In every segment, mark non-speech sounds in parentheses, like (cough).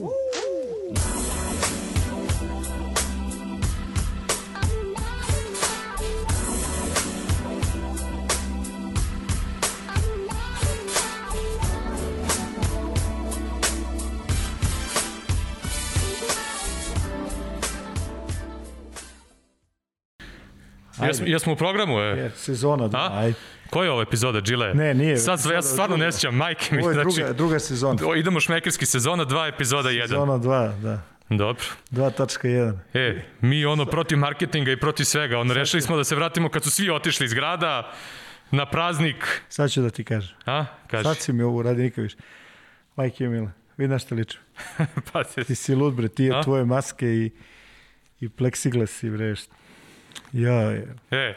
Woo! Jesmo, jesmo u programu, e? Je, sezona, da, A? ajde. Koja je ova epizoda, Džile? Ne, nije. Sad ja se stvarno ne sjećam, majke mi. Ovo je Znači, druga, druga sezona. idemo šmekerski sezona, dva epizoda, jedan. Sezona 2, da. Dobro. 2.1. E, mi ono protiv marketinga i protiv svega, ono rešili smo da se vratimo kad su svi otišli iz grada na praznik. Sad ću da ti kažem. A, kaži. Sad si mi ovo radi nikad više. Majke Mila, vidi na što liču. (laughs) pa, te- Ti si lud, bre, ti je tvoje maske i, i pleksiglas i bre. Ja, je. e,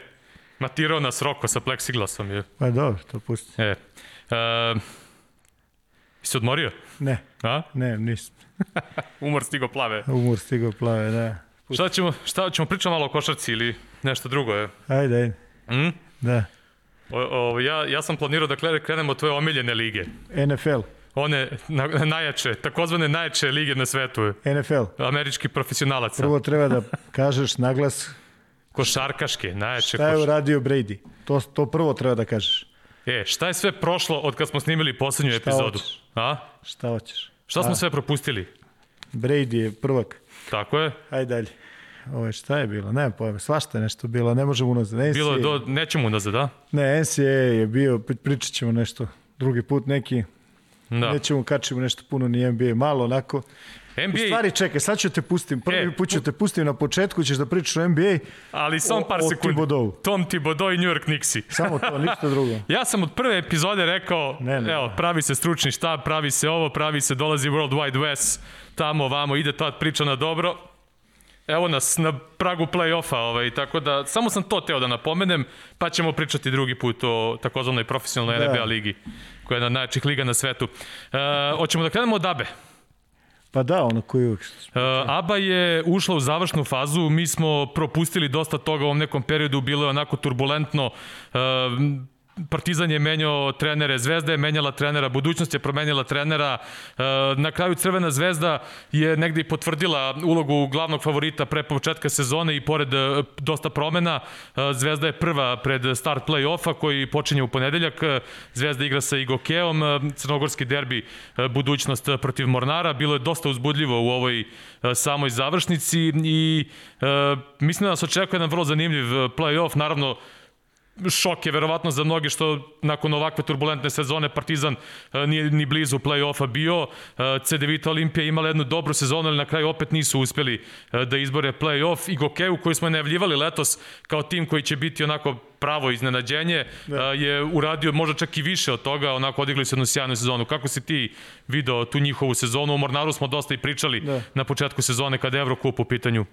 matirao nas Roko sa pleksiglasom. Je. Pa dobro, to pusti. E, e, si odmorio? Ne, A? ne, nisam. (laughs) Umor stigo plave. Umor stigao plave, da. Šta ćemo, šta ćemo pričati malo o košarci ili nešto drugo je? Ajde, ajde. Mm? Da. O, o, ja, ja sam planirao da kre- krenemo od tvoje omiljene lige. NFL. One na, najjače, takozvane najjače lige na svetu. NFL. Američki profesionalaca. Prvo treba da kažeš naglas Košarkaške, najjače šta je koš... uradio Brady. To, to prvo treba da kažeš. E, šta je sve prošlo od kad smo snimili poslednju epizodu? hoćeš? A? Šta hoćeš? Šta smo A. sve propustili? Brady je prvak. Tako je. Ajde dalje. Ovo šta je bilo? Nema pojma. Svašta je nešto bilo. Ne možemo unazad. NCAA. Bilo je do, nećemo unazad, da? Ne, NCAA je bio, pri- pričat ćemo nešto drugi put neki. Da. Nećemo kačimo nešto puno ni NBA. Malo onako. U NBA, stvari, čekaj, sad ću te pustim. Prvi E, put ću te pustim na početku, ćeš da pričaš o NBA. ali samo o- par o sekundi. Tom Thibodeau i New York Knicksi. Samo to, ništa drugo. (laughs) Ja sam od prve epizode rekao, Ne, ne. evo, pravi se stručni štab, pravi se ovo, pravi se, dolazi World Wide West, tamo, vamo, ide ta priča na dobro. Evo nas na pragu play-offa, ovaj, tako da samo sam to teo da napomenem, pa ćemo pričati drugi put o takozvanoj profesionalnoj Da. NBA ligi, koja je jedna od najjačih liga na svetu. E, hoćemo da krenemo od ABE. Pa da, ono koji uvijek... E, ABA je ušla u završnu fazu, mi smo propustili dosta toga u ovom nekom periodu, bilo je onako turbulentno, e, Partizan je menjao trenere, Zvezda je menjala trenera, budućnost je promenila trenera. E, Na kraju Crvena zvezda je negde i potvrdila ulogu glavnog favorita pre početka sezone i pored e, dosta promena. e, Zvezda je prva pred start play-offa koji počinje u ponedeljak. Zvezda igra sa Igokeom, crnogorski derbi budućnost protiv Mornara. Bilo je dosta uzbudljivo u ovoj samoj završnici i mislim da nas očekuje jedan vrlo zanimljiv play-off. Naravno, šok je verovatno za mnoge što nakon ovakve turbulentne sezone Partizan e, nije ni blizu play-offa bio. E, CD Vita Olimpija imala jednu dobru sezonu, ali na kraju opet nisu uspeli e, da izbore play-off. I Gokeju koji smo najavljivali letos kao tim koji će biti onako pravo iznenađenje, da. je uradio možda čak i više od toga, onako odigli su jednu sjajnu sezonu. Kako si ti video tu njihovu sezonu? O Mornaru smo dosta i pričali Da. na početku sezone kada je Evrokup u pitanju.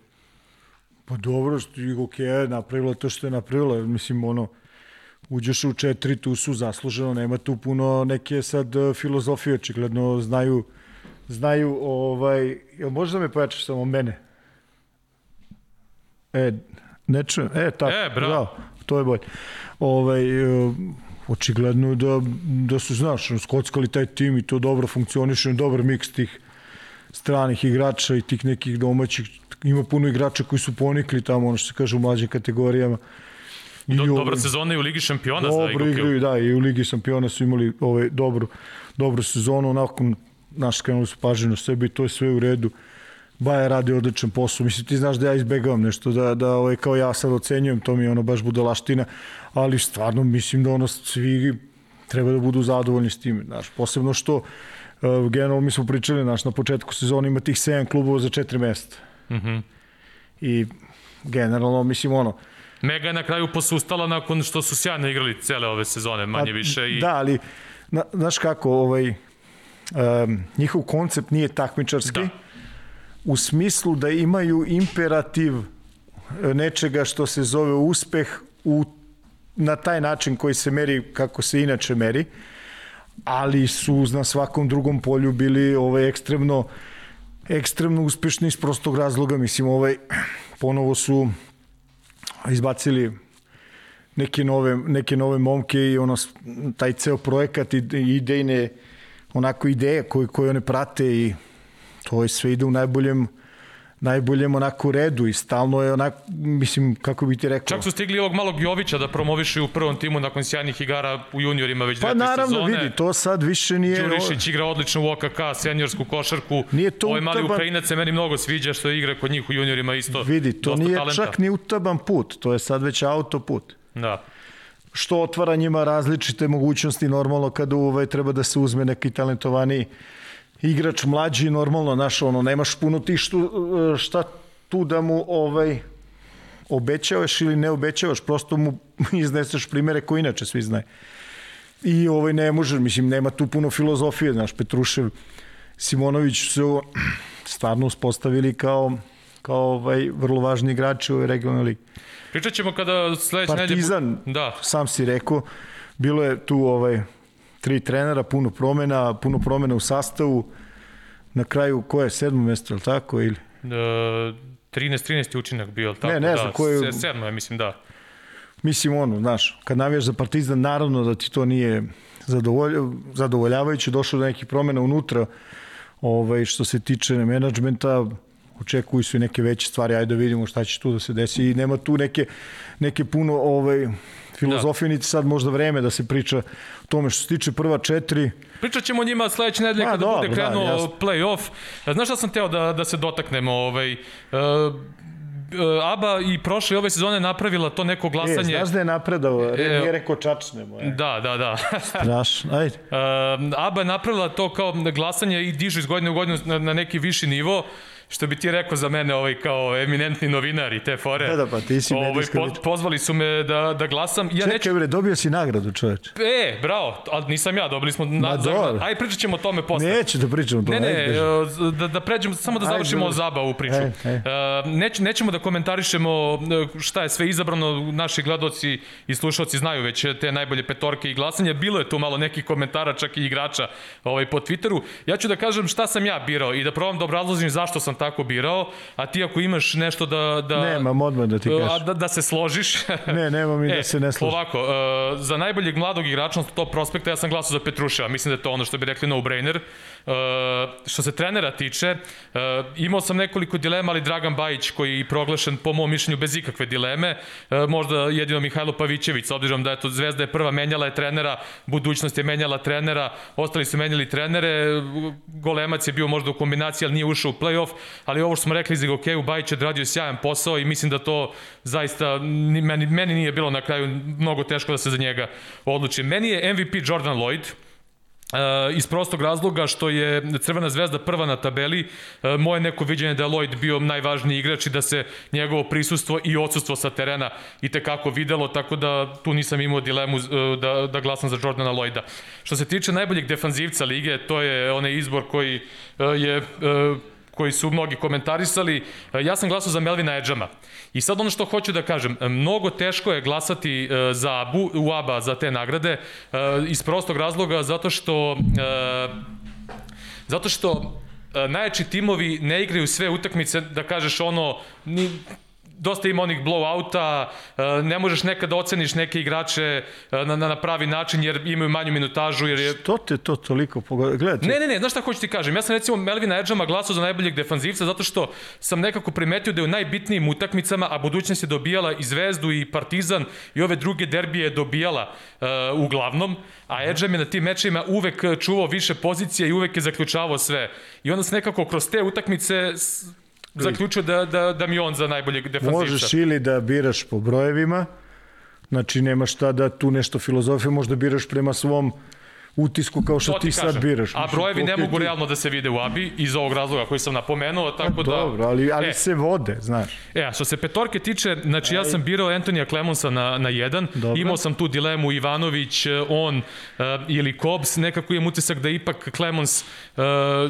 Pa dobro, što je ok, napravila to što je napravila. Mislim, ono, uđeš u četiri, tu su zasluženo, nema tu puno neke sad e, filozofije, očigledno znaju, znaju, ovaj, jel možeš da me pojačaš samo mene? E, ne čujem, e, tako, E, bravo. to je bolje. Ovaj, e, očigledno da, da su, znaš, skockali taj tim i to dobro funkcioniše, dobar miks tih stranih igrača i tih nekih domaćih, ima puno igrača koji su ponikli tamo, ono što se kaže u mlađim kategorijama. I Do, ovaj- dobra sezona i u Ligi šampiona za dobro Igokeu. igraju, da, i u Ligi šampiona su imali ovaj, dobru, dobru sezonu, onako, naš skrenuli su pažnju na sebi i to je sve u redu. Baja radi odličan posao. Mislim, ti znaš da ja izbegavam nešto, da, da ovaj, kao ja sad ocenjujem, to mi je ono baš budalaština, ali stvarno mislim da ono svi treba da budu zadovoljni s time. Znaš, posebno što uh, generalno mi smo pričali, znaš, na početku sezona ima tih 7 klubova za 4 mesta. Mm -hmm. I generalno, mislim, ono, Mega je na kraju posustala nakon što su sjajno igrali cele ove sezone, manje više. I... Da, ali, na, znaš kako, ovaj, um, njihov koncept nije takmičarski, Da. u smislu da imaju imperativ e, nečega što se zove uspeh u, na taj način koji se meri kako se inače meri, ali su na svakom drugom polju bili ovaj ekstremno ekstremno uspešni iz prostog razloga, mislim ovaj ponovo su izbacili neke nove, neke nove momke i ono, taj ceo projekat i, idejne onako ideje koje, koje one prate i to je sve ide u najboljem najboljem onako redu i stalno je onako, mislim, kako bi ti rekao... Čak su stigli ovog malog Jovića da promovišu u prvom timu nakon sjajnih igara u juniorima već pa, dve, naravno, sezone. vidi, to sad više nije... Đurišić igra odlično u OKK, seniorsku košarku. Nije to Ovaj mali utaban... Ukrajinac se meni mnogo sviđa što igra kod njih u juniorima isto. Vidi, to nije talenta. čak ni utaban put, to je sad već autoput. Da. Što otvara njima različite mogućnosti normalno kada ovaj, treba da se uzme neki talentovaniji igrač mlađi normalno, znaš, ono, nemaš puno ti što, šta tu da mu ovaj, obećavaš ili ne obećavaš, prosto mu (laughs) izneseš primere koji inače svi znaju. I ovaj ne može, mislim, nema tu puno filozofije, znaš, Petrušev, Simonović su (clears throat) stvarno uspostavili kao, kao ovaj, vrlo važni igrači u ovoj regionalnoj ligi. Pričat ćemo kada sledeće nedelje... Partizan, Da. sam si rekao, bilo je tu ovaj, tri trenera, puno promena, puno promena u sastavu, na kraju, ko je, sedmo mesto, ili tako, ili? E, 13-13 je učinak bio, tako? Ne, ne znam da, ko je- se- Sedmo je, mislim, da. Mislim, ono, znaš, kad navijaš za Partizan, naravno da ti to nije zadovolj, zadovoljavajuće, došlo do nekih promena unutra, ovaj, što se tiče menadžmenta, očekuju su i neke veće stvari, ajde da vidimo šta će tu da se desi i nema tu neke, neke puno ovaj, filozofije, da. niti sad možda vreme da se priča tome što se tiče prva četiri, Pričat ćemo o njima sledeće nedelje kada dobro, bude da, krenuo jasno. play-off. Znaš šta sam teo da, da se dotaknemo? Ovaj, uh, ABA i prošle ove sezone napravila to neko e, glasanje. znaš da je napredao, E, nije rekao čačne moje. Da, da, da. (laughs) Straš, ajde. Uh, ABA je napravila to kao glasanje i dižu iz godine u godinu na, na neki viši nivo što bi ti rekao za mene ovaj kao eminentni novinar i te fore. Da, da, pa ti si ovaj, po, pozvali su me da, da glasam. Ja Čekaj, neću, bre, dobio si nagradu, čoveče. E, bravo, ali nisam ja, dobili smo... Na, za, dobro. aj, pričat ćemo o tome posle. Neću da pričam o tome. Ne, ajde, ne, e, da, da pređemo, samo da Ajde, završimo dobro. zabavu priču. Ajde, ajde. E, Neć, nećemo da komentarišemo e, šta je sve izabrano, naši gledoci i slušalci znaju već te najbolje petorke i glasanje. Bilo je tu malo nekih komentara, čak i igrača ovaj, po Twitteru. Ja ću da kažem šta sam ja birao i da probam da obrazložim zašto sam tako birao, a ti ako imaš nešto da... da Nemam odmah da ti kažem. da, da se složiš. (laughs) Ne, nemam i da (laughs) se ne složim. Ovako, e, za najboljeg mladog igrača na top prospekta ja sam glasao za Petruševa. Mislim da je to ono što bi rekli no-brainer. E, što se trenera tiče, e, imao sam nekoliko dilema, ali Dragan Bajić koji je proglašen po mom mišljenju bez ikakve dileme, e, možda jedino Mihajlo Pavićević, s obzirom da je to Zvezda je prva menjala je trenera, budućnost je menjala trenera, ostali su menjali trenere, Golemac je bio možda u kombinaciji, ali nije ušao u play-off, ali ovo što smo rekli za Gokeju, Bajić je odradio sjajan posao i mislim da to zaista ni- meni, meni nije bilo na kraju mnogo teško da se za njega odlučim. Meni je MVP Jordan Lloyd, Uh, iz prostog razloga što je Crvena zvezda prva na tabeli, uh, moje neko viđenje da je Lloyd bio najvažniji igrač i da se njegovo prisustvo i odsustvo sa terena i tekako videlo, tako da tu nisam imao dilemu uh, da, da glasam za Jordana Lloyda. Što se tiče najboljeg defanzivca lige, to je onaj izbor koji uh, je uh, koji su mnogi komentarisali, e, ja sam glasao za Melvina Edžama. I sad ono što hoću da kažem, e, mnogo teško je glasati e, za Abu, u ABA za te nagrade iz prostog razloga zato što zato što najjači timovi ne igraju sve utakmice da kažeš ono ni, dosta ima onih blowouta, e, ne možeš nekada oceniš neke igrače e, na, na, na pravi način jer imaju manju minutažu jer je Što te to toliko pogodio? Gledajte, Ne, ne, ne, znaš šta hoću ti kažem? Ja sam recimo Melvina Edžama glasao za najboljeg defanzivca zato što sam nekako primetio da je u najbitnijim utakmicama, a budućnost je dobijala i Zvezdu i Partizan i ove druge derbije je dobijala uh, uglavnom, a Edžam je na tim mečima uvek čuvao više pozicija i uvek je zaključavao sve. I onda se nekako kroz te utakmice zaključio da, da, da mi on za najboljeg defanzivca. možeš ili da biraš po brojevima, znači nema šta da tu nešto filozofije, možda biraš prema svom utisku kao što To ti, sad biraš. A brojevi ne mogu ti- realno da se vide u ABI iz ovog razloga koji sam napomenuo, tako da... Dobro, ali, ali E, se vode, znaš. E, a što se petorke tiče, znači ja sam birao Antonija Klemonsa na, na jedan, Dobro. imao sam tu dilemu Ivanović, eh, on uh, ili Kobs, nekako imam utisak da ipak Klemons, uh,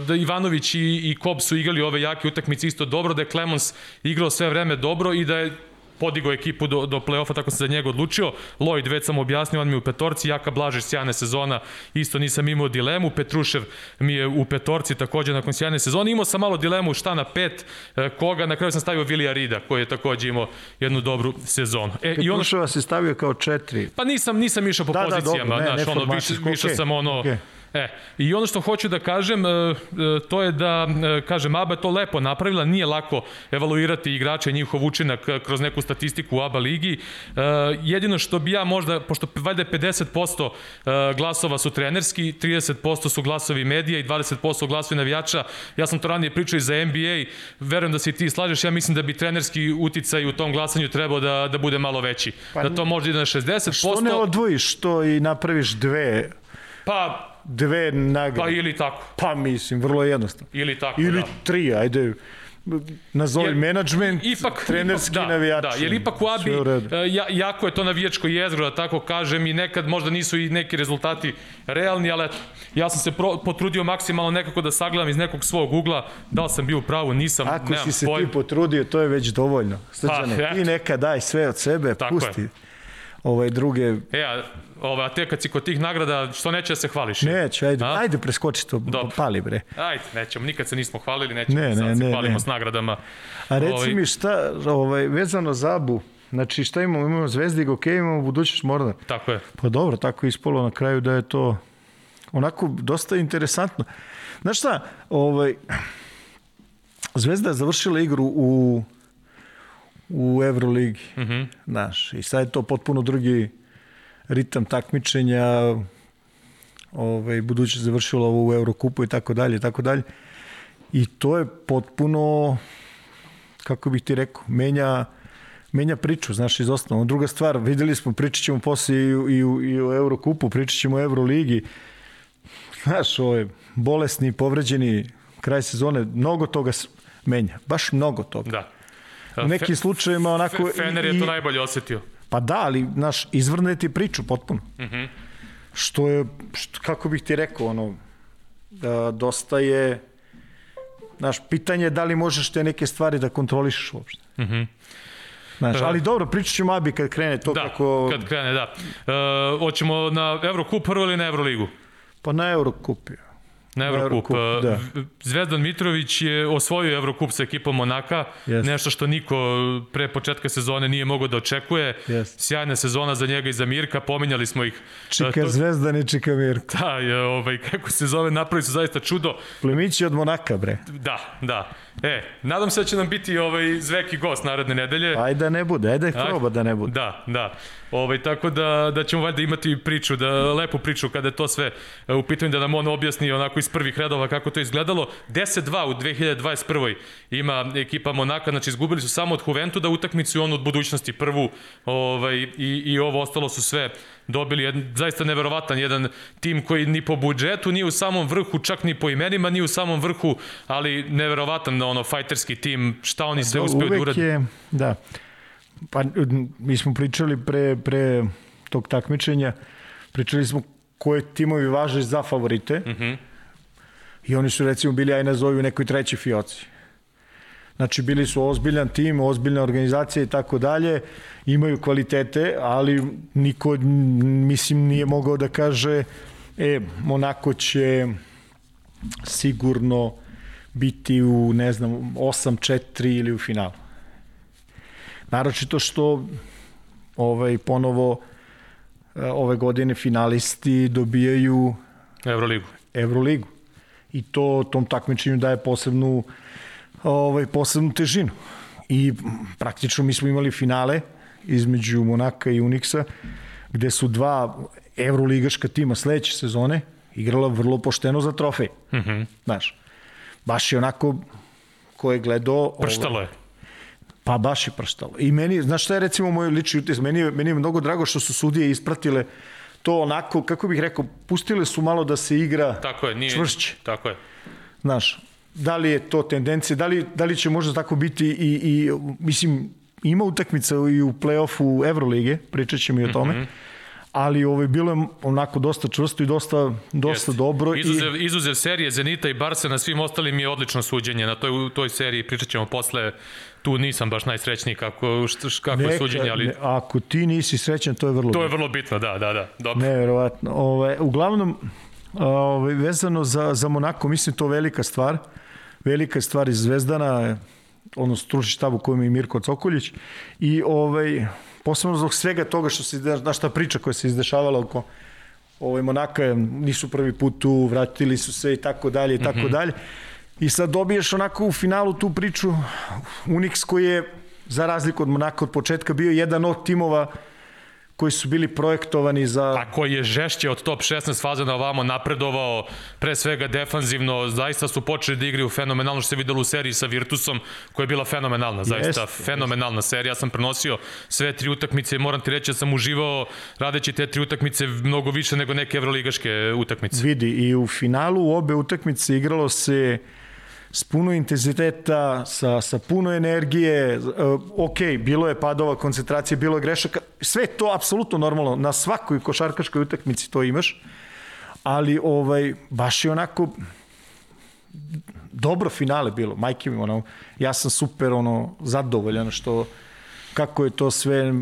da Ivanović i, i Kobs su igrali ove jake utakmice isto dobro, da je Klemons igrao sve vreme dobro i da je podigao ekipu do, do play-offa, tako sam za njega odlučio. Lloyd, već sam objasnio, on mi u petorci, Jaka Blažić, sjajna sezona, isto nisam imao dilemu, Petrušev mi je u petorci takođe nakon sjajne sezone. Imao sam malo dilemu šta na pet, e, koga, na kraju sam stavio Vilija Rida, koji je takođe imao jednu dobru sezonu. E, i ono Petruševa se stavio kao četiri. pa nisam, nisam išao po Da, da, pozicijama, dobro, ne, znaš, ono, više, više okej, sam ono, okej. E, i ono što hoću da kažem, e, e, to je da, e, kažem, ABA to lepo napravila, nije lako evaluirati igrače njihov učinak kroz neku statistiku u ABA ligi. Jedino što bi ja možda, pošto valjda 50% glasova su trenerski, 30% su glasovi medija i 20% glasovi navijača, ja sam to ranije pričao i za NBA, verujem da se i ti slažeš, ja mislim da bi trenerski uticaj u tom glasanju trebao da, da bude malo veći. Pa, da to može ide na 60%. Što ne odvojiš to i napraviš dve Pa, dve nagrade. Pa ili tako. Pa mislim, vrlo jednostavno. Ili tako, Ili da. tri, ajde nazovi jer, management, ipak, trenerski ipak, da, navijači. Da, jer ipak u Abi, ja, jako je to navijačko jezgro, da tako kažem, i nekad možda nisu i neki rezultati realni, ali ja sam se pro, potrudio maksimalno nekako da sagledam iz nekog svog ugla, da li sam bio u pravu, nisam, Ako nemam si se pojma. ti potrudio, to je već dovoljno. Srđane, pa, ti neka daj sve od sebe, tako pusti. Je ovaj druge... E, a, ova, a te kad si kod tih nagrada, što neće da se hvališ? Neće, ajde, a? ajde preskoči to, Dobro. pali bre. Ajde, nećemo, nikad se nismo hvalili, nećemo ne, sad ne, se ne, hvalimo ne. s nagradama. A reci ovaj... mi šta, ovaj, vezano za Abu, Znači šta imamo? Imamo Zvezdi i Gokej, imamo budućnost Mornar. Tako je. Pa dobro, tako je ispolo na kraju da je to onako dosta interesantno. Znaš šta, ovaj, Zvezda je završila igru u u Euroligi. Mm -hmm. Znaš, i sad je to potpuno drugi ritam takmičenja, ovaj, buduće završilo ovo u Eurokupu i tako dalje i tako dalje. I to je potpuno, kako bih ti rekao, menja, menja priču, znaš, iz osnova. Druga stvar, videli smo, pričat ćemo posle i, i, i u Eurokupu, pričat ćemo o Euroligi. Znaš, ovo je bolesni, povređeni kraj sezone, mnogo toga menja, baš mnogo toga. Da. U nekim slučajevima onako... Fener je to najbolje osetio. Pa da, ali, znaš, izvrne ti priču potpuno. Mm -hmm. Što je, što, kako bih ti rekao, ono, da, dosta je, znaš, pitanje je da li možeš te neke stvari da kontrolišeš uopšte. Mm -hmm. Znaš, ali dobro, pričat ćemo Abi kad krene to da, kako... kad krene, da. E, hoćemo na Eurocup prvo ili na Euroligu? Pa na Eurocup, ja. Na Eurocup. Eurocup da. Zvezdan Mitrović je osvojio Eurocup sa ekipom Monaka, yes. nešto što niko pre početka sezone nije mogao da očekuje. Yes. Sjajna sezona za njega i za Mirka, pominjali smo ih. Čika to... Zvezdan i Čika Mirka. Da, je, ovaj, kako se zove, napravi su zaista čudo. Plemići od Monaka, bre. Da, da. E, nadam se da će nam biti ovaj zveki gost naredne nedelje. Ajde da ne bude, ajde proba da ne bude. Da, da. Ovaj, tako da, da ćemo valjda imati priču, da, lepu priču kada je to sve e, u pitanju, da nam on objasni onako iz prvih redova kako to izgledalo. 10-2 u 2021. ima ekipa Monaka, znači izgubili su samo od Juventu da utakmicu i on od budućnosti prvu ovaj, i, i ovo ostalo su sve dobili jedan, zaista neverovatan jedan tim koji ni po budžetu, ni u samom vrhu, čak ni po imenima, ni u samom vrhu, ali neverovatan ono fajterski tim, šta oni sve da, uspeju da urade. Je, da, pa mi smo pričali pre, pre tog takmičenja, pričali smo koje timovi važe za favorite mm -hmm. i oni su recimo bili aj nazovi u nekoj trećoj fioci. Znači bili su ozbiljan tim, ozbiljna organizacija i tako dalje, imaju kvalitete, ali niko mislim nije mogao da kaže e, Monako će sigurno biti u, ne znam, 8-4 ili u finalu. Naročito što ovaj, ponovo e, ove godine finalisti dobijaju Euroligu. Euroligu. I to tom takmičenju daje posebnu ovaj, posebnu težinu. I praktično mi smo imali finale između Monaka i Unixa, gde su dva evroligaška tima sledeće sezone igrala vrlo pošteno za trofej. Mm -hmm. Znaš, baš je onako ko je gledao... Prštalo ovaj, je. Pa baš je prštalo. I meni, znaš šta je recimo moj lični utisak? Meni, je, meni je mnogo drago što su sudije ispratile to onako, kako bih rekao, pustile su malo da se igra tako je, nije, čvršće. Tako je. Znaš, da li je to tendencija, da li, da li će možda tako biti i, i mislim, ima utakmica i u play-offu Evrolige, pričat ćemo i o tome, mm -hmm ali ovaj bilo je onako dosta čvrsto i dosta dosta dobro izuzev i izuzev serije Zenita i Barsa na svim ostalim je odlično suđenje na toj toj seriji pričaćemo posle tu nisam baš najsrećniji kako kako Neka, je suđenje ali ne, ako ti nisi srećan to je vrlo to bitno. je vrlo bitno da da da dobro. Neverovatno. Ovaj uglavnom ovaj vezano za za Monako mislim to velika stvar velika stvar iz Zvezdana ono stručni štab u kojem je Mirko Cokoljić i ovaj posebno zbog svega toga što se na šta priča koja se izdešavala oko ovaj, Monaka nisu prvi put tu, vratili su se i tako dalje i tako -hmm. dalje. I sad dobiješ onako u finalu tu priču Unix koji je za razliku od Monaka od početka bio jedan od timova koji su bili projektovani za... A koji je žešće od top 16 faze na ovamo napredovao, pre svega defanzivno, zaista su počeli da igraju fenomenalno što se videlo u seriji sa Virtusom, koja je bila fenomenalna, zaista jest, fenomenalna jest. serija. Ja sam prenosio sve tri utakmice i moram ti reći da sam uživao radeći te tri utakmice mnogo više nego neke evroligaške utakmice. Vidi, i u finalu u obe utakmice igralo se s puno intenziteta, sa, sa puno energije, uh, ok, bilo je padova koncentracije, bilo je grešaka, sve to apsolutno normalno, na svakoj košarkaškoj utakmici to imaš, ali ovaj, baš je onako dobro finale bilo, majke mi, ono, ja sam super ono, zadovoljan što, kako je to sve,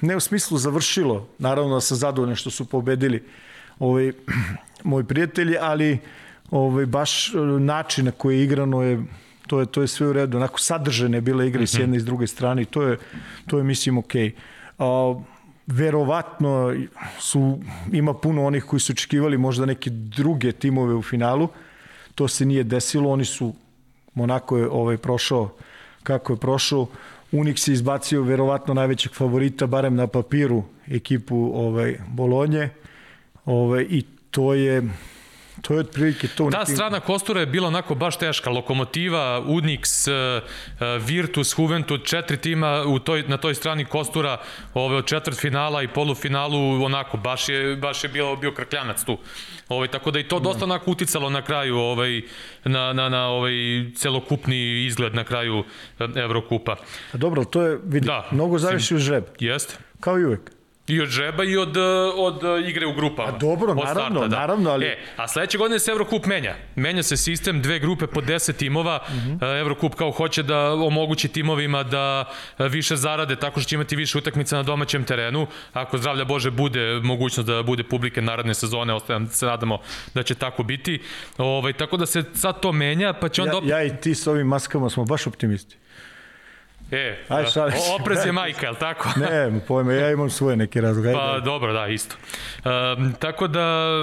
ne u smislu završilo, naravno da sam zadovoljan što su pobedili ovaj, (clears throat) moji prijatelji, ali ovaj, baš e, način na koji je igrano je to je to je sve u redu. Onako sadržene bile igre mm -hmm. s jedne i s druge strane i to je to je mislim okej. Okay. A verovatno su ima puno onih koji su očekivali možda neke druge timove u finalu. To se nije desilo, oni su Monako je ovaj prošao kako je prošao. Unix je izbacio verovatno najvećeg favorita barem na papiru ekipu ovaj Bolonje. Ovaj i to je To je otprilike to. Ta strana Kostura je bila onako baš teška. Lokomotiva, Unix, e, e, Virtus, Juventud, četiri tima u toj, na toj strani Kostura ove, od četvrt finala i polufinalu onako, baš je, baš je bio, bio krkljanac tu. Ovaj, tako da i to dosta onako uticalo na kraju ovaj, na, na, na ovaj celokupni izgled na kraju e, Evrokupa. Dobro, to je, vidi, da, mnogo zavisi u žreb. Jeste. Kao i uvek. I od žeba i od, od igre u grupama. A dobro, naravno, starta, da. naravno, ali... E, a sledeće godine se Evrokup menja. Menja se sistem, dve grupe po 10 timova. Mhm. -huh. Evrokup kao hoće da omogući timovima da više zarade tako što će imati više utakmica na domaćem terenu. Ako zdravlja Bože bude mogućnost da bude publike naredne sezone, ostajem se nadamo da će tako biti. Ovaj, tako da se sad to menja, pa će on... Ja, ja i ti s ovim maskama smo baš optimisti. E, Aj, šalim oprez je majka, je tako? (laughs) ne, pojme, ja imam svoje neke razloga. Pa dobro, da, isto. Um, tako da,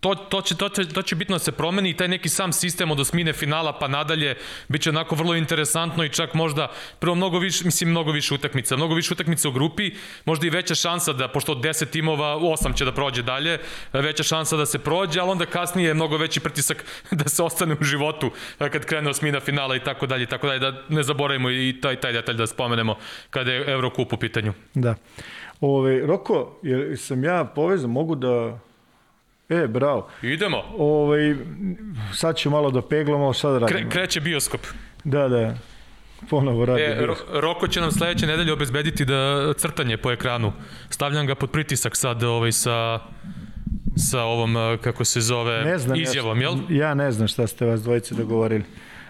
to, to, će, to, će, to će bitno da se promeni i taj neki sam sistem od osmine finala pa nadalje biće onako vrlo interesantno i čak možda prvo mnogo više, mislim mnogo više utakmica, mnogo više utakmica u grupi, možda i veća šansa da, pošto od 10 timova, 8 će da prođe dalje, veća šansa da se prođe, ali onda kasnije je mnogo veći pritisak (laughs) da se ostane u životu kad krene osmina finala i tako dalje, tako dalje, da ne zaboravimo i taj, taj detalj da spomenemo kada je Eurocup u pitanju. Da. Ove, Roko, jer sam ja povezan, mogu da E, bravo. Idemo. Ove, sad ću malo da peglamo, sad radimo. Kre, kreće bioskop. Da, da. Ponovo radi. E, Roko će nam sledeće nedelje obezbediti da crtanje po ekranu. Stavljam ga pod pritisak sad ovaj, sa sa ovom, kako se zove, ne znam, izjavom, jel? Ja ne znam šta ste vas dvojice dogovorili.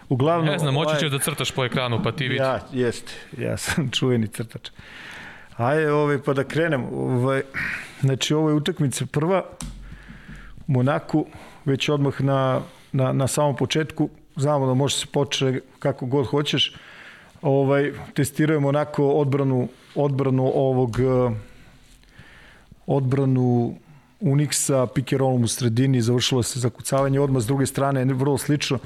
Uglavnom, ne znam, moći ovaj, ćeš da crtaš po ekranu, pa ti vidi. Ja, jest, ja sam (laughs) čuveni crtač. Ajde, ovaj, pa da krenem. Ovaj, znači, ovo je utakmica prva Monaku, već odmah na, na, na samom početku. Znamo da može se početi kako god hoćeš. Ovaj, testirujemo onako odbranu, odbranu ovog odbranu Unixa, rollom u sredini, završilo se zakucavanje odmah s druge strane, vrlo slično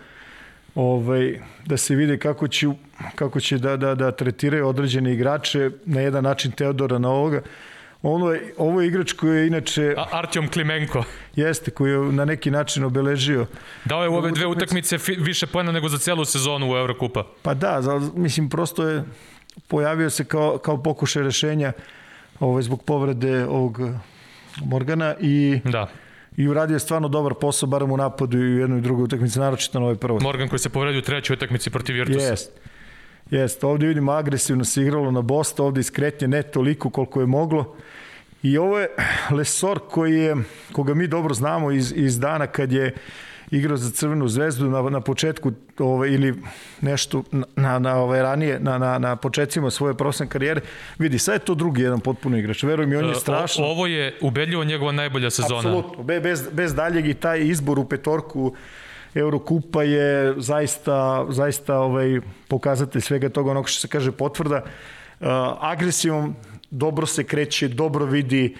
ovaj, da se vide kako će, kako će da, da, da tretiraju određene igrače na jedan način Teodora na ovoga. Ono je, ovo je igrač koji je inače... A, Artjom Klimenko. Jeste, koji je na neki način obeležio. Dao je u ove dve utakmice više pojena nego za celu sezonu u Eurokupa. Pa da, za, mislim, prosto je pojavio se kao, kao pokušaj rešenja ovaj, zbog povrede ovog Morgana i da i uradio je stvarno dobar posao, barem u napadu i u jednoj i drugoj utakmici, naročito na ovoj prvoj. Morgan koji se povredio u trećoj utakmici protiv Virtusa. Jest. Jest, ovde vidimo agresivno se igralo na Bosta, ovde iskretnje ne toliko koliko je moglo. I ovo je Lesor koji je, koga mi dobro znamo iz, iz dana kad je igrao za Crvenu zvezdu na, na početku ovaj, ili nešto na, na ovaj, ranije, na, na, na početcima svoje profesionalne karijere. Vidi, sad je to drugi jedan potpuno igrač. Veruj mi, on je e, strašno. O, ovo je ubedljivo njegova najbolja sezona. Apsolutno, Be, bez, bez daljeg i taj izbor u petorku Eurokupa je zaista, zaista ovaj, pokazatelj svega toga onog što se kaže potvrda. Uh, agresivom dobro se kreće, dobro vidi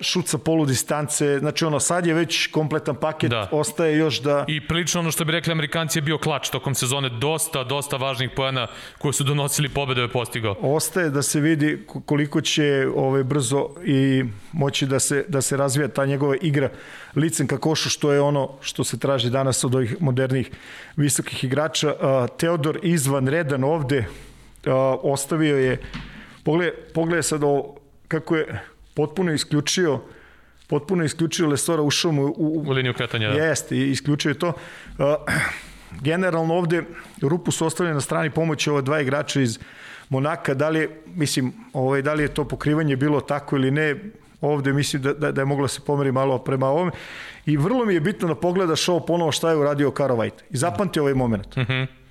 šut sa polu distance, znači ono sad je već kompletan paket, da. ostaje još da... I prilično ono što bi rekli Amerikanci je bio klač tokom sezone, dosta, dosta važnih pojena koje su donosili pobede je postigao. Ostaje da se vidi koliko će ovaj, brzo i moći da se, da se razvija ta njegova igra licem ka košu, što je ono što se traži danas od ovih modernih visokih igrača. Teodor izvan redan ovde ostavio je, pogledaj, pogledaj sad ovo, kako je potpuno isključio potpuno isključio Lesora, ušao mu u, u, u liniju kretanja. Da. Jeste, isključio je to. Uh, (clears throat) generalno ovde rupu su ostavljene na strani pomoći ova dva igrača iz Monaka, da li je, mislim, ovaj, da li je to pokrivanje bilo tako ili ne, ovde mislim da, da, da je moglo da se pomeri malo prema ovome. I vrlo mi je bitno da pogledaš ovo ponovo šta je uradio Karo White. I zapamti ovaj moment. Uh mhm.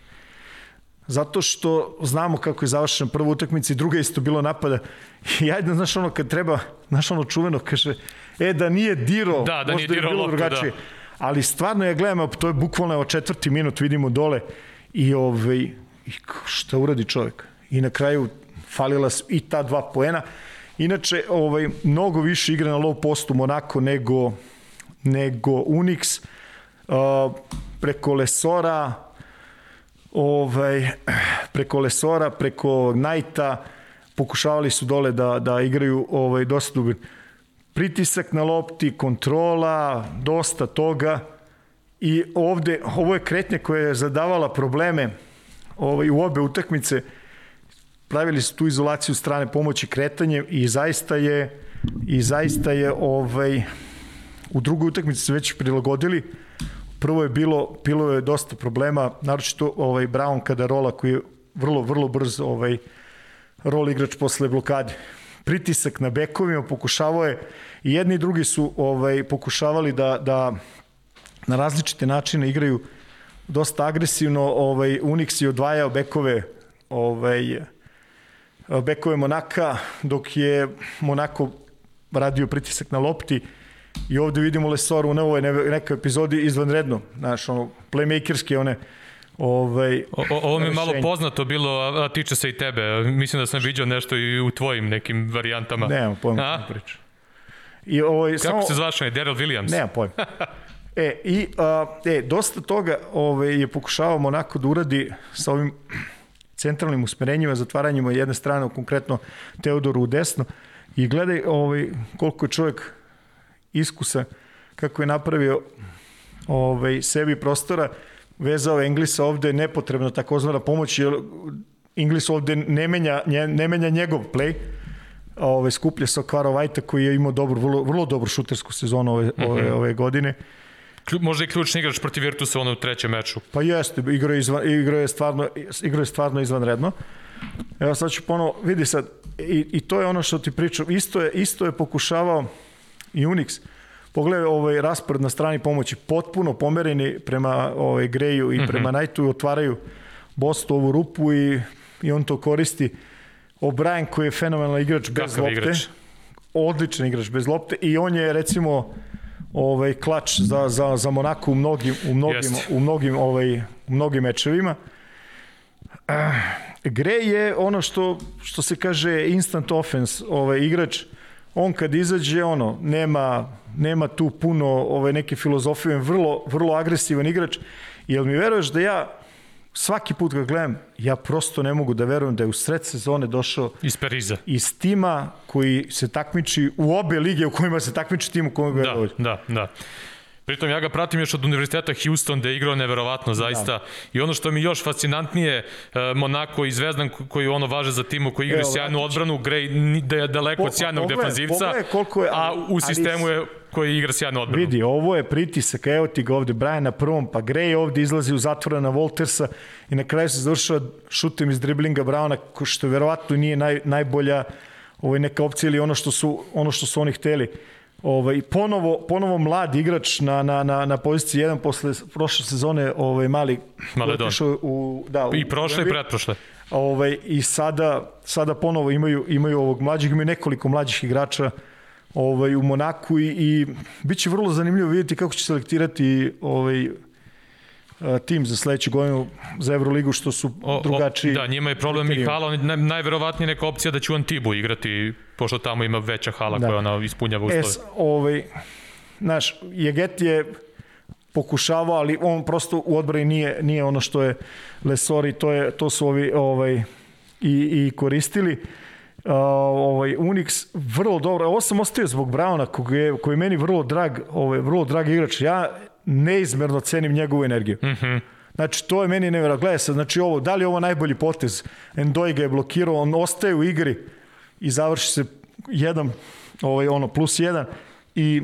Zato što znamo kako je završena prva utakmica i druga isto bilo napada. I ajde, znaš ono, kad treba, znaš ono čuveno, kaže, e, da nije diro, da, da nije diro bilo loptu, drugačije. Da. Ali stvarno ja gledam, to je bukvalno evo četvrti minut, vidimo dole i, ovaj, i šta uradi čovjek. I na kraju falila i ta dva poena. Inače, ovaj, mnogo više igra na low postu Monako nego, nego Unix. Uh, preko Lesora, ovaj, preko Lesora, preko Najta, pokušavali su dole da, da igraju ovaj, dosta dubin. Pritisak na lopti, kontrola, dosta toga. I ovde, ovo je kretnja koja je zadavala probleme ovaj, u obe utakmice, pravili su tu izolaciju strane pomoći kretanjem i zaista je i zaista je ovaj u drugoj utakmici se već prilagodili prvo je bilo, bilo je dosta problema, naročito ovaj Brown kada rola koji je vrlo, vrlo brz ovaj, rol igrač posle blokade. Pritisak na bekovima, pokušavao je, i jedni i drugi su ovaj, pokušavali da, da na različite načine igraju dosta agresivno, ovaj, Unix je odvajao bekove ovaj, bekove Monaka, dok je Monako radio pritisak na lopti, I ovde vidimo Lesoru u novoj nekoj epizodi izvanredno, znaš, ono, playmakerski one, Ovaj, o, ovo mi je malo poznato bilo, a, a tiče se i tebe. Mislim da sam vidio nešto i u tvojim nekim varijantama. Nemam pojma kako priča. I ovaj, Kako samo, se zvaš, je Daryl Williams? Nemam pojma. (laughs) e, i, a, e, dosta toga ovaj, je pokušavao onako da uradi sa ovim centralnim usmerenjima, zatvaranjima jedne strane, konkretno Teodoru u desno. I gledaj ovaj, koliko je čovjek iskusa kako je napravio ovaj, sebi prostora, vezao Englisa ovde nepotrebno takozvana pomoć, jer Inglis ovde ne menja, ne menja njegov play, ovaj, skuplje sa Kvaro Vajta koji je imao dobro, vrlo, vrlo dobru šutersku sezonu ove, ove, mhm. ove godine. Možda i ključni igrač protiv Virtusa ono u trećem meču. Pa jeste, igra je, izvan, igra je, stvarno, igra je stvarno izvanredno. Evo sad ću ponovo, vidi sad, i, i to je ono što ti pričam, isto je, isto je pokušavao i Unix. Pogledaj ovaj raspored na strani pomoći, potpuno pomereni prema ovaj Greju i mm -hmm. prema Knightu i otvaraju Bostu ovu rupu i, i on to koristi. O'Brien koji je fenomenalan igrač bez Kakav lopte. Igrač? Odličan igrač bez lopte i on je recimo ovaj klač za, za, za Monako u mnogim, u mnogim, u mnogim, ovaj, u mnogim mečevima. Uh, Grej je ono što, što se kaže instant offense, ovaj igrač on kad izađe, ono, nema, nema tu puno ove neke filozofije, vrlo, vrlo agresivan igrač. Jel mi veruješ da ja svaki put kad gledam, ja prosto ne mogu da verujem da je u sred sezone došao iz Pariza. Iz tima koji se takmiči u obe lige u kojima se takmiči tim u kojima ga da, Da, da. Pritom ja ga pratim još od univerziteta Houston gde je igrao neverovatno zaista da. i ono što mi još fascinantnije e, Monako i Zvezdan koji ono važe za timu koji igra sjajnu odbranu, Grej da je daleko od sjajnog defanzivca, je, a u sistemu je koji igra sjajnu odbranu. Vidi, ovo je pritisak, evo ti ga ovde Brian na prvom, pa Gray ovde izlazi u zatvora na Voltersa i na kraju se završava šutem iz driblinga Brauna, što verovatno nije naj, najbolja ovaj, neka opcija ili ono što su, ono što su oni hteli. Ovaj, ponovo, ponovo mlad igrač na, na, na, na poziciji 1 posle prošle sezone ovaj, mali Maledon. U, da, u, I prošle i pretprošle. Ovaj, I sada, sada ponovo imaju, imaju ovog mlađeg, imaju nekoliko mlađih igrača ovaj, u Monaku i, i bit će vrlo zanimljivo vidjeti kako će selektirati ovaj, tim za sledeću godinu za Euroligu što su o, drugačiji. O, da, njima je problem kriterijum. i hala, oni naj, najverovatnije neka opcija da će u Antibu igrati, pošto tamo ima veća hala da. koja ona ispunjava uslove. Es, ovaj, naš, Jeget je pokušavao, ali on prosto u odbrani nije, nije ono što je Lesori, to, je, to su ovi ovaj, i, i koristili. Uh, ovaj Unix vrlo dobro. Ovo sam ostavio zbog Brauna koji je, koji je meni vrlo drag, ovaj vrlo drag igrač. Ja neizmerno cenim njegovu energiju. Mm Znači, to je meni nevjerojatno. Gledaj se, znači ovo, da li je ovo najbolji potez? Endoj ga je blokirao, on ostaje u igri i završi se jedan, ovaj, ono, plus jedan i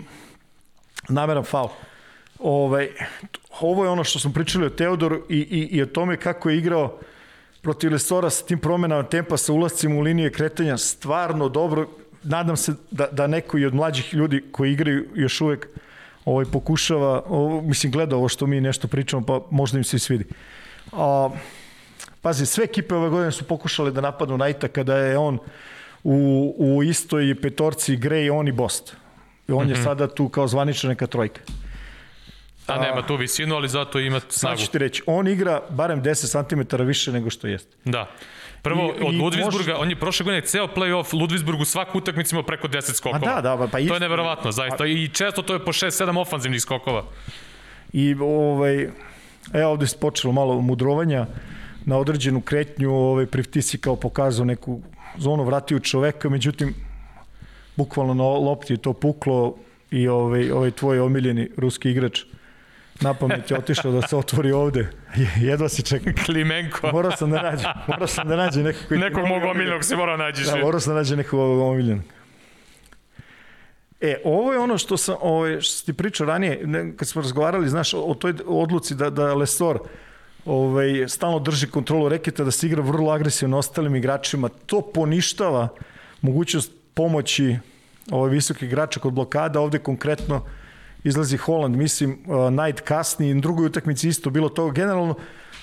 nameran faul. Ovaj, ovo je ono što smo pričali o Teodoru i, i, i o tome kako je igrao protiv Lesora sa tim promenama tempa, sa ulazcima u linije kretanja, stvarno dobro. Nadam se da, da neko i od mlađih ljudi koji igraju još uvek ovaj, pokušava, ovo, mislim, gleda ovo što mi nešto pričamo, pa možda im se i svidi. A, pazi, sve ekipe ove godine su pokušale da napadnu Najta kada je on u, u istoj petorci Gray, on i Bost. I on mm -hmm. je mhm. sada tu kao zvanična neka trojka. A nema tu visinu, ali zato ima snagu. Sad ću ti reći, on igra barem 10 cm više nego što jeste. Da. Prvo, I, od Ludvisburga, može... on je prošle godine ceo play-off Ludvisburgu svaku utakmicu imao preko 10 skokova. A da, da, pa isto. To je neverovatno, zaista. I često to je po 6-7 ofanzivnih skokova. I ovaj, e, ovde se počelo malo mudrovanja na određenu kretnju, ovaj, Priftisi kao pokazao neku zonu, vratio čoveka, međutim, bukvalno na lopti je to puklo i ovaj, ovaj tvoj omiljeni ruski igrač na pamet je otišao da se otvori ovde. Jedva se čeka. (laughs) Klimenko. Morao sam da nađem. Morao sam da nađem nekog. Nekog mog omiljenog se morao nađeš. Da, morao sam da nađem nekog omiljenog. E, ovo je ono što sam, ovo, ovaj, što ti pričao ranije, ne, kad smo razgovarali, znaš, o toj odluci da, da Lesor ovaj, stalno drži kontrolu reketa, da se igra vrlo agresivno ostalim igračima, to poništava mogućnost pomoći ovaj, visokih igrača kod blokada, ovde konkretno izlazi Holland, mislim, uh, Knight kasni, i drugoj utakmici isto bilo to. Generalno,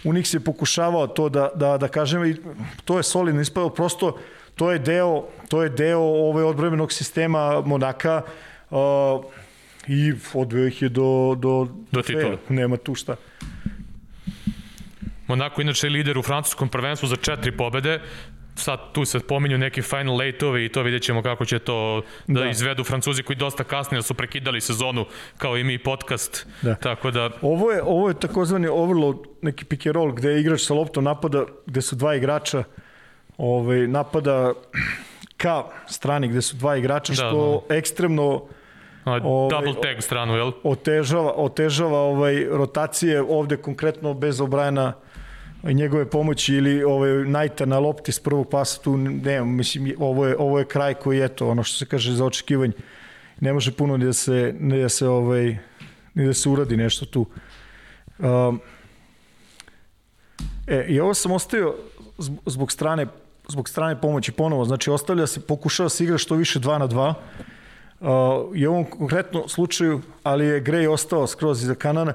u njih se pokušavao to da, da, da kažem, i to je solidno ispao, prosto to je deo, to je deo ove odbrojenog sistema Monaka uh, i odveo ih je do, do, do titula. Nema tu šta. Monako inače je lider u francuskom prvenstvu za četiri pobede, sad tu se pominju neki final late-ovi i to vidjet ćemo kako će to da, da. izvedu Francuzi koji dosta kasnije su prekidali sezonu kao i mi podcast. Da. Tako da... Ovo je, ovo je takozvani overload, neki pick and roll gde je igrač sa loptom napada, gde su dva igrača ovaj, napada (clears throat) ka strani gde su dva igrača, da, što da. ekstremno Ovaj, double tag stranu, jel? Otežava, otežava ovaj, rotacije ovde konkretno bez obrajana njegove pomoći ili ovaj Najta na lopti s prvog pasa tu ne, mislim ovo je ovo je kraj koji je to ono što se kaže za očekivanje. Ne može puno ni da se ni da se ovaj ni da se uradi nešto tu. Um, e, i ovo sam ostavio zbog strane zbog strane pomoći ponovo, znači ostavlja se, pokušava se igra što više 2 na 2. Uh, I u ovom konkretnom slučaju, ali je Gray ostao skroz iza Kanana,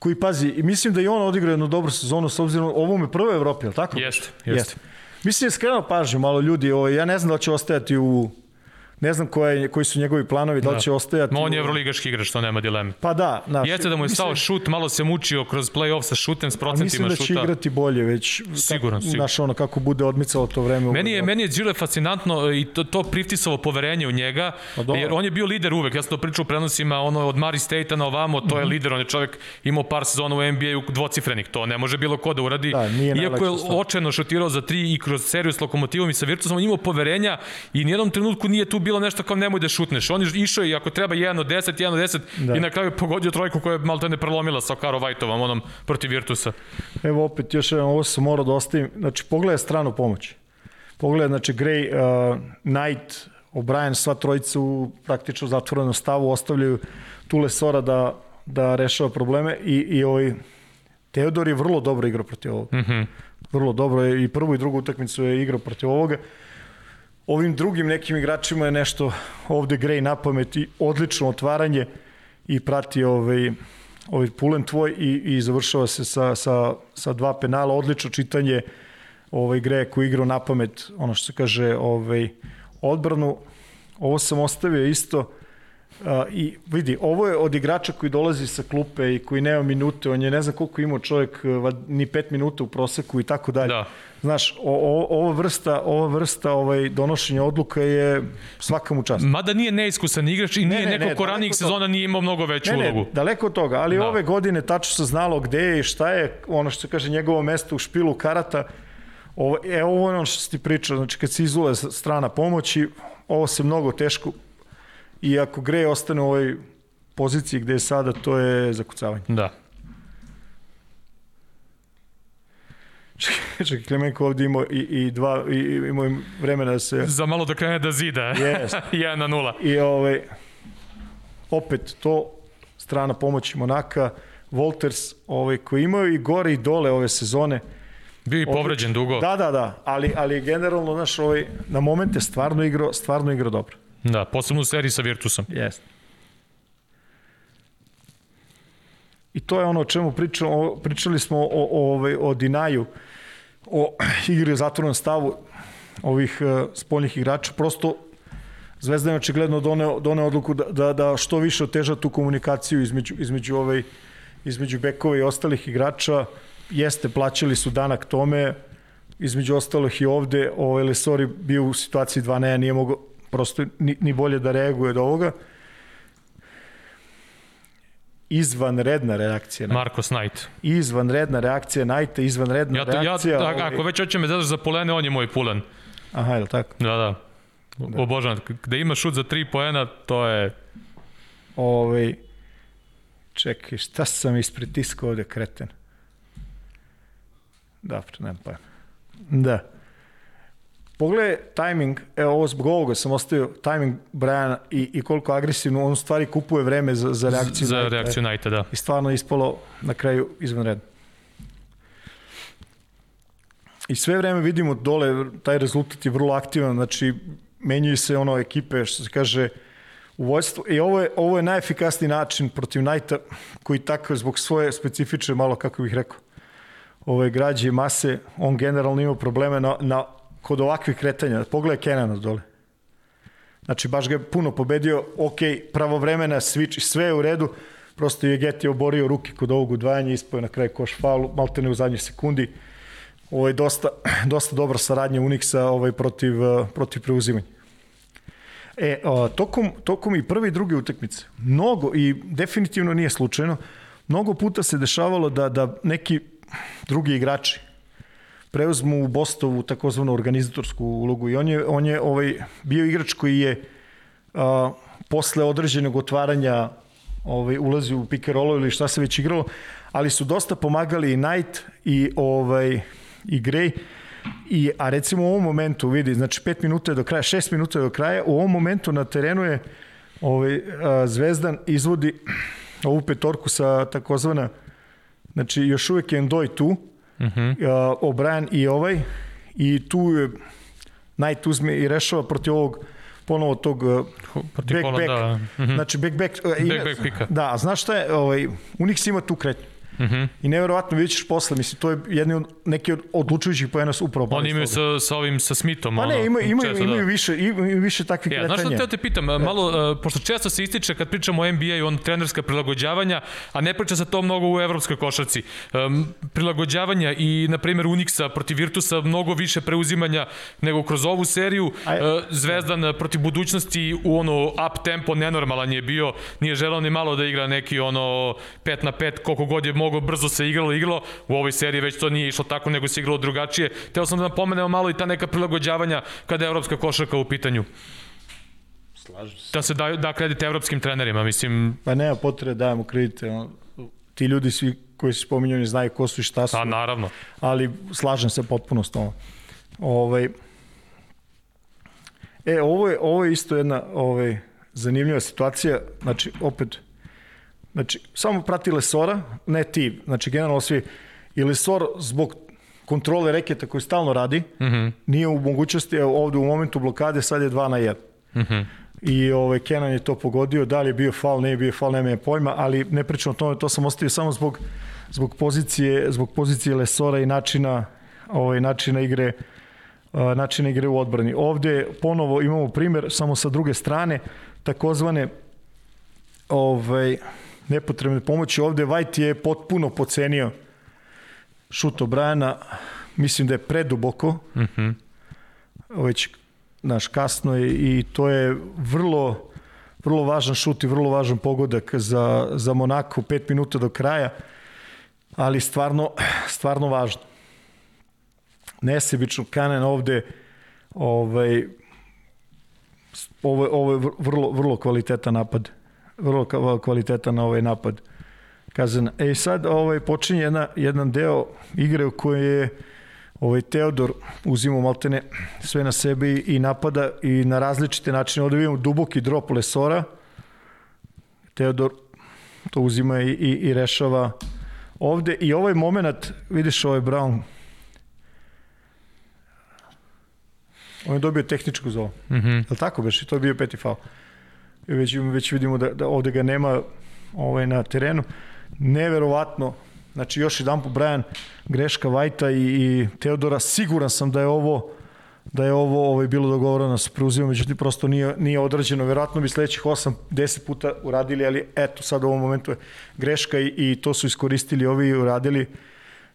koji, pazi, mislim da i on odigrao jednu dobru sezonu s obzirom, ovo mu je prva Evropa, je li tako? Jeste, jeste. Jest. Mislim je skrenuo pažnju malo ljudi, ovo, ja ne znam da će ostajati u Ne znam koje, koji su njegovi planovi, da li da. će ostajati... Ma on je evroligaški igrač, to nema dileme. Pa da. Znaš, Jeste da mu je mislim, stao šut, malo se mučio kroz play-off sa šutem, s procentima šuta. Mislim da će igrati bolje već. Sigurno, sigurno. Znaš, ono kako bude odmicalo to vreme. Meni je, meni je Gile fascinantno i to, to priftisovo poverenje u njega, pa jer on je bio lider uvek. Ja sam to pričao u prenosima, ono od Mari State-a na ovamo, to je mm -hmm. lider, on je čovek imao par sezona u NBA-u dvocifrenih, to ne može bilo ko da uradi. Da, Iako je očajno šutirao za tri i kroz seriju s Lokomotivom i sa Virtusom, on imao poverenja i nijednom trenutku nije tu bilo nešto kao nemoj da šutneš. On je išao i ako treba 1 od 10, 1 od 10 da. i na kraju pogodio trojku koja je malo ne prelomila sa Karo Vajtovom, onom protiv Virtusa. Evo opet još jedan, ovo sam morao da ostavim. Znači, pogledaj stranu pomoći. Pogledaj, znači, Gray, uh, Knight, O'Brien, sva trojica u praktično zatvorenom stavu ostavljaju Tule Sora da, da rešava probleme i, i ovaj Teodor je vrlo dobro igrao protiv ovoga. Mm -hmm. Vrlo dobro je i prvu i drugu utakmicu je igrao protiv ovoga ovim drugim nekim igračima je nešto ovde grej na pamet i odlično otvaranje i prati ovaj, ovaj pulen tvoj i, i završava se sa, sa, sa dva penala, odlično čitanje ovaj gre koji igrao na pamet, ono što se kaže ovaj, odbranu. Ovo sam ostavio isto, A, I vidi, ovo je od igrača koji dolazi sa klupe i koji nema minute, on je ne znam koliko imao čovjek, ni pet minuta u proseku i tako dalje. Da. Znaš, o, o, ova vrsta, ova vrsta ovaj, donošenja odluka je svaka mu čast. Mada nije neiskusan igrač i nije ne, ne, neko ne, ko ranijih sezona nije imao mnogo veću ne, ulogu. Ne, daleko od toga, ali da. ove godine tačno se znalo gde je i šta je, ono što se kaže njegovo mesto u špilu karata, ovo, e, ovo je ono što si ti pričao, znači kad se izule strana pomoći, ovo se mnogo teško i ako Grej ostane u ovoj poziciji gde je sada, to je zakucavanje. Da. Čekaj, čekaj, Klemenko ovdje imao i, i dva, i, imao vremena da se... Za malo da krene da zida. Yes. 1 (laughs) na 0. I ovaj, opet to, strana pomoći Monaka, Wolters, ovaj, koji imaju i gore i dole ove sezone. Bio i povređen dugo. Da, da, da, ali, ali generalno, znaš, ovaj, na momente stvarno igrao, stvarno igrao dobro. Da, posebno u seriji sa Virtusom. Jeste. I to je ono o čemu pričamo, pričali smo o, o, o, o Dinaju, o igri u zatvornom stavu ovih uh, spoljnih igrača. Prosto Zvezda je očigledno doneo, doneo odluku da, da, da što više oteža tu komunikaciju između, između, ovaj, između bekova i ostalih igrača. Jeste, plaćali su danak tome, između ostalih i ovde, ovaj Lesori bio u situaciji 2 ne, nije mogao prosto ni, ni bolje da reaguje od ovoga. Izvanredna reakcija. Marko Snajt. Izvanredna reakcija Najta, izvanredna ja to, reakcija. Ja, ovaj... Ako već hoće me zadaš za polene, on je moj pulen. Aha, je li tako? Da, da. da. Obožavam. Gde ima šut za tri poena, to je... Ovaj, čekaj, šta sam ispritiskao ovde kreten? Dobro, nema pa. Da. Pogledaj tajming, evo ovo zbog ovoga sam ostavio tajming Briana i, i koliko agresivno on stvari kupuje vreme za, za reakciju Za Najta, reakciju Najta, da. I stvarno ispalo na kraju izvanredno. I sve vreme vidimo dole, taj rezultat je vrlo aktivan, znači menjaju se ono ekipe, što se kaže, u vojstvu. I ovo je, ovo je najefikasniji način protiv Najta, koji tako zbog svoje specifične, malo kako bih rekao, ove građe mase, on generalno ima probleme na, na kod ovakvih kretanja, pogledaj Kenana dole. Znači, baš ga je puno pobedio, ok, pravovremena switch, sve je u redu, prosto je Geti oborio ruke kod ovog udvajanja, ispoje na kraj koš faul, malte ne u zadnjoj sekundi. Ovo je dosta, (clears throat) dosta dobra saradnja Unixa ovaj, protiv, protiv preuzimanja. E, o, tokom, tokom i prve i druge utakmice, mnogo, i definitivno nije slučajno, mnogo puta se dešavalo da, da neki drugi igrači, preuzmu u Bostovu takozvanu organizatorsku ulogu i on je, on je ovaj, bio igrač koji je a, posle određenog otvaranja ovaj, ulazi u rollu ili šta se već igralo, ali su dosta pomagali i Knight i, ovaj, i Gray, I, a recimo u ovom momentu, vidi, znači 5 minuta je do kraja, 6 minuta je do kraja, u ovom momentu na terenu je ovaj, a, Zvezdan izvodi ovu petorku sa takozvana, znači još uvek je Endoj tu, uh -huh. uh, O'Brien i ovaj i tu je Knight uzme i rešava protiv ovog ponovo tog uh, back, back, da. Uh -huh. znači back, back, uh, back, back pika. Da, znaš šta je, ovaj, Unix ima tu kretnju. Uh -huh. I neverovatno vidjet ćeš posle, mislim, to je jedni od, neki od odlučujućih pojena upravo. Oni imaju sa, sa ovim, sa Smithom. Pa ne, imaju, imaju, često, imaju, da. više, imaju više takvih ja, kretanja. Znaš što te, pitam, malo, uh, pošto često se ističe kad pričamo o NBA i on trenerska prilagođavanja, a ne priča se to mnogo u evropskoj košarci. Um, prilagođavanja i, na primjer, Unixa protiv Virtusa mnogo više preuzimanja nego kroz ovu seriju. Uh, Zvezdan protiv budućnosti u ono up tempo nenormalan je bio, nije želao ni malo da igra neki ono 5 na 5 koliko god je mnogo brzo se igralo, igralo. U ovoj seriji već to nije išlo tako, nego se igralo drugačije. Teo sam da napomenemo malo i ta neka prilagođavanja kada je evropska košarka u pitanju. Slažem se. Da se da, da kredite evropskim trenerima, mislim... Pa nema potrebe da dajemo kredite. Ti ljudi svi koji se spominju ne znaju ko su i šta su. A, naravno. Ali slažem se potpuno s tom. Ovaj, e, ovo je, ovo je isto jedna ovaj, zanimljiva situacija. Znači, opet, Znači, samo prati Lesora, ne ti, znači generalno svi. I Lesor zbog kontrole reketa koji stalno radi, mm -hmm. nije u mogućnosti, ovde u momentu blokade sad je 2 na 1. Mm -hmm. I ovaj, Kenan je to pogodio, da li je bio fal, ne je bio fal, nema je pojma, ali ne pričam o tome, to sam ostavio samo zbog, zbog pozicije, zbog pozicije Lesora i načina, ovaj, načina igre načina igre u odbrani. Ovde ponovo imamo primer, samo sa druge strane, takozvane ovaj, nepotrebne pomoći. Ovde White je potpuno pocenio šut O'Briana. Mislim da je preduboko. Mm -hmm. Već naš kasno je i to je vrlo vrlo važan šut i vrlo važan pogodak za, za Monako, 5 minuta do kraja, ali stvarno, stvarno važno. Nesebično Kanen ovde ovaj, ovo, ovo je vrlo, vrlo kvalitetan napad. Vrlo kvalitetan ovaj napad. Kazan. E sad ovaj, počinje jedna, jedan deo igre u kojoj je ovaj Teodor uzima maltene sve na sebe i napada i na različite načine. Ovde vidimo duboki drop Lesora. Teodor to uzima i, i, i rešava ovde. I ovaj moment, vidiš ovaj Brown, on je dobio tehničku zovu. Mm -hmm. Je li tako beš? To je bio peti faul. Već, već vidimo da, da ovde ga nema ovaj, na terenu. Neverovatno Znači, još jedan po Brian, greška Vajta i, i Teodora, siguran sam da je ovo da je ovo ovaj, bilo dogovoreno sa preuzimom, međutim prosto nije, nije odrađeno. Verovatno bi sledećih 8-10 puta uradili, ali eto, sad u ovom momentu je greška i, i to su iskoristili ovi i uradili.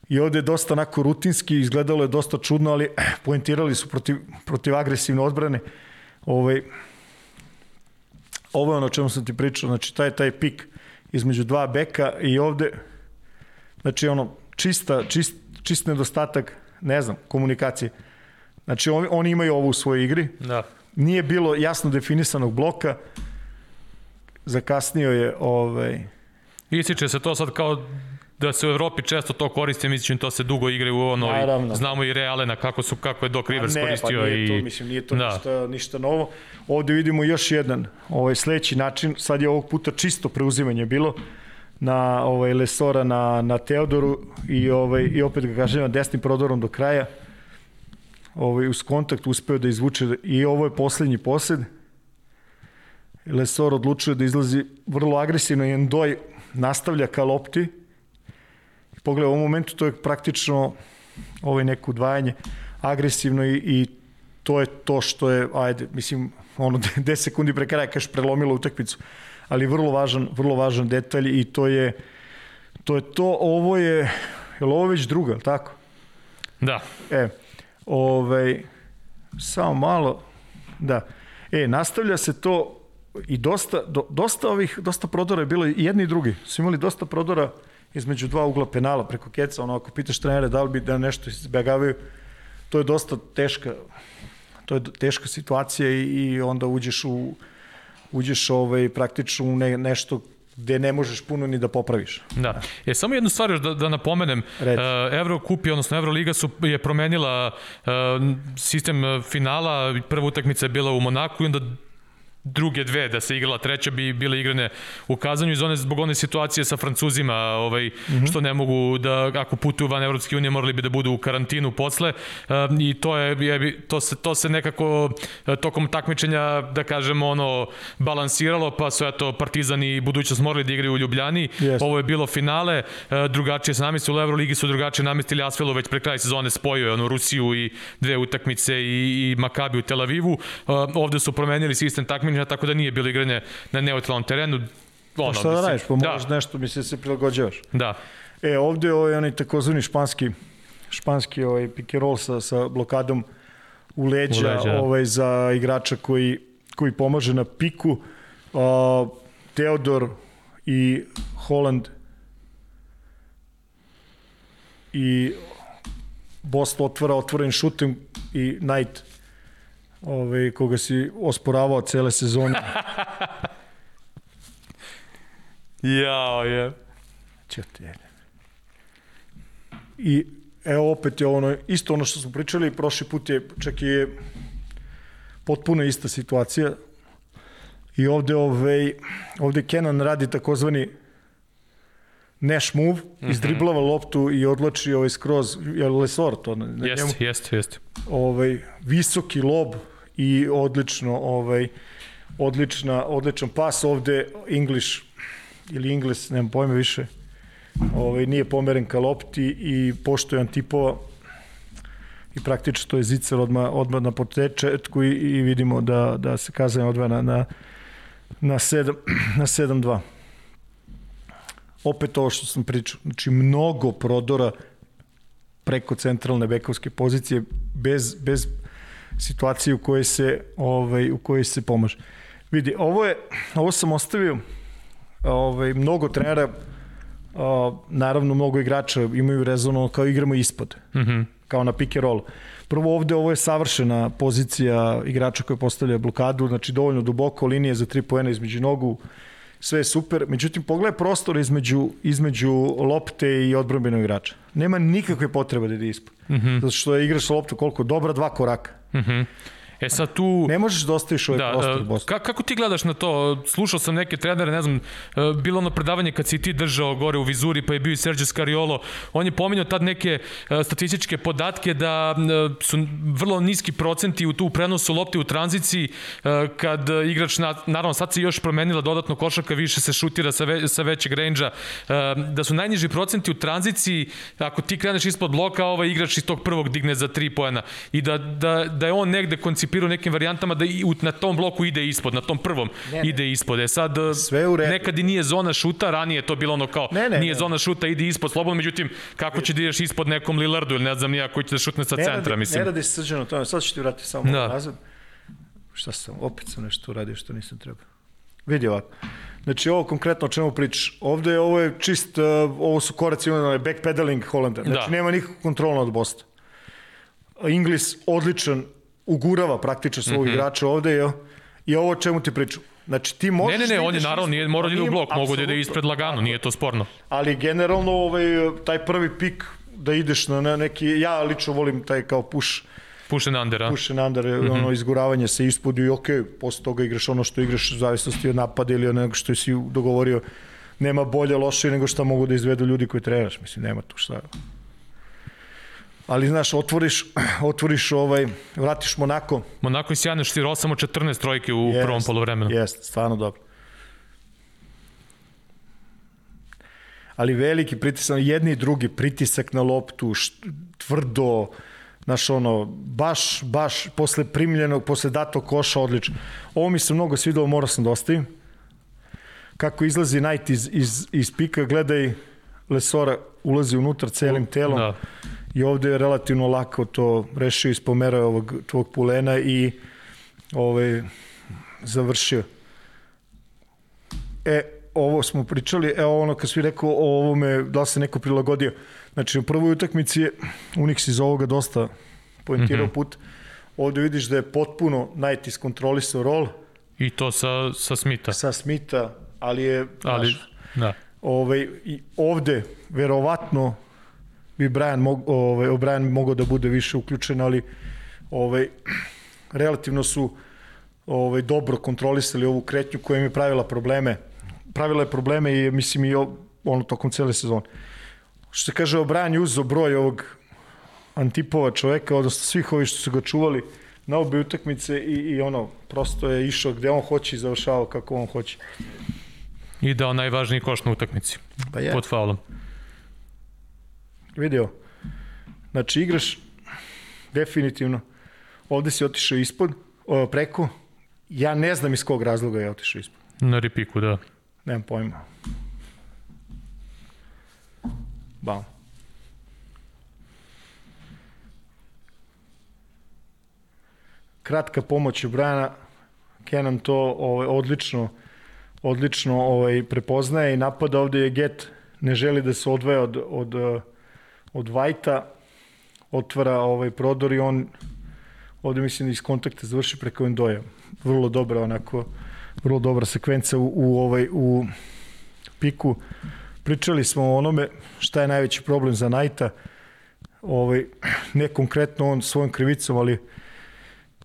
I ovde je dosta onako rutinski, izgledalo je dosta čudno, ali eh, (clears throat) poentirali su protiv, protiv agresivne odbrane. Ovaj, ovo je ono o čemu sam ti pričao, znači taj, taj pik između dva beka i ovde Znači, ono, čista, čist, čist nedostatak, ne znam, komunikacije. Znači, oni, oni imaju ovo u svojoj igri. Da. Nije bilo jasno definisanog bloka. Zakasnio je ovaj... Ističe se to sad kao da se u Evropi često to koristi, mislim to se dugo igra u ono, Naravno. znamo i Realena kako su kako je Doc Rivers ne, pa koristio pa nije i to, mislim nije to da. ništa, ništa novo. Ovde vidimo još jedan ovaj sledeći način, sad je ovog puta čisto preuzimanje bilo na ovaj Lesora na na Teodoru i ovaj i opet ga kažem desnim prodorom do kraja. Ovaj uz kontakt uspeo da izvuče i ovo je poslednji posed. Lesor odlučuje da izlazi vrlo agresivno i Endoj nastavlja ka lopti. Pogledaj, u ovom momentu to je praktično ovaj neko udvajanje agresivno i, i to je to što je, ajde, mislim, ono (laughs) 10 sekundi pre kraja kaže prelomilo utakmicu ali vrlo važan, vrlo važan detalj i to je to je to, ovo je je ovo već druga, tako? Da. E, ovaj, samo malo, da. E, nastavlja se to i dosta, do, dosta ovih, dosta prodora je bilo i jedni i drugi. Su imali dosta prodora između dva ugla penala preko keca, ono ako pitaš trenere da li bi da nešto izbegavaju, to je dosta teška to je teška situacija i, i onda uđeš u uđeš ovaj, praktično u ne, nešto gde ne možeš puno ni da popraviš. Da. Je samo jednu stvar još da, da napomenem. Uh, Euro kupi, odnosno Euroliga su je promenila uh, sistem finala. Prva utakmica je bila u Monaku i onda druge dve, da se igrala treća bi bile igrane u kazanju iz one, zbog one situacije sa Francuzima, ovaj, mm -hmm. što ne mogu da, ako putuju van Evropske unije, morali bi da budu u karantinu posle um, i to je, je to, se, to se nekako e, tokom takmičenja, da kažemo, ono, balansiralo, pa su eto Partizan i budućnost morali da igraju u Ljubljani. Yes. Ovo je bilo finale, uh, drugačije se namestili u Euroligi su drugačije namestili Asvelo već pre kraja sezone spojio ono Rusiju i dve utakmice i, i Makabi u Tel Avivu. Uh, ovde su promenili sistem takmičenja igranja, tako da nije bilo igranje na neutralnom terenu. Ono, pa šta da radiš, pa možeš da. nešto, mislim, da se prilagođavaš. Da. E, ovde je ovaj onaj takozvani španski, španski ovaj pick and roll sa, sa blokadom u leđa, u leđa. Da. ovaj, za igrača koji, koji pomaže na piku. Uh, Teodor i Holland i Bost otvara otvoren šutem i Knight ovaj, koga si osporavao cele sezone. (laughs) Jao, je. Čet, je. I evo opet je ono, isto ono što smo pričali, prošli put je čak i potpuno ista situacija. I ovde, ovaj, ovde Kenan radi takozvani Nash move, mm -hmm. izdriblava loptu i odlači ovaj skroz, je Lesor to? Jeste, jeste, jeste. Ovaj, visoki lob, i odlično ovaj odlična odličan pas ovde English ili Ingles, nemam pojma više. Ovaj nije pomeren ka lopti i poštojan tipova i praktično to je zicer odma odma na početku i, i vidimo da da se kazanje odvaja na, na na 7 (clears throat) na 7-2. Opet ovo što sam pričao, znači mnogo prodora preko centralne bekovske pozicije bez, bez situacije u kojoj se ovaj u kojoj se pomaže. Vidi, ovo je ovo sam ostavio ovaj mnogo trenera a, naravno mnogo igrača imaju rezono kao igramo ispod. Mhm. Mm kao na pick and roll. Prvo ovde ovo je savršena pozicija igrača koji postavlja blokadu, znači dovoljno duboko linije za tri poena između nogu, sve je super. Međutim, pogledaj prostor između, između lopte i odbranbenog igrača. Nema nikakve potrebe da ide ispod. Mm -hmm. Zato što je igraš loptu koliko? Dobra dva koraka. Mm -hmm. E sad tu... Ne možeš da ostaviš ovaj da, prostor uh, Boston. Kako ti gledaš na to? Slušao sam neke trenere, ne znam, uh, bilo ono predavanje kad si ti držao gore u Vizuri, pa je bio i Sergio Scariolo. On je pominjao tad neke uh, statističke podatke da su vrlo niski procenti u tu prenosu lopte u tranziciji kad igrač, na, naravno sad se još promenila dodatno košaka, više se šutira sa, ve, sa većeg range da su najniži procenti u tranziciji, ako ti kreneš ispod bloka, ovaj igrač iz tog prvog digne za 3 poena i da, da, da je on negde koncipirao koncipirao nekim varijantama da i na tom bloku ide ispod, na tom prvom ne, ne. ide ispod. E sad, Sve u redu. nekad i nije zona šuta, ranije to bilo ono kao, ne, ne, nije ne. zona šuta, ide ispod slobodno, međutim, kako će da ideš ispod nekom Lillardu ili ne znam nija koji će da šutne sa ne centra, radi, mislim. Ne radi se srđano tome, sad ću ti vratiti samo da. nazad. Šta sam, opet sam nešto uradio što nisam trebao. Vidi ovako. Znači ovo konkretno o čemu pričaš. Ovde ovo je čist, uh, ovo su koraci, ono backpedaling Holanda. Znači da. nema nikakvu kontrola od Bosta. Inglis odličan ugurava praktično svog mm -hmm. igrača ovde jo, i ovo o čemu ti pričam. Znači ti možeš Ne, ne, ne, da on je naravno nije mora da ide u blok, mogu da ide ispred lagano, nije to sporno. Ali generalno ovaj taj prvi pik da ideš na neki ja lično volim taj kao push Push and under, a? Push and under, mm -hmm. ono izguravanje se ispod i ok, posle toga igraš ono što igraš u zavisnosti od napada ili od nego što si dogovorio. Nema bolje, loše nego šta mogu da izvedu ljudi koji treniraš. Mislim, nema tu šta ali znaš, otvoriš, (clears throat) otvoriš ovaj, vratiš Monako. Monako je sjajno štirao samo 14 trojke u jest, prvom polovremenu. Jeste, stvarno dobro. Ali veliki pritisak, jedni i drugi pritisak na loptu, št, tvrdo, znaš ono, baš, baš posle primljenog, posle datog koša odlično. Ovo mi se mnogo svidalo, morao sam da ostavim. Kako izlazi Knight iz, iz, iz pika, gledaj Lesora ulazi unutar celim telom. Da i ovde je relativno lako to rešio iz pomera ovog tvog pulena i ovaj, završio. E, ovo smo pričali, evo ono kad svi rekao o ovome, da se neko prilagodio. Znači, u prvoj utakmici je Unix iz ovoga dosta poentirao mm -hmm. put. Ovde vidiš da je potpuno Knight iskontrolisao rol. I to sa, sa Smita. Sa Smita, ali je... Ali, naš, da. Ovaj, i ovde, verovatno, bi Brian mog, ovaj, Brian mogao da bude više uključen, ali ovaj, relativno su ovaj, dobro kontrolisali ovu kretnju koja im je pravila probleme. Pravila je probleme i mislim i ono tokom cele sezone. Što se kaže, Brian je uzao broj ovog antipova čoveka, odnosno svih ovih što su ga čuvali na obe utakmice i, i ono, prosto je išao gde on hoće i završavao kako on hoće. I dao najvažniji koš na utakmici. Pa je. Pod faulom vidio. Znači, igraš definitivno. Ovde si otišao ispod, o, preko. Ja ne znam iz kog razloga je otišao ispod. Na ripiku, da. Nemam pojma. Bam. Kratka pomoć Brana. Kenan to ovaj, odlično odlično ovaj, prepoznaje i napada ovde je Get ne želi da se odvaja od, od, od Vajta otvara ovaj prodor i on ovde mislim iz kontakta završi preko Endoja. Vrlo dobra onako vrlo dobra sekvenca u, u ovaj u piku. Pričali smo o onome šta je najveći problem za Najta. Ovaj ne konkretno on svojom krivicom, ali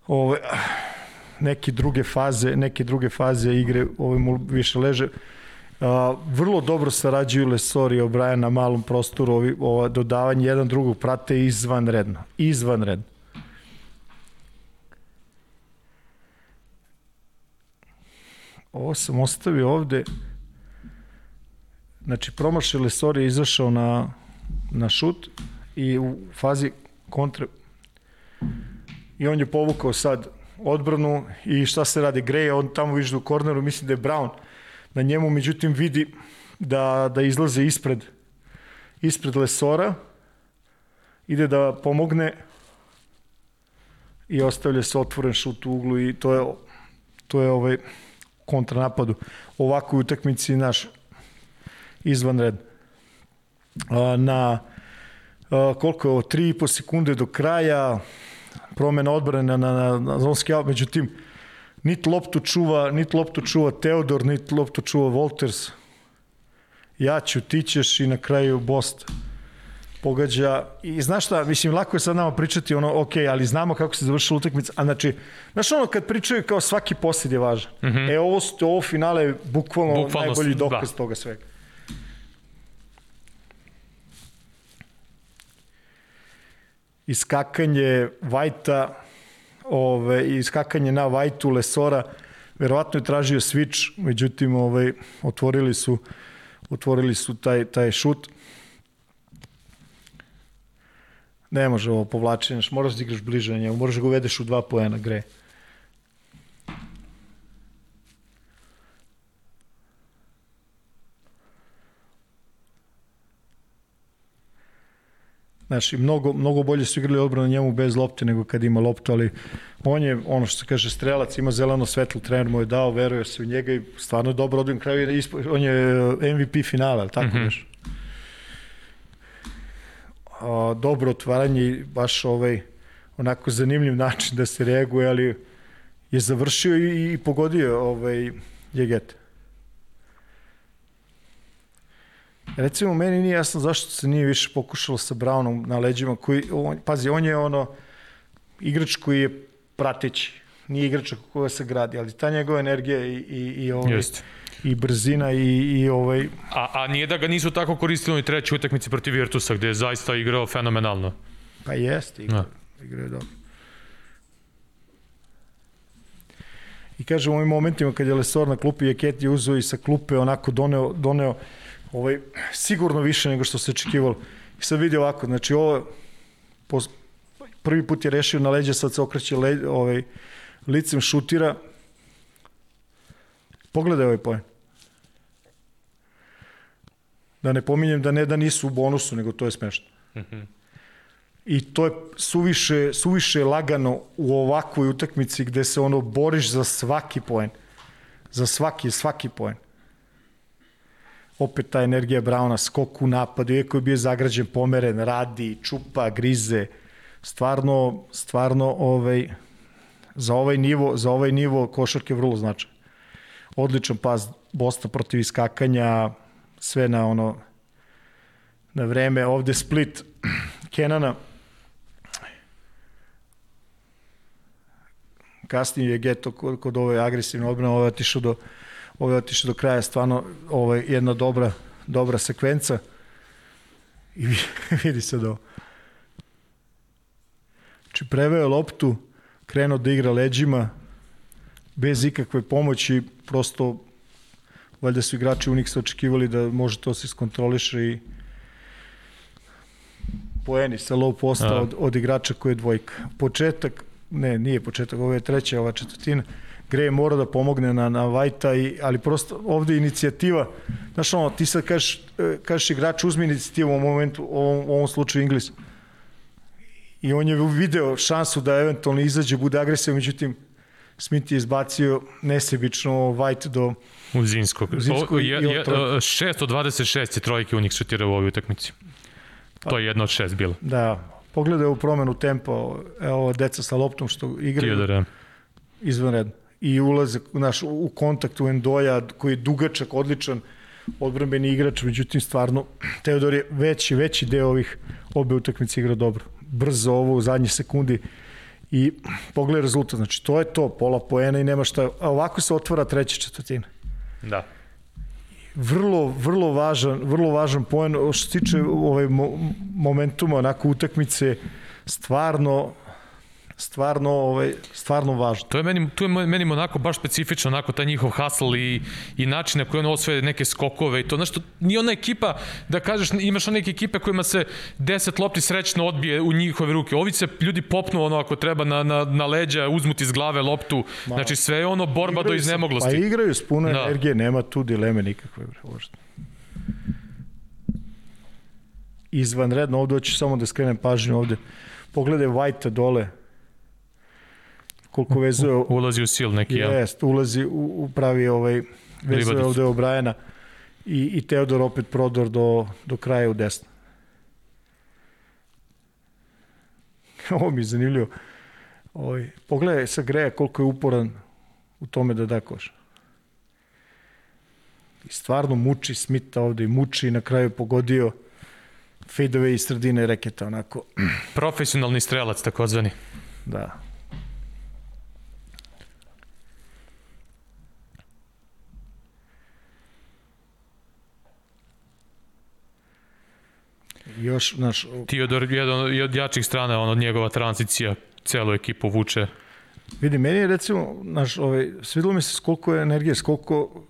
ovaj neke druge faze, neke druge faze igre ovaj mu više leže Vrlo dobro sarađuju Lesor i O'Brien na malom prostoru, ovi, ova dodavanje jedan drugog prate izvanredno. Izvanredno. Ovo sam ostavio ovde. Znači, promašaj Lesor je izašao na, na šut i u fazi kontre i on je povukao sad odbranu i šta se radi, Gray, on tamo viže u korneru, mislim da je Brown na njemu, međutim vidi da, da izlaze ispred, ispred Lesora, ide da pomogne i ostavlja se otvoren šut u uglu i to je, to je ovaj kontranapadu. Ovakvoj utakmici naš izvan red. Na koliko je ovo, 3,5 sekunde do kraja, promena odbrane na, na, na zonski out, međutim, nit loptu čuva, nit loptu čuva Teodor, nit loptu čuva Wolters. Ja ću, ti ćeš i na kraju Bost pogađa. I znaš šta, mislim, lako je sad nama pričati ono, ok, ali znamo kako se završila utakmica. A znači, znaš ono, kad pričaju kao svaki posled je važan. Mm -hmm. E, ovo, ovo finale je bukvalno, bukvalno najbolji dokaz da. toga svega. iskakanje Vajta ove, iskakanje na Vajtu Lesora verovatno je tražio switch međutim ovaj, otvorili su otvorili su taj, taj šut ne može ovo povlačenje, moraš da igraš bliže njemu, moraš da ga uvedeš u dva poena gre. Znaš, i mnogo, mnogo bolje su igrali odbranu njemu bez lopte nego kad ima loptu, ali on je, ono što se kaže, strelac, ima zeleno svetlo, trener mu je dao, veruje se u njega i stvarno dobro odbran kraju, on je MVP finala, tako mm -hmm. A, dobro otvaranje baš ovaj, onako zanimljiv način da se reaguje, ali je završio i, i pogodio ovaj, Jeget. Recimo, meni nije jasno zašto se nije više pokušalo sa Brownom na leđima, koji, on, pazi, on je ono, igrač koji je prateći, nije igrač koja se gradi, ali ta njegova energija i, i, i, ovaj, Jeste. i brzina i, i ovaj... A, a nije da ga nisu tako koristili u trećoj utakmici protiv Virtusa, gde je zaista igrao fenomenalno. Pa jeste, igrao, da. igrao je dobro. I kažem, u ovim momentima kad je Lesor na klupi, je Ket je uzeo i sa klupe onako doneo, doneo ovaj, sigurno više nego što se očekivalo. I sad vidi ovako, znači ovo po, prvi put je rešio na leđe, sad se okreće le, ovaj, licem šutira. Pogledaj ovaj poen. Da ne pominjem da ne da nisu u bonusu, nego to je smešno. Mm -hmm. I to je suviše, suviše lagano u ovakvoj utakmici gde se ono boriš za svaki poen. Za svaki, svaki poen opet ta energija Brauna, skok u napadu, iako je bio zagrađen, pomeren, radi, čupa, grize, stvarno, stvarno ovaj, za ovaj nivo, za ovaj nivo košarke vrlo značajan. Odličan pas Bosta protiv iskakanja, sve na ono na vreme, ovde split (clears throat) Kenana. Kasnije je Geto kod, ove agresivne odbrane, ovo je otišao do ovo je otišao do kraja, stvarno ovo je jedna dobra, dobra sekvenca i (laughs) vidi se da ovo. Znači preveo loptu, krenuo da igra leđima, bez ikakve pomoći, prosto valjda su igrači Unixa očekivali da može to se iskontroliše i poeni sa low posta od, od igrača koji je dvojka. Početak, ne, nije početak, ovo je treća, ova četvrtina, Gray mora da pomogne na, na Vajta, i, ali prosto ovde inicijativa, znaš ono, ti sad kažeš, e, kažeš igrač uzmi inicijativu u momentu, u ovom, u ovom slučaju Inglis. I on je video šansu da eventualno izađe, bude agresivan, međutim, Smith je izbacio nesebično White do Uzinskog. Uzinskog o, je, je, 6 od 26 je trojke u njih šutirao u ovoj utakmici. To je jedno od šest bilo. Da, pogledaj u promenu tempa, evo deca sa loptom što igraju. Teodora. Izvanredno i ulaze naš, u kontakt u Endoja koji je dugačak, odličan odbrambeni igrač, međutim stvarno Teodor je veći, veći deo ovih obe utakmice igra dobro. Brzo ovo u zadnjih sekundi i pogledaj rezultat, znači to je to, pola poena i nema šta, a ovako se otvara treća četvrtina. Da. Vrlo, vrlo važan, vrlo važan poen, što se tiče ovaj momentuma, onako utakmice, stvarno stvarno, ovaj, stvarno važno. To je meni, tu je meni onako baš specifično, onako taj njihov hustle i, i način na koji on osvoje neke skokove i to, znaš, to nije ona ekipa, da kažeš, imaš neke ekipe kojima se 10 lopti srećno odbije u njihove ruke. Ovi se ljudi popnu ono ako treba na, na, na leđa, uzmuti iz glave loptu, Ma, znači sve je ono borba do iznemoglosti. Pa igraju s puno da. energije, nema tu dileme nikakve, bre, uopšte. Izvanredno, ovde hoću samo da skrenem pažnju ovde. Pogledaj White dole, koliko vezuje... U, ulazi u sil neki, jel? Jest, ulazi u, u pravi ovaj, vezuje ovde O'Briena i, i Teodor opet prodor do, do kraja u desno. (laughs) Ovo mi je zanimljivo. Ovaj, pogledaj sa greja koliko je uporan u tome da da koš. I stvarno muči Smita ovde i muči i na kraju pogodio fadeaway iz sredine reketa onako. (clears throat) Profesionalni strelac takozvani. Da. Još, naš... Tiodor, jedan od jačih strana, on od njegova tranzicija, celu ekipu vuče. Vidi, meni je recimo, naš, ovaj, svidilo mi se koliko je energije, koliko,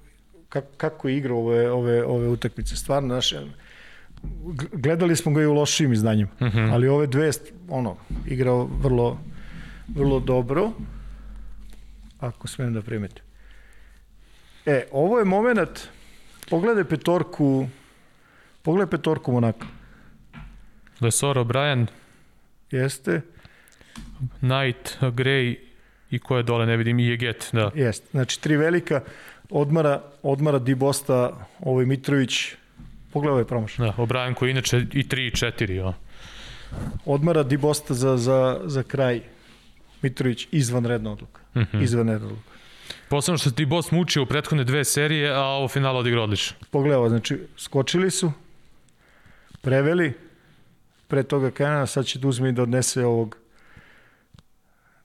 kako, kako je igrao ove, ove, ove utakmice. Stvarno, naš, gledali smo ga i u lošim izdanjima, uh mhm. -huh. ali ove dve, ono, igrao vrlo, vrlo dobro, ako smem da primetim. E, ovo je moment, pogledaj petorku, pogledaj petorku Monaka. Lesor O'Brien. Jeste. Knight, Gray i ko je dole, ne vidim, i Jeget, da. Jeste, znači tri velika, odmara, odmara Dibosta, ovaj Mitrović, pogledaj ovaj promaš. Da, O'Brien koji inače i 3 i 4, ja. Odmara Dibosta za, za, za kraj, Mitrović, izvanredna odluka. Mm -hmm. Izvanredna odluka. Posebno što ti boss mučio u prethodne dve serije, a ovo finale odigra odlično. Pogledaj, znači, skočili su, preveli, pre toga Kenana, sad će da uzme i da odnese ovog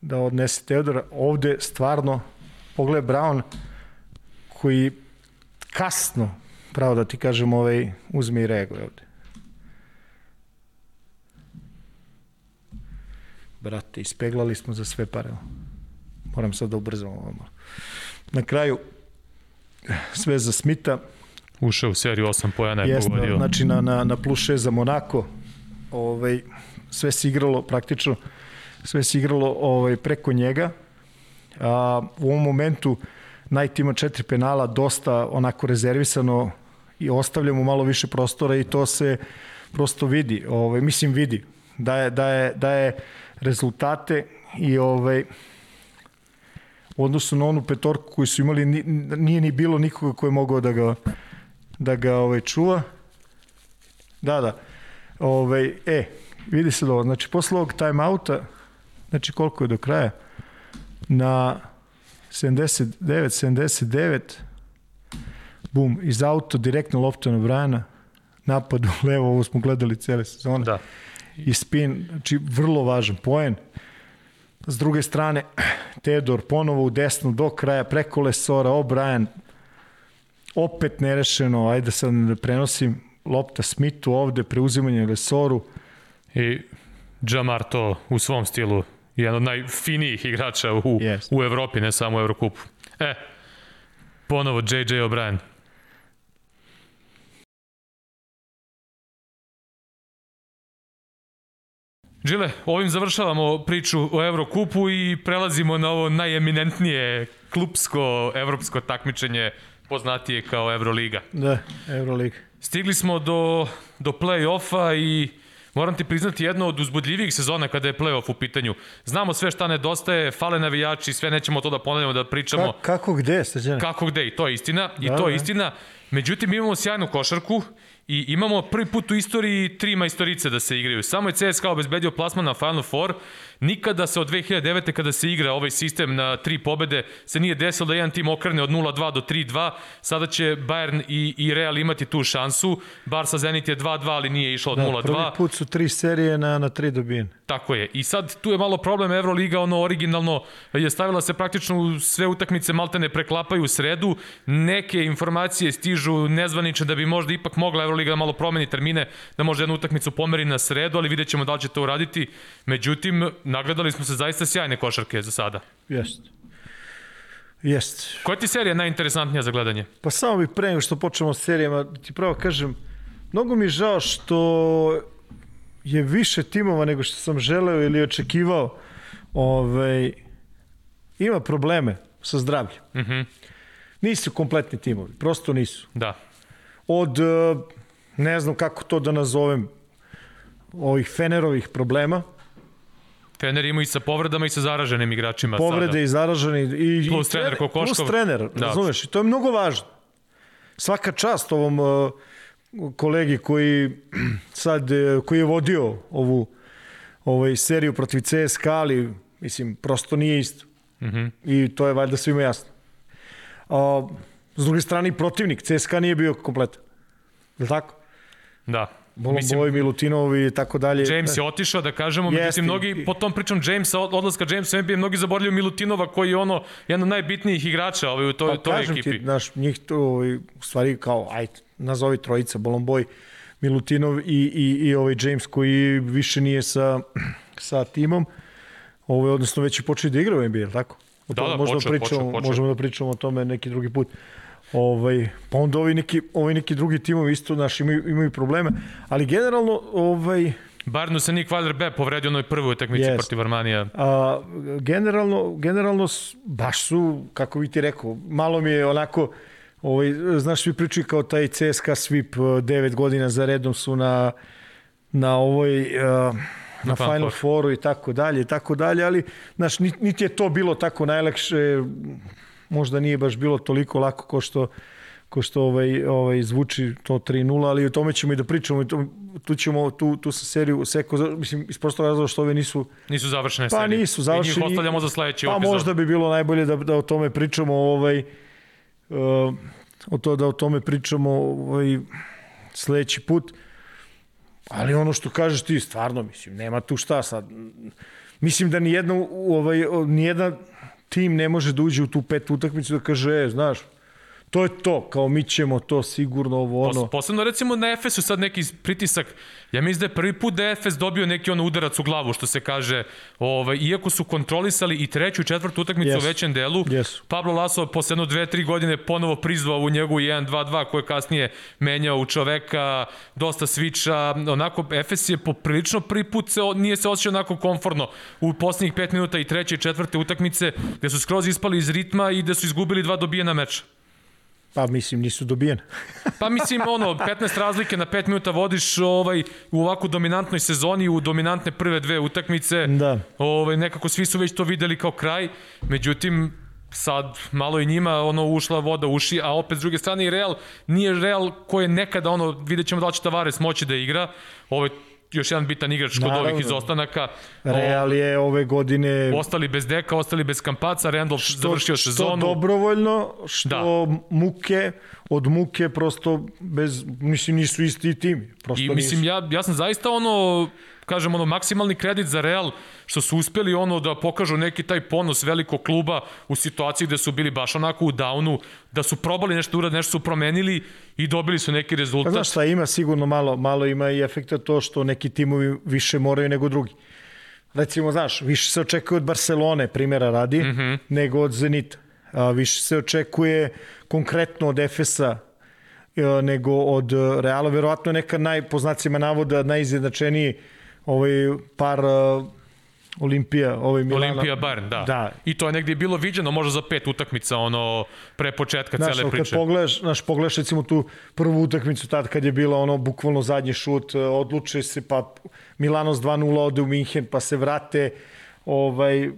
da odnese Teodora. Ovde stvarno pogled Brown koji kasno, pravo da ti kažem, ovaj, uzme i reaguje ovde. Brate, ispeglali smo za sve pare. Moram sad da ubrzam ovo. Na kraju, sve za Smita. Ušao u seriju 8 pojena je Jesno, pogodio. Znači na, na, na plus 6 za Monako, ovaj, sve se igralo praktično, sve se igralo ovaj, preko njega. A, u ovom momentu Knight ima četiri penala, dosta onako rezervisano i ostavljamo malo više prostora i to se prosto vidi, ovaj, mislim vidi, da je, da je, da je rezultate i ovaj, u odnosu na onu petorku koju su imali nije ni bilo nikoga ko je mogao da ga da ga ovaj čuva. Da, da. Ove, e, vidi se dobro, znači posle ovog timeouta, znači koliko je do kraja, na 79, 79, bum, iz auto direktno lopta na Brajana, napad u levo, ovo smo gledali cele sezone. Da. I spin, znači vrlo važan poen. S druge strane, Teodor ponovo u desnu do kraja, preko Lesora, O'Brien, opet nerešeno, ajde sad ne prenosim, lopta Smithu ovde, preuzimanje Lesoru. I Jamar to u svom stilu, jedan od najfinijih igrača u, yes. u Evropi, ne samo u Evrokupu. E, ponovo JJ O'Brien. Žile, ovim završavamo priču o Evrokupu i prelazimo na ovo najeminentnije klubsko evropsko takmičenje poznatije kao Euroliga. Da, Euroliga. Stigli smo do, do play-offa i moram ti priznati jedno od uzbudljivijih sezona kada je play-off u pitanju. Znamo sve šta nedostaje, fale navijači, sve nećemo to da ponavljamo, da pričamo. Ka, kako gde, Srđana? Kako gde, i to je istina, i da, to je da. istina. Međutim, imamo sjajnu košarku i imamo prvi put u istoriji tri majstorice da se igraju. Samo je CSKA obezbedio plasman na Final Four, Nikada se od 2009. kada se igra ovaj sistem na tri pobede se nije desilo da jedan tim okrene od 0-2 do 3-2. Sada će Bayern i, i Real imati tu šansu. Barca Zenit je 2-2, ali nije išlo od 0-2. Da, prvi put su tri serije na, na tri dobijene. Tako je. I sad tu je malo problem Euroliga, ono originalno je stavila se praktično u sve utakmice maltene preklapaju u sredu. Neke informacije stižu nezvanične da bi možda ipak mogla Euroliga da malo promeni termine, da može jednu utakmicu pomeri na sredu, ali vidjet ćemo da li će to uraditi. Međutim, nagledali smo se zaista sjajne košarke za sada. Jeste. Jeste. Koja ti serija najinteresantnija za gledanje? Pa samo bih pre nego što počnemo s serijama, ti pravo kažem, mnogo mi je žao što je više timova nego što sam želeo ili očekivao ovaj, ima probleme sa zdravljem. Mhm. Mm Nisu kompletni timovi, prosto nisu. da. Od, eh, ne znam kako to da nazovem, ovih Fenerovih problema, Fener ima i sa povredama i sa zaraženim igračima povrede sada. i zaraženi i Plus i trener Kokoškov. Plus trener, Da. razumeš, i to je mnogo važno. Svaka čast ovom uh, kolegi koji (clears throat) sad uh, koji je vodio ovu ovaj seriju protiv CSKA, ali mislim prosto nije isto. Mhm. I to je valjda svima jasno. A, s druge strane protivnik CSKA nije bio kompletan. Je li tako? Da. Bolom Boj, Milutinov i tako dalje. James je otišao, da kažemo, Jeste. međutim, mnogi, po tom pričam Jamesa, od- odlaska Jamesa NBA, mnogi zaboravljaju Milutinova koji je ono, jedan od najbitnijih igrača ovaj, u toj, Pa toj kažem ekipi. ti, znaš, njih to ovaj, u stvari kao, aj, nazovi trojica, Bolomboj, Milutinov i, i, i ovaj James koji više nije sa, sa timom, ovaj, odnosno već je počeo da igra u NBA, tako? O Da, da, možemo počeo, pričamo, počeo, počeo. Možemo da pričamo o tome neki drugi put. Ovaj, pa onda ovi neki, ovi neki drugi timovi isto naš, imaju, imaju probleme, ali generalno ovaj, Barnu se Nick Weiler-Bepp povredio onoj prvoj utakmici Jest. protiv Armanija. A, generalno, generalno baš su, kako bi ti rekao, malo mi je onako, ovaj, znaš, svi pričaju kao taj CSKA svip, eh, devet godina za redom su na, na ovoj, uh, na, Na Final Final Four. Fouru i tako dalje, i tako dalje, ali, znaš, niti je to bilo tako najlakše, možda nije baš bilo toliko lako ko što ko što ovaj, ovaj, zvuči to 3-0, ali o tome ćemo i da pričamo. i To, tu ćemo, tu, tu sa seriju Seko, mislim, iz prostog razloga što ove nisu Nisu završene Pa serije. nisu I završeni. njih ostavljamo za sledeći Pa epizod. možda bi bilo najbolje da, da o tome pričamo ovaj, uh, o to da o tome pričamo ovaj, sledeći put. Ali ono što kažeš ti, stvarno, mislim, nema tu šta sad. Mislim da nijedno, ovaj, nijedan tim ne može da uđe u tu petu utakmicu da kaže, e, znaš, to je to, kao mi ćemo to sigurno, ovo ono. Pos, posebno recimo na Efesu sad neki pritisak, ja mislim da je prvi put da je Efes dobio neki ono udarac u glavu, što se kaže, ovaj, iako su kontrolisali i treću i četvrtu utakmicu Jesu. u većem delu, Jesu. Pablo Laso posle jedno dve, tri godine ponovo prizvao u njegu 1-2-2 koje je kasnije menjao u čoveka, dosta sviča, onako Efes je poprilično prvi put se, nije se osjećao onako komforno u poslednjih pet minuta i treće i četvrte utakmice gde su skroz ispali iz ritma i gde su izgubili dva dobijena meča. Pa mislim, nisu dobijene. (laughs) Pa mislim, ono, 15 razlike na 5 minuta vodiš ovaj, u ovako dominantnoj sezoni, u dominantne prve dve utakmice. Da. Ovaj, nekako svi su već to videli kao kraj. Međutim, sad malo i njima ono ušla voda u uši, a opet s druge strane i Real nije Real koji je nekada ono, vidjet ćemo da li će Tavares moći da igra. Ovaj, još jedan bitan igrač kod Naravno. ovih izostanaka. Real je ove godine... Ostali bez deka, ostali bez kampaca, Randolph završio što sezonu. dobrovoljno, što Da. muke, od muke prosto bez, mislim nisu isti tim. Prosto I mislim, nisu. ja, ja sam zaista ono, kažem, ono, maksimalni kredit za Real, što su uspeli ono da pokažu neki taj ponos velikog kluba u situaciji gde su bili baš onako u downu, da su probali nešto urad, nešto su promenili i dobili su neki Pa rezultat. znaš šta, ima sigurno malo, malo ima i efekta to što neki timovi više moraju nego drugi. Recimo, znaš, više se očekuje od Barcelone, primjera radi, mm. -hmm. nego od Zenita. A, više se očekuje konkretno od Efesa e, nego od Reala. Verovatno neka naj, po znacima navoda, najizjednačeniji ovaj par uh, Olimpija, ovaj Milana. Olimpija Bayern, da. Da. I to je negdje bilo viđeno možda za pet utakmica, ono, pre početka Znaš, cele ali kad priče. pogledaš, znaš, pogledaš recimo tu prvu utakmicu tad kad je bila ono bukvalno zadnji šut, e, odluče se pa Milanos 2-0 ode u Minhen pa se vrate ovaj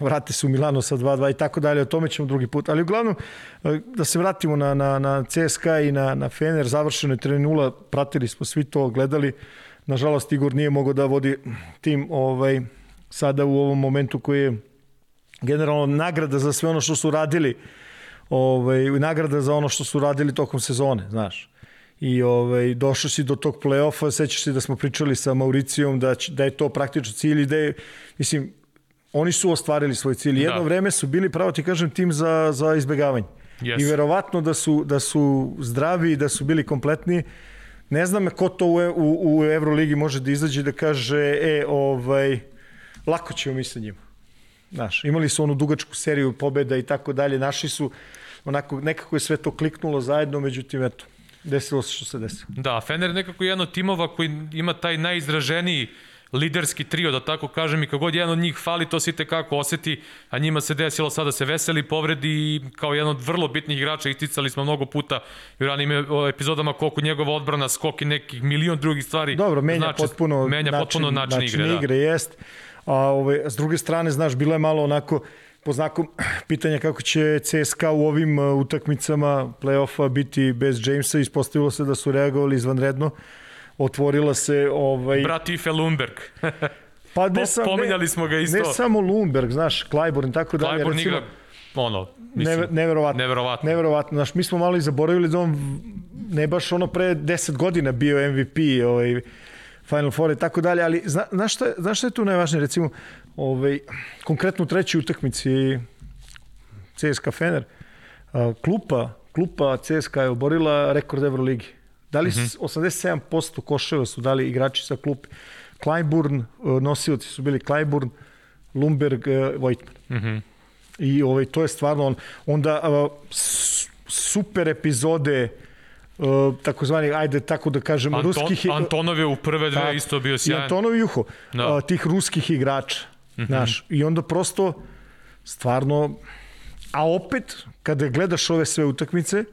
vrate se u Milano sa 2-2 i tako dalje, o tome ćemo drugi put. Ali uglavnom, e, da se vratimo na, na, na CSKA i na, na Fener, završeno je 3-0, pratili smo svi to, gledali. Nažalost, Igor nije mogao da vodi tim ovaj, sada u ovom momentu koji je generalno nagrada za sve ono što su radili ovaj, nagrada za ono što su radili tokom sezone, znaš. I ovaj, došao si do tog play-offa, sećaš se da smo pričali sa Mauricijom da, će- da je to praktično cilj i da je, mislim, oni su ostvarili svoj cilj. Jedno Da. vreme su bili, pravo ti kažem, tim za, za izbegavanje. Yes. I verovatno da su, da su zdravi i da su bili kompletni, ne znam ko to u, u, u Euroligi može da izađe da kaže, e, ovaj, lako ćemo mi sa njima. Znaš, imali su onu dugačku seriju pobeda i tako dalje, naši su, onako, nekako je sve to kliknulo zajedno, međutim, eto, desilo se što se desilo. Da, Fener je nekako jedan od timova koji ima taj najizraženiji liderski trio, da tako kažem, i kagod jedan od njih fali, to se i tekako oseti, a njima se desilo sada se veseli povredi i kao jedan od vrlo bitnih igrača isticali smo mnogo puta u ranim epizodama koliko njegova odbrana, skok i nekih milion drugih stvari. Dobro, menja znači, potpuno, menja način, potpuno način, način igre. igre da. jest. A ove, s druge strane, znaš, bilo je malo onako, po znaku (clears throat) pitanja kako će CSKA u ovim uh, utakmicama play-offa biti bez Jamesa, ispostavilo se da su reagovali izvanredno otvorila se... Ovaj... Brat Ife Lumberg. pa ne sam, Pominjali smo ga isto. Ne samo Lumberg, znaš, i tako dalje. Clyburn recimo, igra, ono, mislim, neve, neverovatno. Neverovatno. Neverovatno. Znaš, mi smo malo i zaboravili da on ne baš ono pre 10 godina bio MVP, ovaj, Final Four i tako dalje, ali zna, znaš, šta, znaš šta je tu najvažnije? Recimo, ovaj, konkretno u trećoj utakmici CSKA Fener, klupa, klupa CSKA je oborila rekord Euroligi. Da li mm -hmm. 87% koševa su dali igrači sa klupe. Kleinburn, e, nosioci su bili Kleinburn, Lumberg, Vojtman. E, mm -hmm. I ovaj, to je stvarno on, onda uh, super epizode uh, takozvani, ajde tako da kažem, Anton, ruskih... Antonov je u prve dve tak, isto bio sjajan. I Antonov i Juho, no. Da. uh, tih ruskih igrača. Mm -hmm. znaš, I onda prosto stvarno... A opet, kada gledaš ove sve utakmice, uh,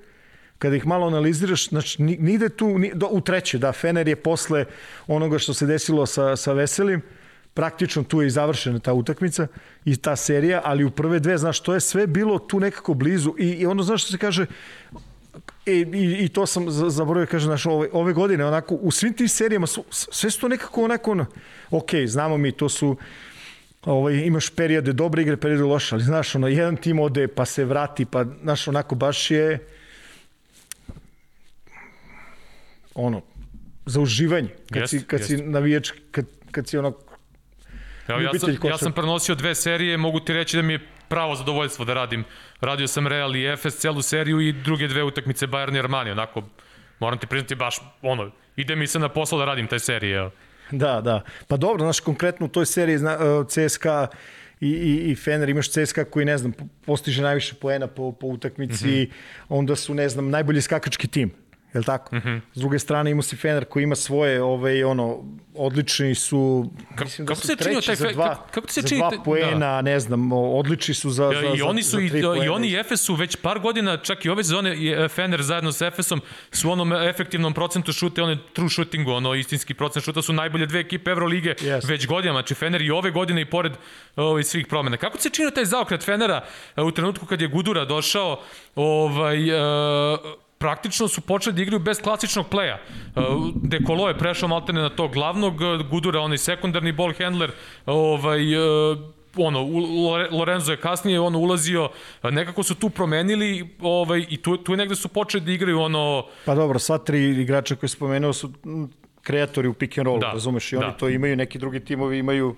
kada ih malo analiziraš, znači nigde tu, ni, do, u treće, da, Fener je posle onoga što se desilo sa, sa Veselim, praktično tu je i završena ta utakmica i ta serija, ali u prve dve, znaš, to je sve bilo tu nekako blizu i, i ono, znaš što se kaže, E, i, I to sam zaboravio da kaže, znaš, ove, ove godine, onako, u svim tim serijama, su, sve su to nekako onako, ono, ok, znamo mi, to su, ovaj, imaš periode dobre igre, periode loše, ali znaš, ono, jedan tim ode, pa se vrati, pa, znaš, onako, baš je, ono, za uživanje. Kad, jest, si, kad jest. si navijač, kad, kad si ono, Evo, ja, sam, ja sam prenosio dve serije, mogu ti reći da mi je pravo zadovoljstvo da radim. Radio sam Real i Efes celu seriju i druge dve utakmice Bayern i Armani, onako, moram ti priznati baš, ono, ide mi se na posao da radim taj serije. Evo. Da, da. Pa dobro, znaš, konkretno u toj seriji zna, uh, CSKA i, i, i Fener, imaš CSKA koji, ne znam, postiže najviše poena po, po utakmici, mm -hmm. onda su, ne znam, najbolji skakački tim je li tako? Mm -hmm. S druge strane ima si Fener koji ima svoje, ovaj, ono, odlični su, Ka, mislim da kako su treći taj za dva, kako, se za dva da. poena, da. ne znam, odlični su za, za, i oni su, za, za i, i oni i Efes su već par godina, čak i ove sezone, e, Fener zajedno sa Efesom su onom efektivnom procentu šute, one true shootingu, ono istinski procent šuta su najbolje dve ekipe Evrolige yes. već godinama, znači Fener i ove godine i pored ovaj, svih promena. Kako se činio taj zaokret Fenera e, u trenutku kad je Gudura došao, ovaj, uh, praktično su počeli da igraju bez klasičnog pleja. Dekolo je prešao maltene na to glavnog, uh, Gudura onaj sekundarni ball handler, ovaj, uh, ono, Lorenzo je kasnije ono ulazio, nekako su tu promenili ovaj, i tu, tu je negde su počeli da igraju ono... Pa dobro, sva tri igrača koje spomenuo su kreatori u pick and roll, da, razumeš, i oni da. to imaju, neki drugi timovi imaju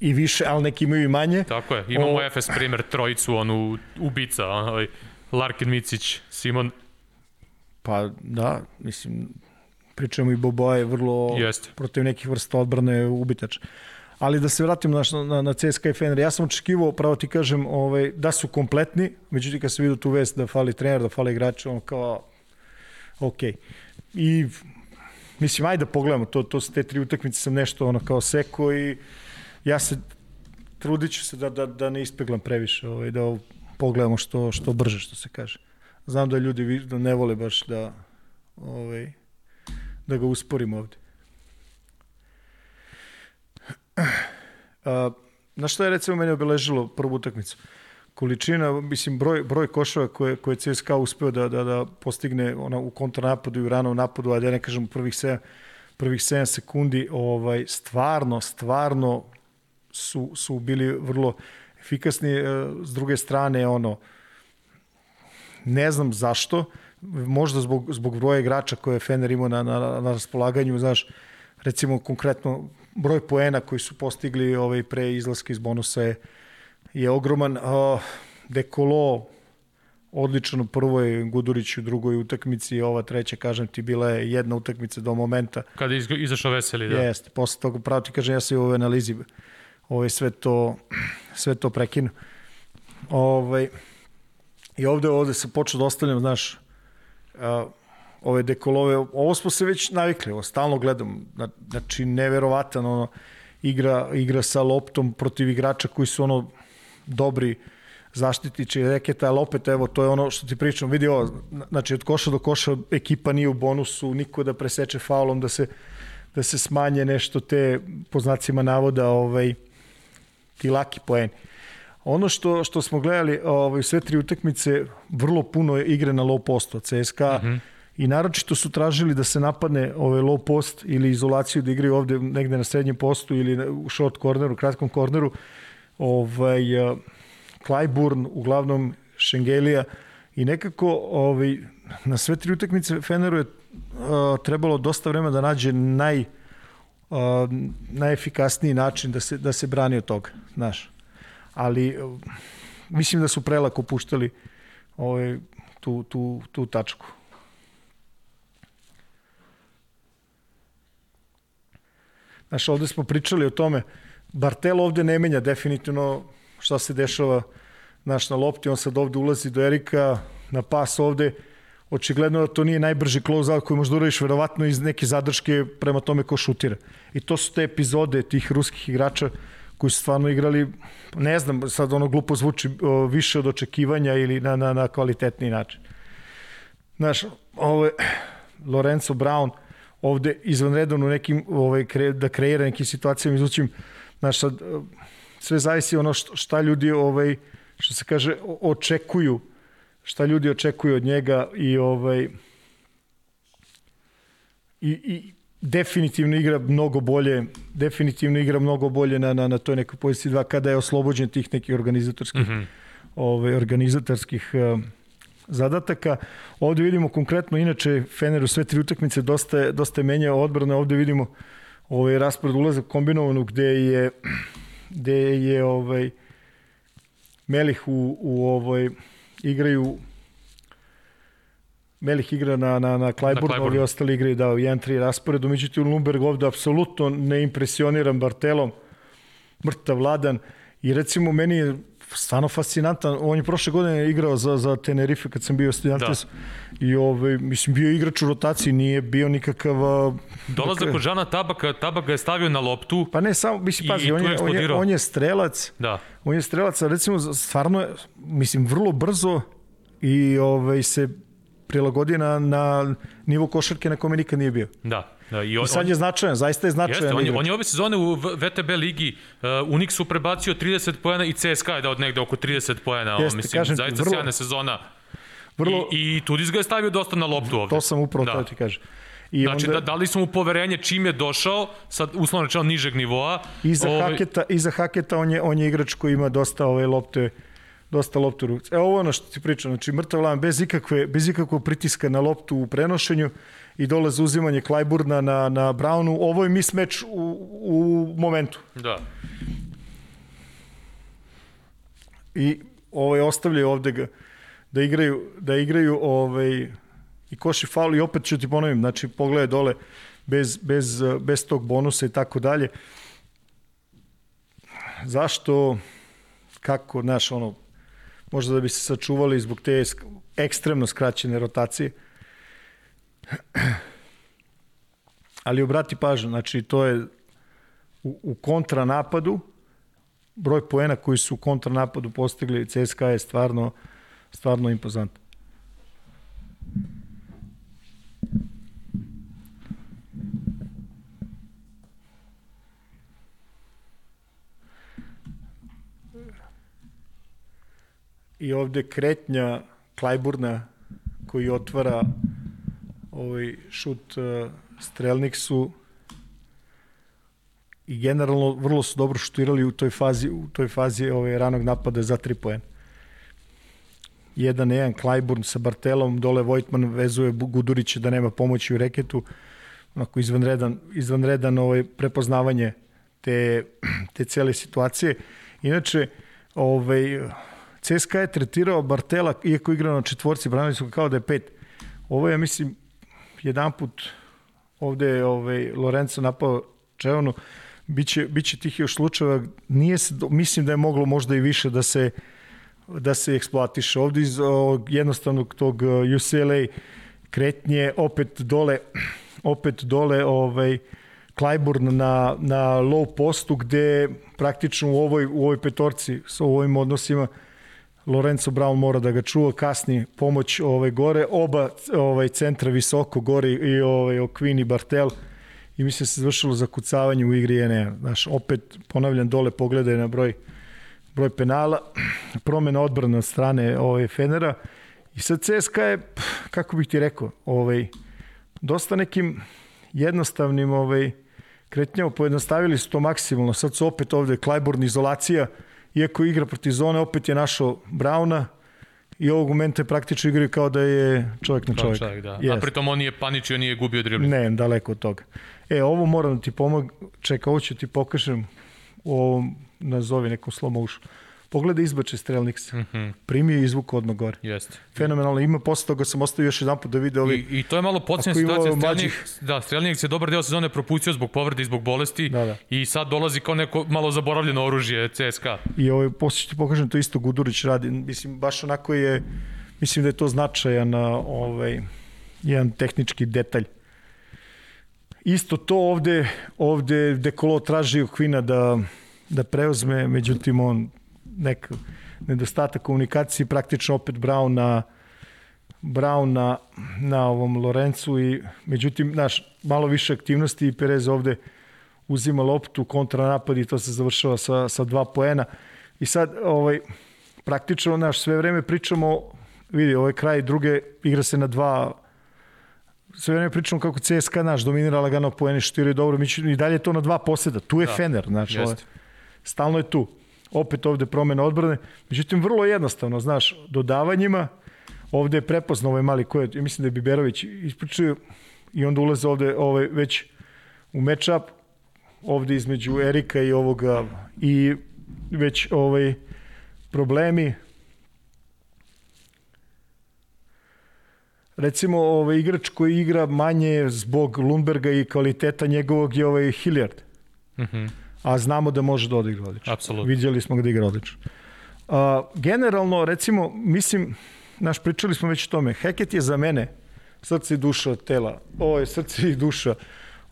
i više, ali neki imaju i manje. Tako je, imamo o... FS primer, trojicu, onu ubica, ovaj, Larkin Micić, Simon. Pa da, mislim, pričamo i Boboa je vrlo Jeste. protiv nekih vrsta odbrane ubitač. Ali da se vratim na, na, na CSKA i Fener, ja sam očekivao, pravo ti kažem, ovaj, da su kompletni, međutim kad se vidio tu vest da fali trener, da fali igrači, on kao, ok. I mislim, ajde da pogledamo, to, to su te tri utakmice, sam nešto ono kao seko i ja se trudit ću se da, da, da ne ispeglam previše, ovaj, da pogledamo što, što brže, što se kaže. Znam da ljudi da ne vole baš da, ovaj, da ga usporimo ovde. A, na što je recimo meni obeležilo prvu utakmicu? Količina, mislim, broj, broj košava koje, koje CSKA uspeo da, da, da postigne ona, u kontranapadu i u ranom napadu, a da ne kažem prvih 7, prvih 7 sekundi, ovaj, stvarno, stvarno su, su bili vrlo efikasni, e, s druge strane, ono, ne znam zašto, možda zbog, zbog broja igrača koje je Fener imao na, na, na raspolaganju, znaš, recimo konkretno broj poena koji su postigli ovaj pre izlaska iz bonusa je, je ogroman. Uh, Dekolo, odličan u prvoj Gudurić u drugoj utakmici, ova treća, kažem ti, bila je jedna utakmica do momenta. Kada je izašao Veseli, da. Jeste, posle toga pravo ti kažem, ja se u ovoj analizi ovaj, sve to, sve to prekinu. Ovaj, I ovde, ovde se počeo da ostavljam, znaš, ove dekolove, ovo smo se već navikli, ovo stalno gledam, znači neverovatan ono, igra, igra sa loptom protiv igrača koji su ono dobri zaštitići reketa, ali opet evo, to je ono što ti pričam, vidi ovo, znači od koša do koša ekipa nije u bonusu, niko da preseče faulom, da se, da se smanje nešto te, po znacima navoda, ovaj, ti laki poeni. Ono što, što smo gledali ovaj, sve tri utakmice, vrlo puno igre na low postu CSKA, mm -hmm i naročito su tražili da se napadne ovaj low post ili izolaciju da igraju ovde negde na srednjem postu ili u short corneru, kratkom korneru. Ovaj, uh, Clyburn, uglavnom Šengelija i nekako ovaj, na sve tri utakmice Feneru je uh, trebalo dosta vremena da nađe naj, najefikasniji način da se, da se brani od toga, znaš. Ali uh, mislim da su prelako puštali ovaj, tu, tu, tu tačku. Znaš, ovde smo pričali o tome, Bartel ovde ne menja definitivno šta se dešava naš na lopti, on sad ovde ulazi do Erika, na pas ovde, očigledno da to nije najbrži close out koji možda uradiš verovatno iz neke zadrške prema tome ko šutira. I to su te epizode tih ruskih igrača koji su stvarno igrali, ne znam, sad ono glupo zvuči, više od očekivanja ili na, na, na kvalitetni način. Znaš, ovo je Lorenzo Brown, ovde izvanredan u nekim, ovaj, kre, da kreira nekim situacijama, izlučim, znaš, sad, sve zavisi ono šta ljudi, ovaj, što se kaže, očekuju, šta ljudi očekuju od njega i ovaj, i, i definitivno igra mnogo bolje, definitivno igra mnogo bolje na, na, na toj nekoj poziciji 2 kada je oslobođen tih nekih organizatorskih mm -hmm. ovaj, organizatorskih uh, zadataka. Ovde vidimo konkretno, inače Fener u sve tri utakmice dosta je, dosta je menjao odbrane, ovde vidimo ovaj raspored ulazak kombinovanog gde je gde je ovaj Melih u, u ovoj igraju Melih igra na, na, na Klajburnu, ovi ostali igraju da u 1-3 rasporedu, međutim Lumberg ovde apsolutno ne impresioniran Bartelom, mrtav vladan i recimo meni je stvarno fascinantan. On je prošle godine igrao za, za Tenerife kad sam bio studentis da. I ovaj, mislim bio igrač u rotaciji, nije bio nikakav... Dolazak dakle, od Žana Tabaka, Tabak ga je stavio na loptu Pa ne, samo, mislim, pazi, on, je, on, je, on je strelac, da. on je strelac, a recimo stvarno, mislim, vrlo brzo i ovaj, se prilagodio na, na nivo košarke na kome nikad nije bio. Da. Da, i, on, I sad je značajan, zaista je značajan. Jeste, on, je, on je ove sezone u VTB ligi uh, Unixu prebacio 30 poena i CSKA je dao negde oko 30 poena. Jeste, mislim, kažem zaista vrlo, sjajna sezona. Vrlo, I, I Tudis ga je stavio dosta na loptu ovde. To sam upravo da. ti kažem. I znači, onda, da, dali smo mu poverenje čim je došao, sad uslovno rečeno nižeg nivoa. Iza, ove... Ovaj- Haketa, iza Haketa on je, on je igrač koji ima dosta ove lopte dosta loptu u ruci. Evo ono što ti pričam, znači mrtav lan bez ikakve, bez ikakvog pritiska na loptu u prenošenju i dole za uzimanje Klajburna na, na Brownu. Ovo je mismeč u, u momentu. Da. I ovaj ostavljaju ovde ga da igraju, da igraju ovaj, i koši faul i opet ću ti ponovim, znači pogledaj dole bez, bez, bez tog bonusa i tako dalje. Zašto, kako, znaš, ono, možda da bi se sačuvali zbog te ekstremno skraćene rotacije. Ali obrati pažnju, znači to je u, u kontranapadu, broj poena koji su u kontranapadu postigli CSKA je stvarno, stvarno impozantan. I ovde kretnja Klajburna koji otvara ovaj šut uh, strelnik su i generalno vrlo su dobro šutirali u toj fazi u toj fazi ovaj ranog napada za 3 poena. Jedan jedan Klajburn sa Bartelom, dole Vojtman vezuje Gudurića da nema pomoći u reketu. Onako izvanredan, izvanredan ovaj prepoznavanje te, (clears throat) te cele situacije. Inače, ovaj, CSKA je tretirao Bartela, iako igra na četvorci, branili su kao da je pet. Ovo je, mislim, jedan put ovde je ovaj, Lorenzo napao Čevanu, biće, biće tih još slučajeva, nije se, mislim da je moglo možda i više da se da se eksploatiše. Ovde iz o, jednostavnog tog UCLA kretnje, opet dole, (clears throat) opet dole ovaj, Clyburn na, na low postu gde praktično u ovoj, u ovoj petorci sa ovim odnosima Lorenzo Brown mora da ga čuva, kasni pomoć ovaj gore, oba ovaj centra visoko gore i ovaj Okvin i Bartel. I mislim da se završilo zakucavanje u igri ne, znaš, opet ponavljam dole pogledaj na broj broj penala, promena odbrana od strane ovaj Fenera i sad CSKA je kako bih ti rekao, ovaj dosta nekim jednostavnim ovaj kretnjama pojednostavili su to maksimalno. Sad su opet ovde Klajborn izolacija, iako igra protiv zone, opet je našao Brauna i ovog momenta je praktično igraju kao da je čovjek na čovjek. čovjek da. Yes. A pritom on nije paničio, nije gubio dribling. Ne, daleko od toga. E, ovo moram da ti pomog, čekaj, ovo ću ti pokažem u ovom, nazovi nekom slow motion. Pogledaj izbače Strelniksa. Mm -hmm. Primio je izvuk odmah gore. Jeste. Fenomenalno. Ima posle toga sam ostavio još jedan put da vide ovi... I, I to je malo podsjedna situacija. Strelnik, da, Strelnik se dobar deo sezone propustio zbog povrede i zbog bolesti da, da. i sad dolazi kao neko malo zaboravljeno oružje CSKA. I ovaj, posle ću ti pokažem to isto Gudurić radi. Mislim, baš onako je... Mislim da je to značajan ovaj, jedan tehnički detalj. Isto to ovde, ovde Dekolo traži Okvina da, da preuzme, međutim on nek nedostatak komunikacije, praktično opet Brown na Brown na, na ovom Lorencu i međutim, naš, malo više aktivnosti i Perez ovde uzima loptu, kontranapad i to se završava sa, sa dva poena. I sad, ovaj, praktično, naš, sve vreme pričamo, vidi, ovaj kraj druge igra se na dva sve vreme pričamo kako CSKA naš dominira lagano poene što je dobro, mi i dalje to na dva poseda. Tu je da, Fener, znači, ovaj, stalno je tu opet ovde promena odbrane. Međutim, vrlo jednostavno, znaš, dodavanjima, ovde je prepoznao ovaj mali koje, ja mislim da je Biberović ispričao i onda ulaze ovde ovaj, već u matchup, ovde između Erika i ovoga i već ovaj problemi recimo ovaj igrač koji igra manje zbog Lundberga i kvaliteta njegovog je ovaj Hilliard. Mhm. Mm a znamo da može da odigra odlično. Apsolutno. Vidjeli smo ga da igra odlično. Uh, generalno, recimo, mislim, naš pričali smo već o tome, Heket je za mene srce i duša tela. Ovo je srce i duša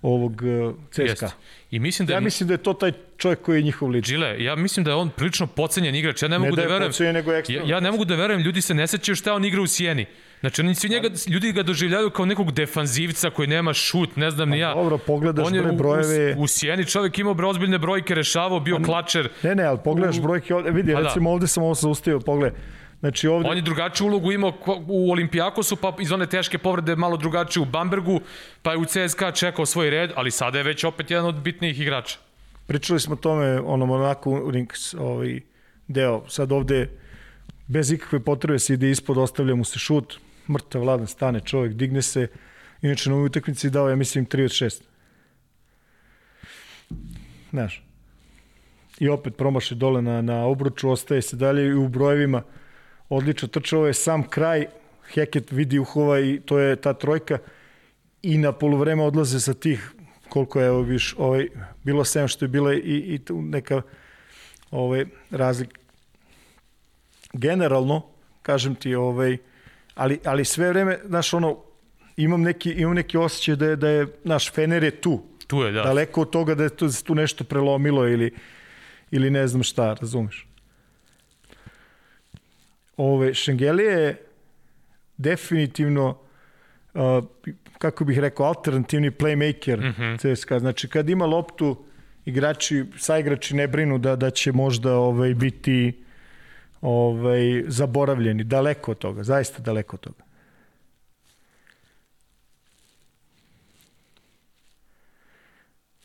ovog uh, CSKA. Jest. I mislim da je... Ja mislim da je to taj čovjek koji je njihov lič. Žile, ja mislim da je on prilično pocenjen igrač. Ja ne mogu ne da, da verujem. nego ja, ja ne mogu da verujem, ljudi se ne sećaju šta on igra u Sijeni. Znači, oni svi njega, ljudi ga doživljaju kao nekog defanzivca koji nema šut, ne znam ni ja. Dobro, pogledaš on je bre brojeve. U, u Sijeni čovjek imao bre ozbiljne brojke, rešavao, bio klačer. Ne, ne, ali pogledaš brojke, ovde, vidi, pa da. recimo da. ovde sam ovo zaustavio, pogledaj. Znači ovde... On je drugačiju ulogu imao u Olimpijakosu, pa iz one teške povrede malo drugačije u Bambergu, pa je u CSKA čekao svoj red, ali sada je već opet jedan od bitnijih igrača. Pričali smo o tome, ono Monaco Rings, ovaj deo, sad ovde bez ikakve potrebe se ide ispod, ostavlja mu se šut, mrtav vladan stane čovjek, digne se, inače na ovoj utakmici dao, ja mislim, 3 od 6. Znaš, i opet promaši dole na, na obruču, ostaje se dalje i u brojevima. Odlično trče, ovo je sam kraj, Heket vidi uhova i to je ta trojka. I na polovreme odlaze sa tih koliko je ovo viš, ovaj, bilo 7 što je bila i, i neka ovaj, razlik. Generalno, kažem ti, ovaj, ali, ali sve vreme, znaš, ono, imam neki, imam neki osjećaj da je, da je, naš Fener je tu. Tu je, da. Daleko od toga da je tu, tu nešto prelomilo ili, ili ne znam šta, razumeš? Ove, Šengelije je definitivno uh, kako bih rekao, alternativni playmaker mm -hmm. CSKA. Znači, kad ima loptu, igrači, saigrači ne brinu da, da će možda ovaj, biti ovaj, zaboravljeni. Daleko od toga, zaista daleko od toga.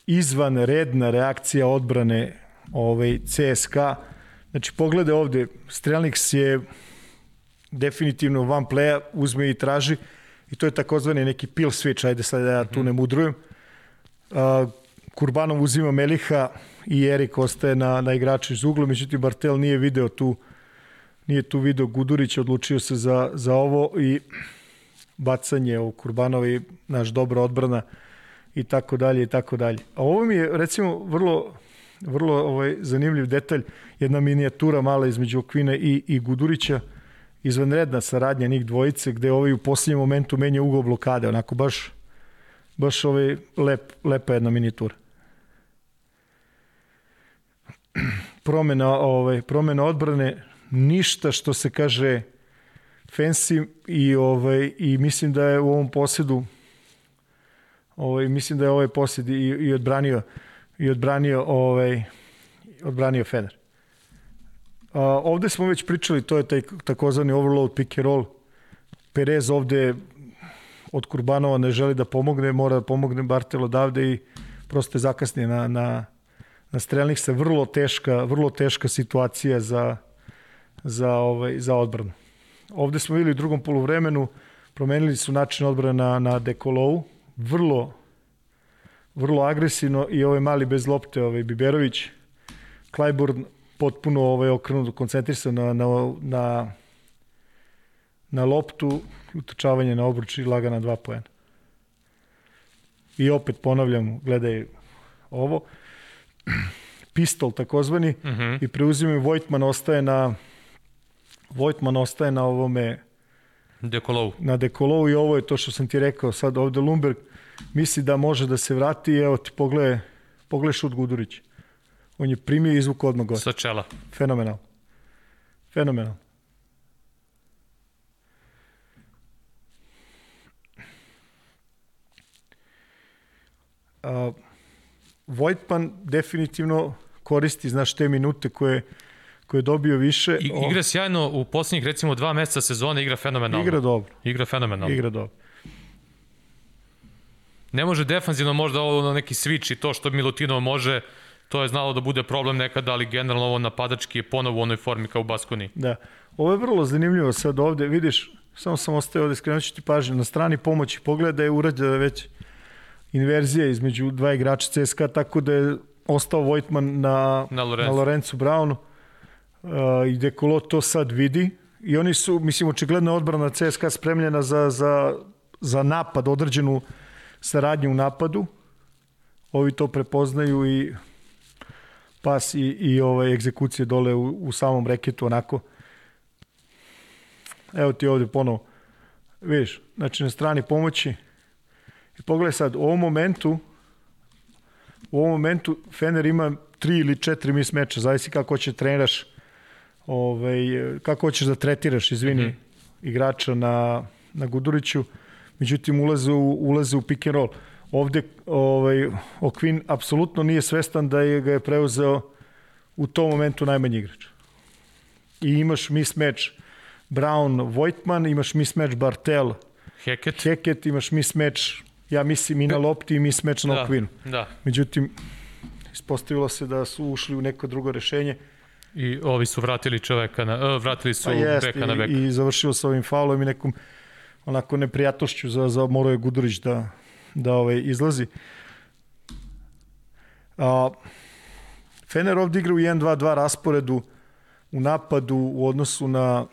Izvan redna reakcija odbrane ovaj, CSKA. Znači, poglede ovde, Strelniks je definitivno van playa, uzme i traži, i to je takozvani neki pill switch, ajde sad da ja tu ne mudrujem. Uh, Kurbanov uzima Meliha i Erik ostaje na, na igraču iz ugla, međutim Bartel nije video tu nije tu video Gudurić, odlučio se za, za ovo i bacanje u Kurbanovi, naš dobra odbrana i tako dalje i tako dalje. A ovo mi je recimo vrlo vrlo ovaj zanimljiv detalj, jedna minijatura mala između Okvine i, i Gudurića, izvanredna saradnja njih dvojice, gde ovaj u posljednjem momentu menja ugao blokade, onako baš, baš ovaj lep, lepa jedna minijatura. Promena, ovaj, promena odbrane, ništa što se kaže fancy i ovaj i mislim da je u ovom posjedu ovaj mislim da je ovaj posjed i, i odbranio i odbranio ovaj odbranio Fener. Ovde smo već pričali, to je taj takozvani overload pick and roll. Perez ovde od Kurbanova ne želi da pomogne, mora da pomogne Bartel odavde i prosto je zakasnije na, na, na strelnih se vrlo teška, vrlo teška situacija za, za, ovaj, za odbranu. Ovde smo videli u drugom poluvremenu, promenili su način odbrane na, na Dekolovu, vrlo vrlo agresivno i ovaj mali bez lopte, ovaj Biberović, Klajburn potpuno ovaj okrenut, koncentrisan na, na, na, na loptu, utrčavanje na obruč i lagana dva poena. I opet ponavljam, gledaj ovo, (clears throat) pistol takozvani uh mhm. -huh. i preuzimaju Vojtman ostaje na Vojtman ostaje na ovome Dekolov. Na Dekolov i ovo je to što sam ti rekao sad ovde Lumberg misli da može da se vrati, evo ti pogledaj, pogledaj šut Gudurić. On je primio izvuk odmah gore. Sa čela. Fenomenal. Fenomenal. Uh, Vojtman definitivno koristi, znaš, te minute koje, koje je dobio više. I, igra sjajno u poslednjih, recimo, dva meseca sezone, igra fenomenalno. Igra dobro. Igra fenomenalno. Igra dobro. Ne može defanzivno možda ovo na neki switch i to što Milutinov može, to je znalo da bude problem nekada, ali generalno ovo napadački je ponovo u onoj formi kao u Baskoni. Da. Ovo je vrlo zanimljivo sad ovde, vidiš, samo sam ostao ovde, skrenući ti pažnju, na strani pomoći, pogleda da je urađena već inverzija između dva igrača CSKA, tako da je ostao Vojtman na, na, Lorenzu. na Lorencu Brownu uh, i Dekolo to sad vidi i oni su, mislim, očigledno odbrana CSKA spremljena za, za, za napad, određenu saradnju u napadu. Ovi to prepoznaju i pas i, i ovaj egzekucije dole u, u samom reketu onako. Evo ti ovde ponovo. Vidiš, znači na strani pomoći. I pogledaj sad, u ovom momentu u ovom momentu Fener ima tri ili četiri mis meča, zavisi kako će treniraš ovaj, kako hoćeš da tretiraš, izvini, mm -hmm. igrača na, na Guduriću međutim ulaze u, ulaze u pick and roll. Ovde ovaj, Okvin apsolutno nije svestan da je ga je preuzeo u tom momentu najmanji igrač. I imaš mismatch Brown Voigtman, imaš mismatch Bartel Heket. Heket, imaš mismatch ja mislim i na lopti i mismatch na da, Okvinu. Da. Međutim, ispostavilo se da su ušli u neko drugo rešenje. I ovi su vratili čoveka na, uh, vratili su pa jest, beka na beka. I, i završilo sa ovim faulom i nekom onako neprijatnošću za, za morao je Gudurić da, da ovaj, izlazi. A, Fener ovdje igra u 1-2-2 rasporedu u napadu u odnosu na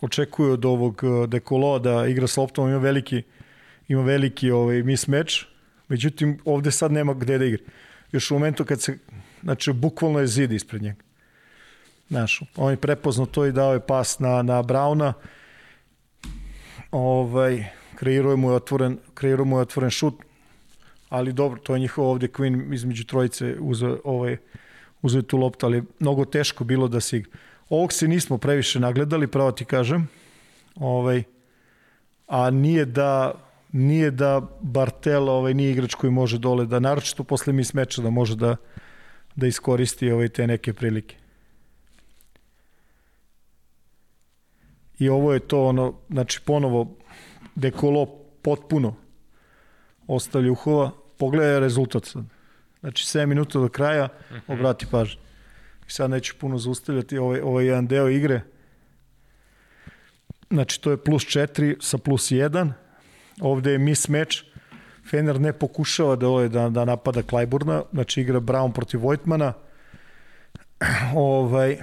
očekuje od ovog eh, Dekolo da igra s loptom, ima veliki ima veliki ovaj mismatch, međutim ovde sad nema gde da igra. Još u momentu kad se, znači bukvalno je zid ispred njega. Znaš, on je prepoznao to i dao je pas na, na Brauna, ovaj, kreirao mu je otvoren, kreirao mu je otvoren šut, ali dobro, to je njihov ovde Queen između trojice uzeo, ovaj, uzeo tu loptu, ali mnogo teško bilo da igra. Ovog se nismo previše nagledali, pravo ti kažem, ovaj, a nije da nije da Bartel ovaj, nije igrač koji može dole da, naročito posle mi smeča, da može da, da iskoristi ovaj, te neke prilike. i ovo je to ono, znači ponovo Dekolo potpuno ostavlja uhova, pogledaj rezultat sad. Znači 7 minuta do kraja, mhm. obrati pažnju. I sad neću puno zaustavljati ovaj, ovaj jedan deo igre. Znači to je plus 4 sa plus 1. Ovde je mismatch. Fener ne pokušava da, ovaj, da, da napada Klajburna, znači igra Brown protiv Vojtmana. (clears throat) ovaj,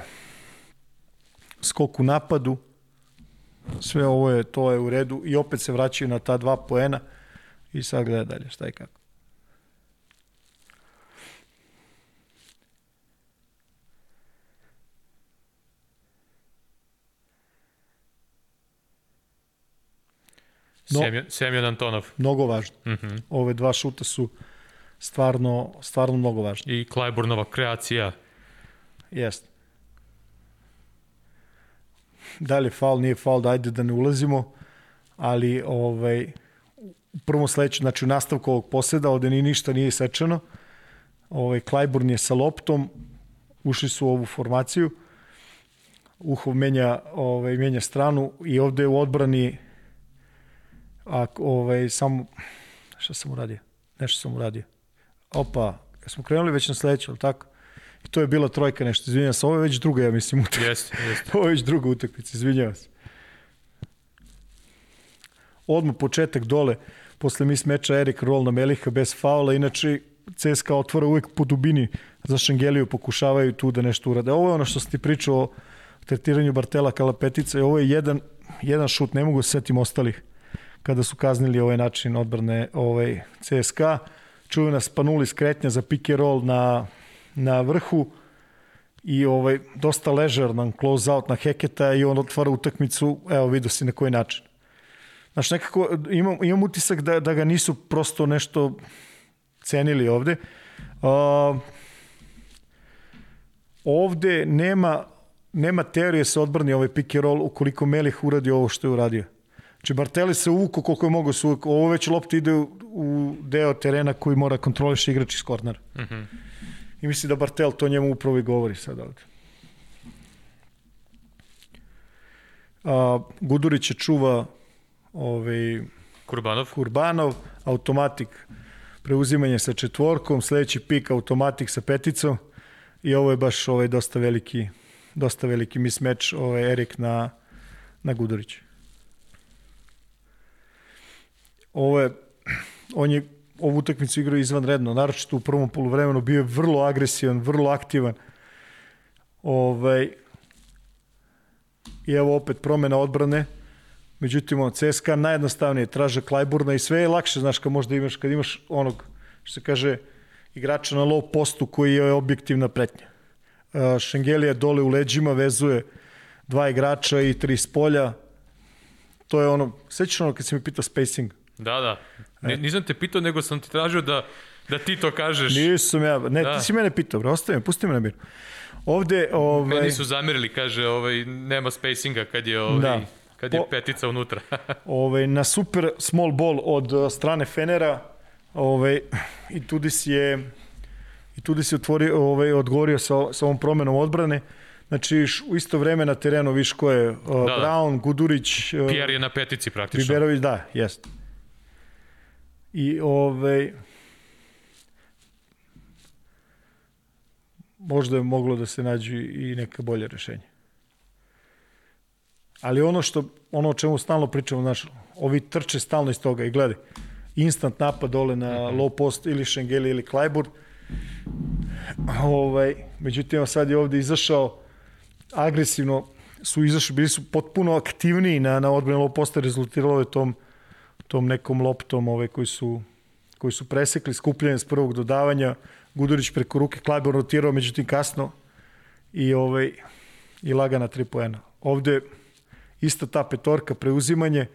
skok u napadu, sve ovo je, to je u redu i opet se vraćaju na ta dva poena i sad gleda dalje šta i kako. No, Semjon, Antonov. Mnogo važno. Mm -hmm. Ove dva šuta su stvarno, stvarno mnogo važni. I Klajburnova kreacija. Jeste. Da li je faul, nije faul, da ajde da ne ulazimo, ali ovaj, u prvom sledeću, znači u nastavku ovog poseda, ovde ni ništa nije sečeno. Ovaj, Klajburn je sa loptom, ušli su u ovu formaciju, Uhov menja, ovaj, menja stranu i ovde u odbrani a, ovaj, samo, šta sam uradio? Nešto sam uradio. Opa, smo krenuli već na sledeću, ali tako? To je bila trojka nešto, izvinjavam se. Ovo je već druga, ja mislim, utakmica. Jeste, jeste. (laughs) Ovo je već druga utakmica, izvinjavam se. Odmah početak dole, posle mis meča Erik Roll na Meliha bez faula, inače CSKA otvara uvek po dubini za Šengeliju, pokušavaju tu da nešto urade. Ovo je ono što ti pričao o tretiranju Bartela Kalapetica i ovo je jedan, jedan šut, ne mogu da se setim ostalih kada su kaznili ovaj način odbrane ovaj CSKA čuvena Spanuli skretnja za pick and roll na, na vrhu i ovaj, dosta ležernan close out na Heketa i on otvara utakmicu, evo vidio si na koji način. Znaš, nekako imam, imam utisak da, da ga nisu prosto nešto cenili ovde. Uh, ovde nema, nema teorije se odbrani ovaj pick and roll ukoliko Melih uradi ovo što je uradio. Znači, Barteli se uvuko koliko je mogo se uvuko. Ovo već lopta ide u, u deo terena koji mora kontroliše igrač iz kornera. Mm -hmm. I misli da Bartel to njemu upravo i govori sad ovde. A, Gudurić je čuva ovaj, Kurbanov. Kurbanov, automatik preuzimanje sa četvorkom, sledeći pik automatik sa peticom i ovo je baš ovaj dosta veliki dosta veliki mismeč ovaj Erik na na Gudurića. Ovo je, on je ovu utakmicu igrao izvanredno, naročito u prvom poluvremenu bio je vrlo agresivan, vrlo aktivan. Ovaj, I evo opet promena odbrane. Međutim, CSKA najjednostavnije traže Klajburna i sve je lakše, znaš, kad možda imaš, kad imaš onog, što se kaže, igrača na low postu koji je objektivna pretnja. Šengelija dole u leđima vezuje dva igrača i tri s polja. To je ono, sećaš ono kad si mi pitao spacing? Da, da. N, nisam te pitao, nego sam ti tražio da, da ti to kažeš. Nisam ja, ne, da. ti si mene pitao, bro, ostavi me, pusti me na miru. Ovde, ovaj... Meni su zamerili, kaže, ovaj, nema spacinga kad je, ovaj, da. kad je petica unutra. (laughs) ovaj, na super small ball od uh, strane Fenera, ovaj, i Tudis je i Tudis je otvorio, ovaj, odgovorio sa, sa ovom promenom odbrane. Znači, u isto vreme na terenu viš ko je uh, da, Brown, Gudurić... Uh, Pierre je na petici praktično. Riberović, da, jeste. I ovaj, možda je moglo da se nađu i neka bolje rešenje. Ali ono što ono o čemu stalno pričamo, znaš, ovi trče stalno iz toga i gledaj, instant napad dole na -hmm. low post ili Šengeli ili Klajburn. Ovaj, međutim, sad je ovde izašao agresivno, su izašli, bili su potpuno aktivniji na, na odbranu low posta, rezultiralo je tom tom nekom loptom ove koji su koji su presekli skupljanje s prvog dodavanja, Gudurić preko ruke, Klajbor rotirao, međutim kasno i, ovaj, i lagana tri poena. Ovde ista ta petorka, preuzimanje,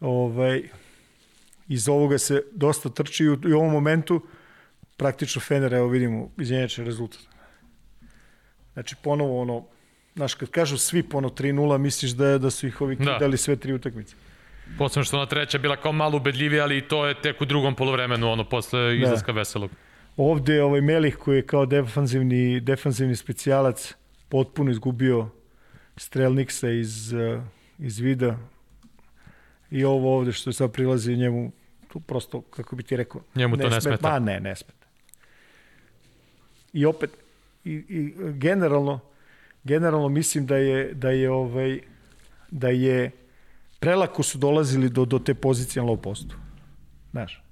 ovaj, iz ovoga se dosta trči i u, i u ovom momentu praktično Fener, evo vidimo, izjenjače rezultat. Znači, ponovo ono, znaš, kad kažu svi pono 3-0, misliš da, da su ih ovi da. kidali sve tri utakmice. Posledno što ona treća bila kao malo ubedljivija, ali to je tek u drugom polovremenu, ono, posle da. izlaska da. Veselog. Ovde je ovaj Melih koji je kao defanzivni, defanzivni specijalac potpuno izgubio strelniksa iz, uh, iz vida i ovo ovde što je sad prilazi njemu tu prosto, kako bi ti rekao, njemu to ne, ne smeta. Ne, ne smeta. I opet, i, i generalno, generalno mislim da je, da je ovaj, da je prelako su dolazili do, do te pozicije na low postu. Znaš.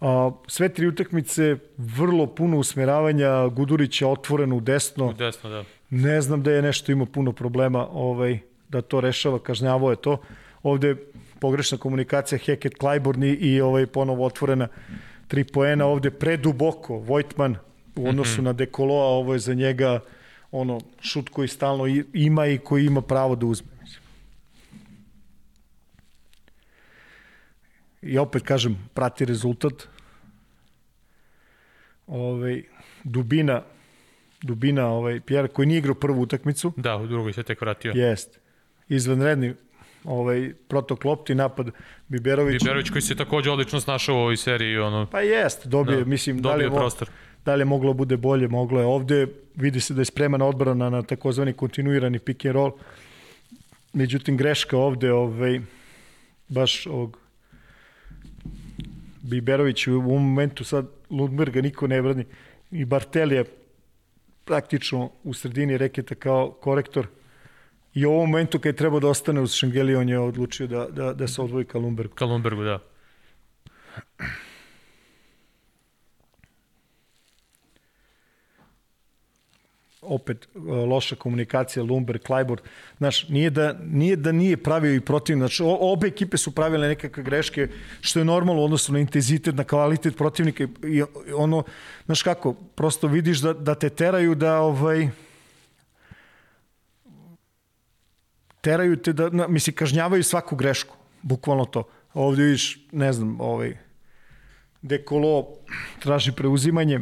A, sve tri utakmice, vrlo puno usmeravanja, Gudurića otvoreno u desno. U desno, da. Ne znam da je nešto imao puno problema ovaj, da to rešava, kažnjavo je to. Ovde pogrešna komunikacija Heket Klajborn i, i ovaj ponovo otvorena tri poena ovde preduboko Vojtman u odnosu mm -hmm. na Dekoloa, ovo je za njega ono šut koji stalno ima i koji ima pravo da uzme. I opet kažem, prati rezultat. Ovaj, dubina dubina ovaj Pjera koji nije igrao prvu utakmicu. Da, u drugoj se tek vratio. Jest. Izvanredni ovaj protok lopti napad Biberović. Biberović koji se takođe odlično snašao u ovoj seriji ono. Pa jest, dobije, da, mislim, dobije da li je prostor. Da li je moglo bude bolje, moglo je ovde. Vidi se da je spremana odbrana na takozvani kontinuirani pick and roll. Međutim greška ovde ovaj baš ovog Biberović u ovom momentu sad Lundberga niko ne brani i Bartel je praktično u sredini reketa kao korektor i u ovom momentu kad je trebao da ostane uz Šengeli on je odlučio da, da, da se odvoji ka Lundbergu. Ka Lundbergu, da. Opet e, loša komunikacija Lumber, Klajbord. Znaš, nije da, nije da nije pravio i protiv. Znači, obe ekipe su pravile nekakve greške, što je normalno u odnosu na intenzitet, na kvalitet protivnika i ono, znaš kako, prosto vidiš da, da te teraju da ovaj, teraju te da, na, misli, kažnjavaju svaku grešku, bukvalno to. Ovde vidiš, ne znam, ovaj, Dekolo traži preuzimanje,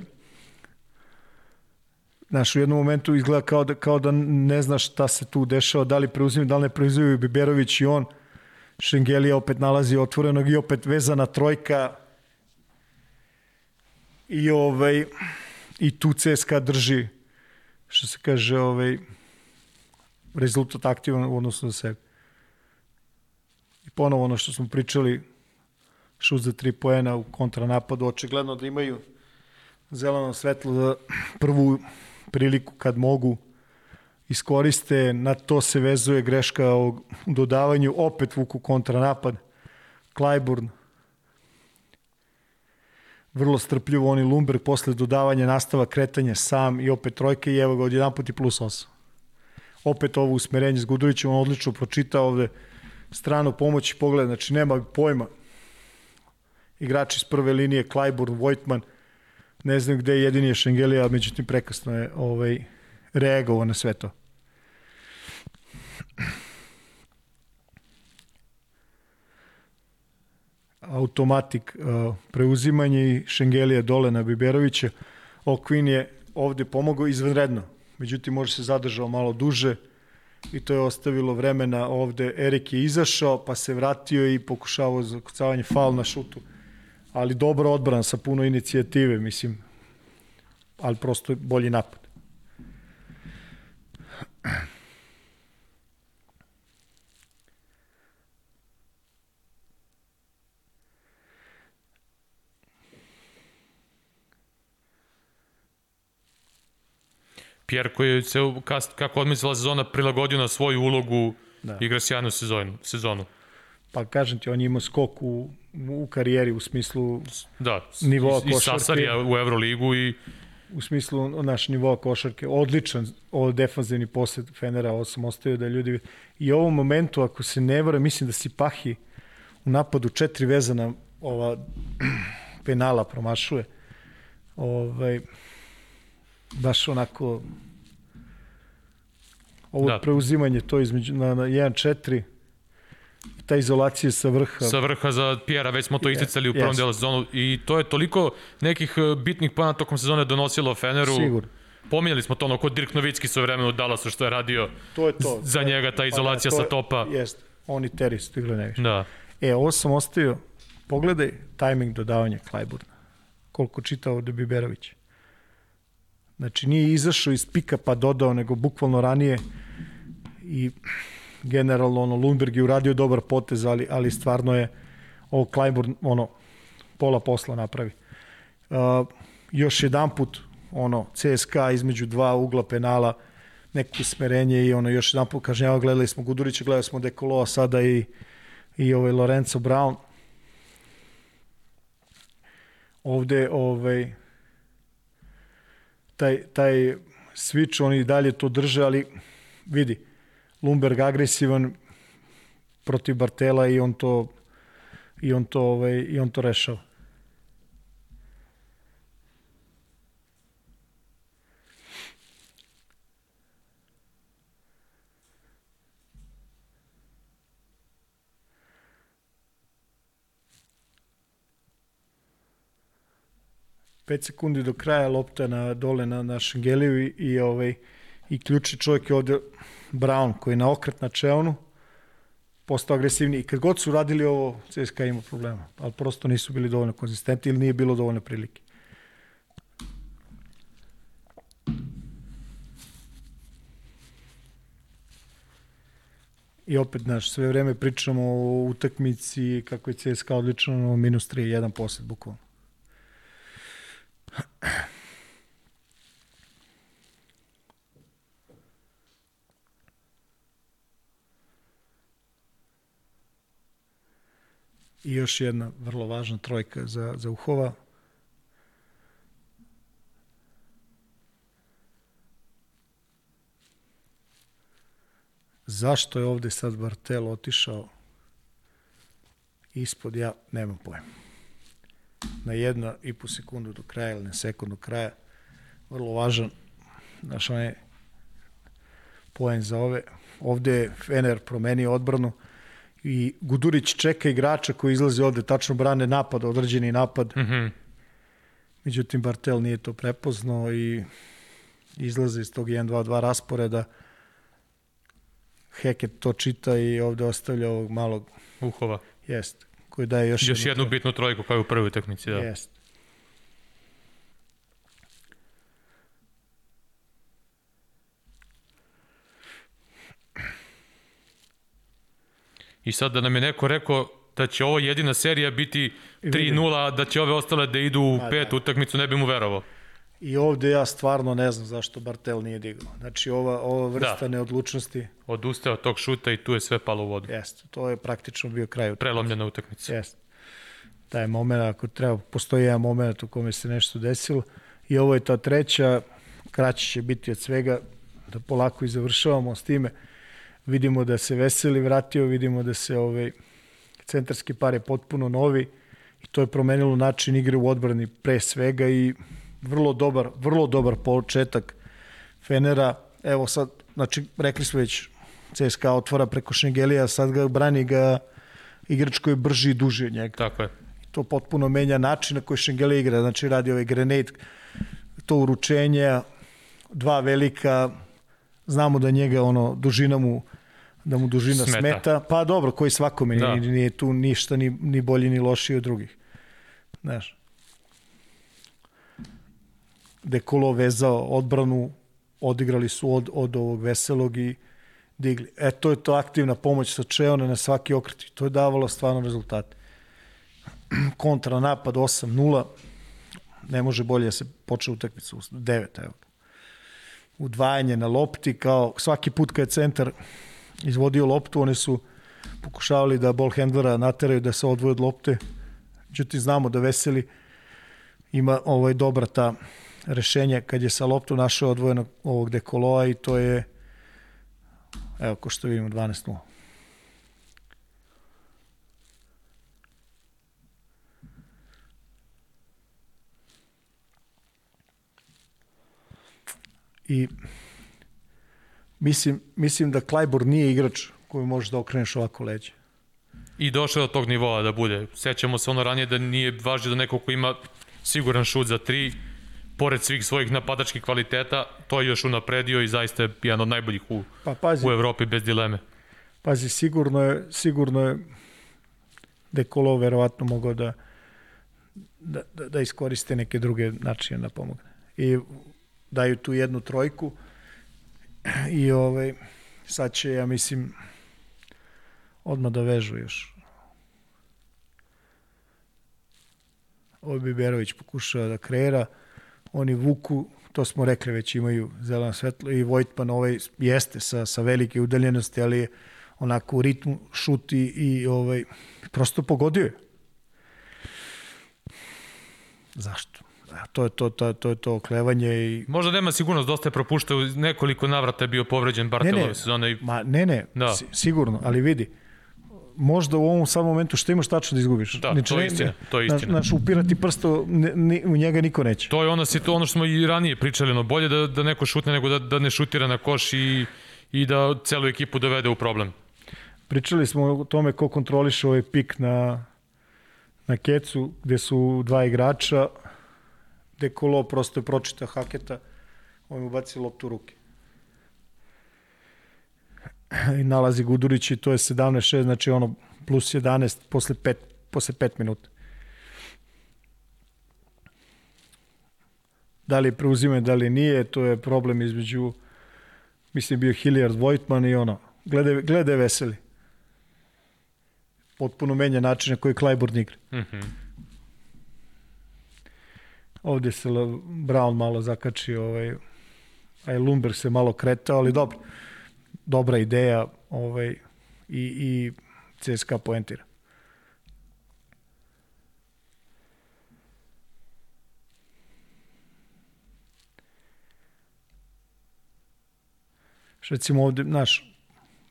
Znaš, u jednom momentu izgleda kao da, kao da ne zna šta se tu dešava, da li preuzimaju, da li ne preuzimaju Biberović i on. Šengelija opet nalazi otvorenog i opet vezana trojka. I ovaj i tu CSKA drži što se kaže ovaj rezultat aktivan u odnosu na sebe. I ponovo ono što smo pričali šut za tri poena u kontranapadu, očigledno da imaju zeleno svetlo za prvu priliku kad mogu iskoriste, na to se vezuje greška o dodavanju, opet vuku kontranapad, Clyburn, vrlo strpljivo oni Lumberg posle dodavanja nastava kretanja sam i opet trojke i evo ga odjedan put i plus 8. Opet ovo usmerenje s Gudovićem, on odlično pročita ovde stranu pomoći pogleda, znači nema pojma. Igrači iz prve linije, Clyburn, Vojtman, ne znam gde je jedini je Šengelija, međutim prekasno je ovaj, reagovao na sve to. automatik uh, preuzimanje i Šengelija dole na Biberovića. Okvin je ovde pomogao izvanredno. Međutim, može se zadržao malo duže i to je ostavilo vremena ovde. Erik je izašao, pa se vratio i pokušavao zakucavanje faul na šutu ali dobro odbran sa puno inicijative, mislim, ali prosto bolji napad. Pierre koji se kako odmislila sezona prilagodio na svoju ulogu da. igra sjajnu sezonu. sezonu. Pa kažem ti, on je imao skok u, u karijeri u smislu da, nivoa košarke. I Sasarija u Euroligu i u smislu naš nivoa košarke. Odličan ovo defanzivni posed Fenera, ovo sam ostavio da ljudi... I u ovom momentu, ako se ne vara, mislim da si Pahi u napadu četiri vezana ova (clears throat) penala promašuje. Ovaj, baš onako ovo da. preuzimanje to između na, na 1-4 ta izolacija sa vrha. Sa vrha za Pjera, već smo to isticali u prvom yes. delu sezonu i to je toliko nekih e, bitnih plana tokom sezone donosilo Feneru. Sigurno. Pominjali smo to ono kod Dirk Novicki sve vremena u Dallasu što je radio to je to. za njega ta izolacija pa, da, sa topa. Jest, oni teri su igrali najviše. Da. E, ovo sam ostavio, pogledaj tajming dodavanja Klajburna. Koliko čita ovde Biberović. Znači nije izašao iz pika pa dodao, nego bukvalno ranije i generalno ono Lundberg je uradio dobar potez, ali, ali stvarno je ovo Clyburn ono pola posla napravi. Uh, još jedan put ono CSKA između dva ugla penala neko smerenje i ono još jedan put kažnjava, gledali smo Gudurića, gledali smo Dekolo, sada i, i ovaj Lorenzo Brown. Ovde ovaj taj, taj switch, oni dalje to drže, ali vidi, Lumberg agresivan protiv Bartela i on to i on to ovaj i on to rešava. Pet sekundi do kraja lopta na dole na, na Šengeliju i, i, ovaj, i ključni čovjek je ovde Brown koji je na okret na čeonu postao agresivniji. I kad god su radili ovo, CSKA ima problema. Ali prosto nisu bili dovoljno konzistentni ili nije bilo dovoljno prilike. I opet, znaš, sve vreme pričamo o utakmici, kako je CSKA odlično, no minus 3, 1 posljed, bukvalno. I još jedna vrlo važna trojka za, za Uhova. Zašto je ovde sad Bartel otišao ispod, ja nemam pojma. Na jedna i po sekundu do kraja ili na sekundu kraja. Vrlo važan. Znaš, on je poen za ove. Ovde je Fener promenio odbranu i Gudurić čeka igrača koji izlazi ovde, tačno brane napad, određeni napad. Mm -hmm. Međutim, Bartel nije to prepoznao i izlaze iz tog 1-2-2 rasporeda. Heket to čita i ovde ostavlja ovog malog... Uhova. Jest. Koji daje još, još jednu, jednu bitnu trojku kao u prvoj utakmici, da. Jest. I sad da nam je neko rekao da će ovo jedina serija biti 3-0, da će ove ostale da idu u pet da. utakmicu, ne bi mu verovao. I ovde ja stvarno ne znam zašto Bartel nije digao. Znači ova, ova vrsta da. neodlučnosti... Odustao od tog šuta i tu je sve palo u vodu. Jeste, to je praktično bio kraj utakmice. Prelomljena utakmica. Jeste. Taj moment, ako treba, postoji jedan moment u kome se nešto desilo. I ovo je ta treća, kraće će biti od svega, da polako i završavamo s time vidimo da se Veseli vratio, vidimo da se ovaj centarski par je potpuno novi i to je promenilo način igre u odbrani pre svega i vrlo dobar, vrlo dobar početak Fenera. Evo sad, znači, rekli smo već, CSKA otvara preko Šengelija, sad ga brani ga igrač koji je brži i duži od njega. Tako je. To potpuno menja način na koji Šengelija igra, znači radi ovaj grenade, to uručenje, dva velika, znamo da njega ono dužina mu da mu dužina smeta. smeta. Pa dobro, koji svakome, da. nije, nije tu ništa ni, ni bolji ni lošiji od drugih. Znaš. Dekolo vezao odbranu, odigrali su od, od ovog veselog i digli. E, to je to aktivna pomoć sa Čeona na svaki okret to je davalo stvarno rezultate. (clears throat) Kontra napad 8-0, ne može bolje da se počne utakmica u 9, evo. Udvajanje na lopti, kao svaki put kad je centar izvodio loptu, oni su pokušavali da ball handlera nateraju da se odvoje od lopte. Međutim, znamo da Veseli ima ovaj dobra ta rešenja kad je sa loptu našao odvojeno ovog dekoloa i to je evo ko što vidimo 12-0. I Mislim, mislim da Klajbor nije igrač koji možeš da okreneš ovako leđe. I došao do tog nivoa da bude. Sećamo se ono ranije da nije važno da neko ko ima siguran šut za tri, pored svih svojih napadačkih kvaliteta, to je još unapredio i zaista je jedan od najboljih u, pa, pazi, u Evropi bez dileme. Pazi, sigurno je, sigurno je Dekolo verovatno mogao da, da, da, da iskoriste neke druge načine da pomogne. I daju tu jednu trojku, I ovaj, sad će, ja mislim, odmah da vežu još. Ovo bi Berović pokušao da kreira. Oni vuku, to smo rekli već imaju zeleno svetlo i Vojtman ovaj jeste sa, sa velike udaljenosti, ali je onako u ritmu šuti i ovaj, prosto pogodio je. Zašto? To je to, to, to, je to oklevanje i... Možda nema sigurnost, dosta je propuštao, nekoliko navrata je bio povređen Bartelove ne, ne, sezone. I... Ma, ne, ne, Da. si, sigurno, ali vidi, možda u ovom samom momentu što imaš tačno da izgubiš. Da, Znači, to je istina, to je istina. Znaš, upirati prsto, ne, ne, u njega niko neće. To je ona situ, ono što smo i ranije pričali, ono, bolje da, da neko šutne nego da, da ne šutira na koš i, i da celu ekipu dovede u problem. Pričali smo o tome ko kontroliše ovaj pik na, na kecu, gde su dva igrača, gde Kolo prosto je pročita haketa, on mu baci loptu u ruke. I nalazi Gudurić i to je 17-6, znači ono plus 11 posle 5, posle 5 minuta. Da li preuzime, da li nije, to je problem između, mislim bio Hilliard Vojtman i ono, glede, glede veseli potpuno menja način na koji Clyburn igra. Mm -hmm. Ovde se Brown malo zakačio, ovaj, a i Lumberg se malo kretao, ali dobro. Dobra ideja ovaj, i, i CSKA poentira. Recimo ovde, znaš,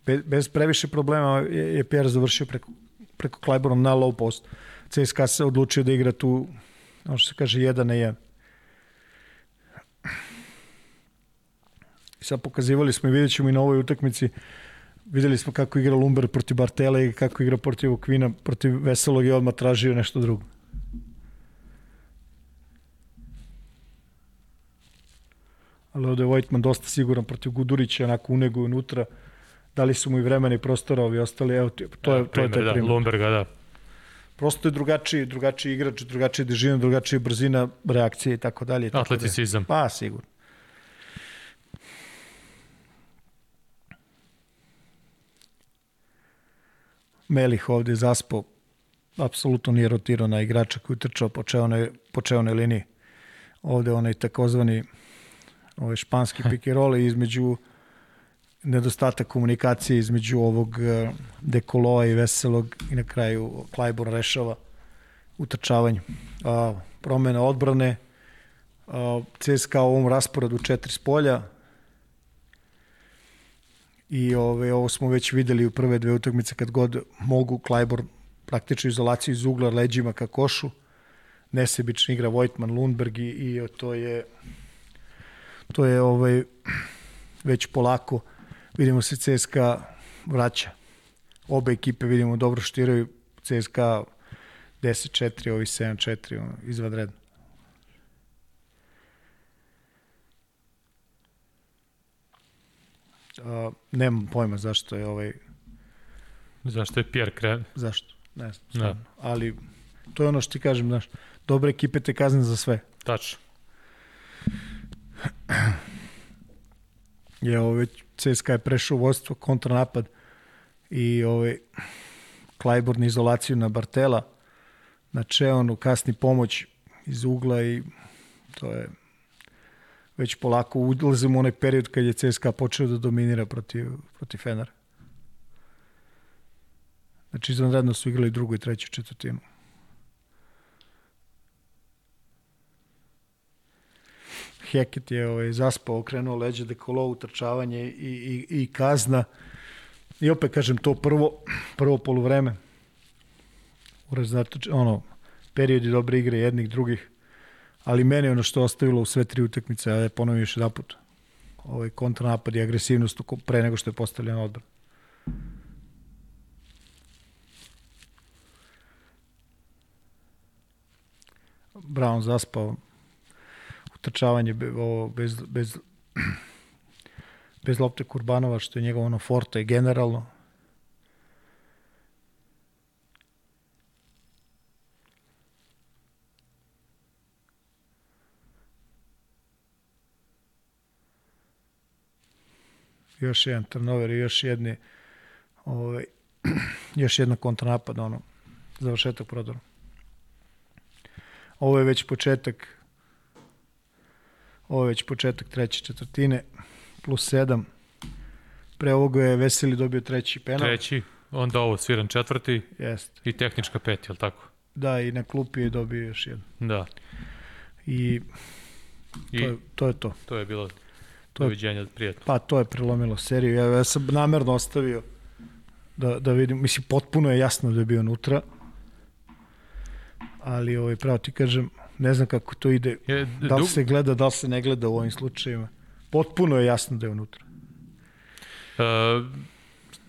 bez, previše problema je, je Pierre završio preko, preko Clyburna na low post. CSKA se odlučio da igra tu, ono što se kaže, jedan na jedan. I sad pokazivali smo i vidjet ćemo i na ovoj utakmici, videli smo kako igra Lumber protiv Bartela i kako igra protiv Okvina, protiv Veselog i odmah tražio nešto drugo. Ali ovde je Vojtman dosta siguran protiv Gudurića, onako uneguju unutra. Dali su mu i vremena i prostora, ovi ostali, evo, to je, to je taj da, primjer. Lumberga, da. Prosto je drugačiji, drugačiji igrač, drugačija težina, drugačija brzina reakcije i tako dalje. Atleticizam. Pa, sigurno. Melih ovde zaspao, apsolutno nije rotirao na igrača koji trčao po čeonoj, po čeonoj liniji. Ovde onaj takozvani ovaj španski (laughs) roll između nedostatak komunikacije između ovog eh, Dekoloa i Veselog i na kraju Klajbor rešava utrčavanju. A, promena odbrane, a, CSKA u ovom rasporedu četiri s polja i ove, ovo smo već videli u prve dve utakmice kad god mogu Klajbor praktično izolaciju iz ugla leđima ka košu nesebično igra Vojtman Lundberg i, i to je to je ovaj već polako vidimo se CSKA vraća obe ekipe vidimo dobro štiraju CSKA 10-4, ovi 7-4 ono, izvanredno A, nemam pojma zašto je ovaj Zašto je Pierre kren? zašto ne znam Da. ali to je ono što ti kažem znaš, dobre ekipe te kazne za sve Tačno. je ovaj CSKA je prešao u vodstvo kontranapad i ovaj Klajbor na izolaciju na Bartela na Čeonu kasni pomoć iz ugla i to je već polako ulazimo u onaj period kad je CSKA počeo da dominira protiv, protiv Fenera. Znači izvanredno su igrali drugu i treću četvrtinu. Heket je ovaj, zaspao, okrenuo leđe dekolo, utrčavanje i, i, i kazna. I opet kažem to prvo, prvo poluvreme. Uraz, zato, ono, periodi dobre igre jednih, drugih. Ali meni ono što je ostavilo u sve tri utakmice, ja ponovim još jedan put, ovaj kontranapad i agresivnost u pre nego što je postavljen odbran. Brown zaspao utrčavanje be, ovo, bez, bez, bez lopte Kurbanova, što je njegovo ono forte generalno. Još jedan turnover i još jedni ovaj, (clears throat) još jedna kontranapad, ono, završetak prodora. Ovo je već početak ovo je već početak treće četvrtine plus 7 pre ovoga je Veseli dobio treći penal Treći, onda ovo sviran četvrti Jeste. i tehnička pet, jel tako? da i na klupi je dobio još jedan Da. I, I to, je, to je to. to je bilo To je- doviđenja, prijetno. Pa to je prelomilo seriju. Ja, ja sam namerno ostavio da, da vidim. Mislim, potpuno je jasno da je bio unutra. Ali, ovaj, pravo ti kažem, ne znam kako to ide. Je, Da li se gleda, da li se ne gleda u ovim slučajevima. Potpuno je jasno da je unutra. Uh,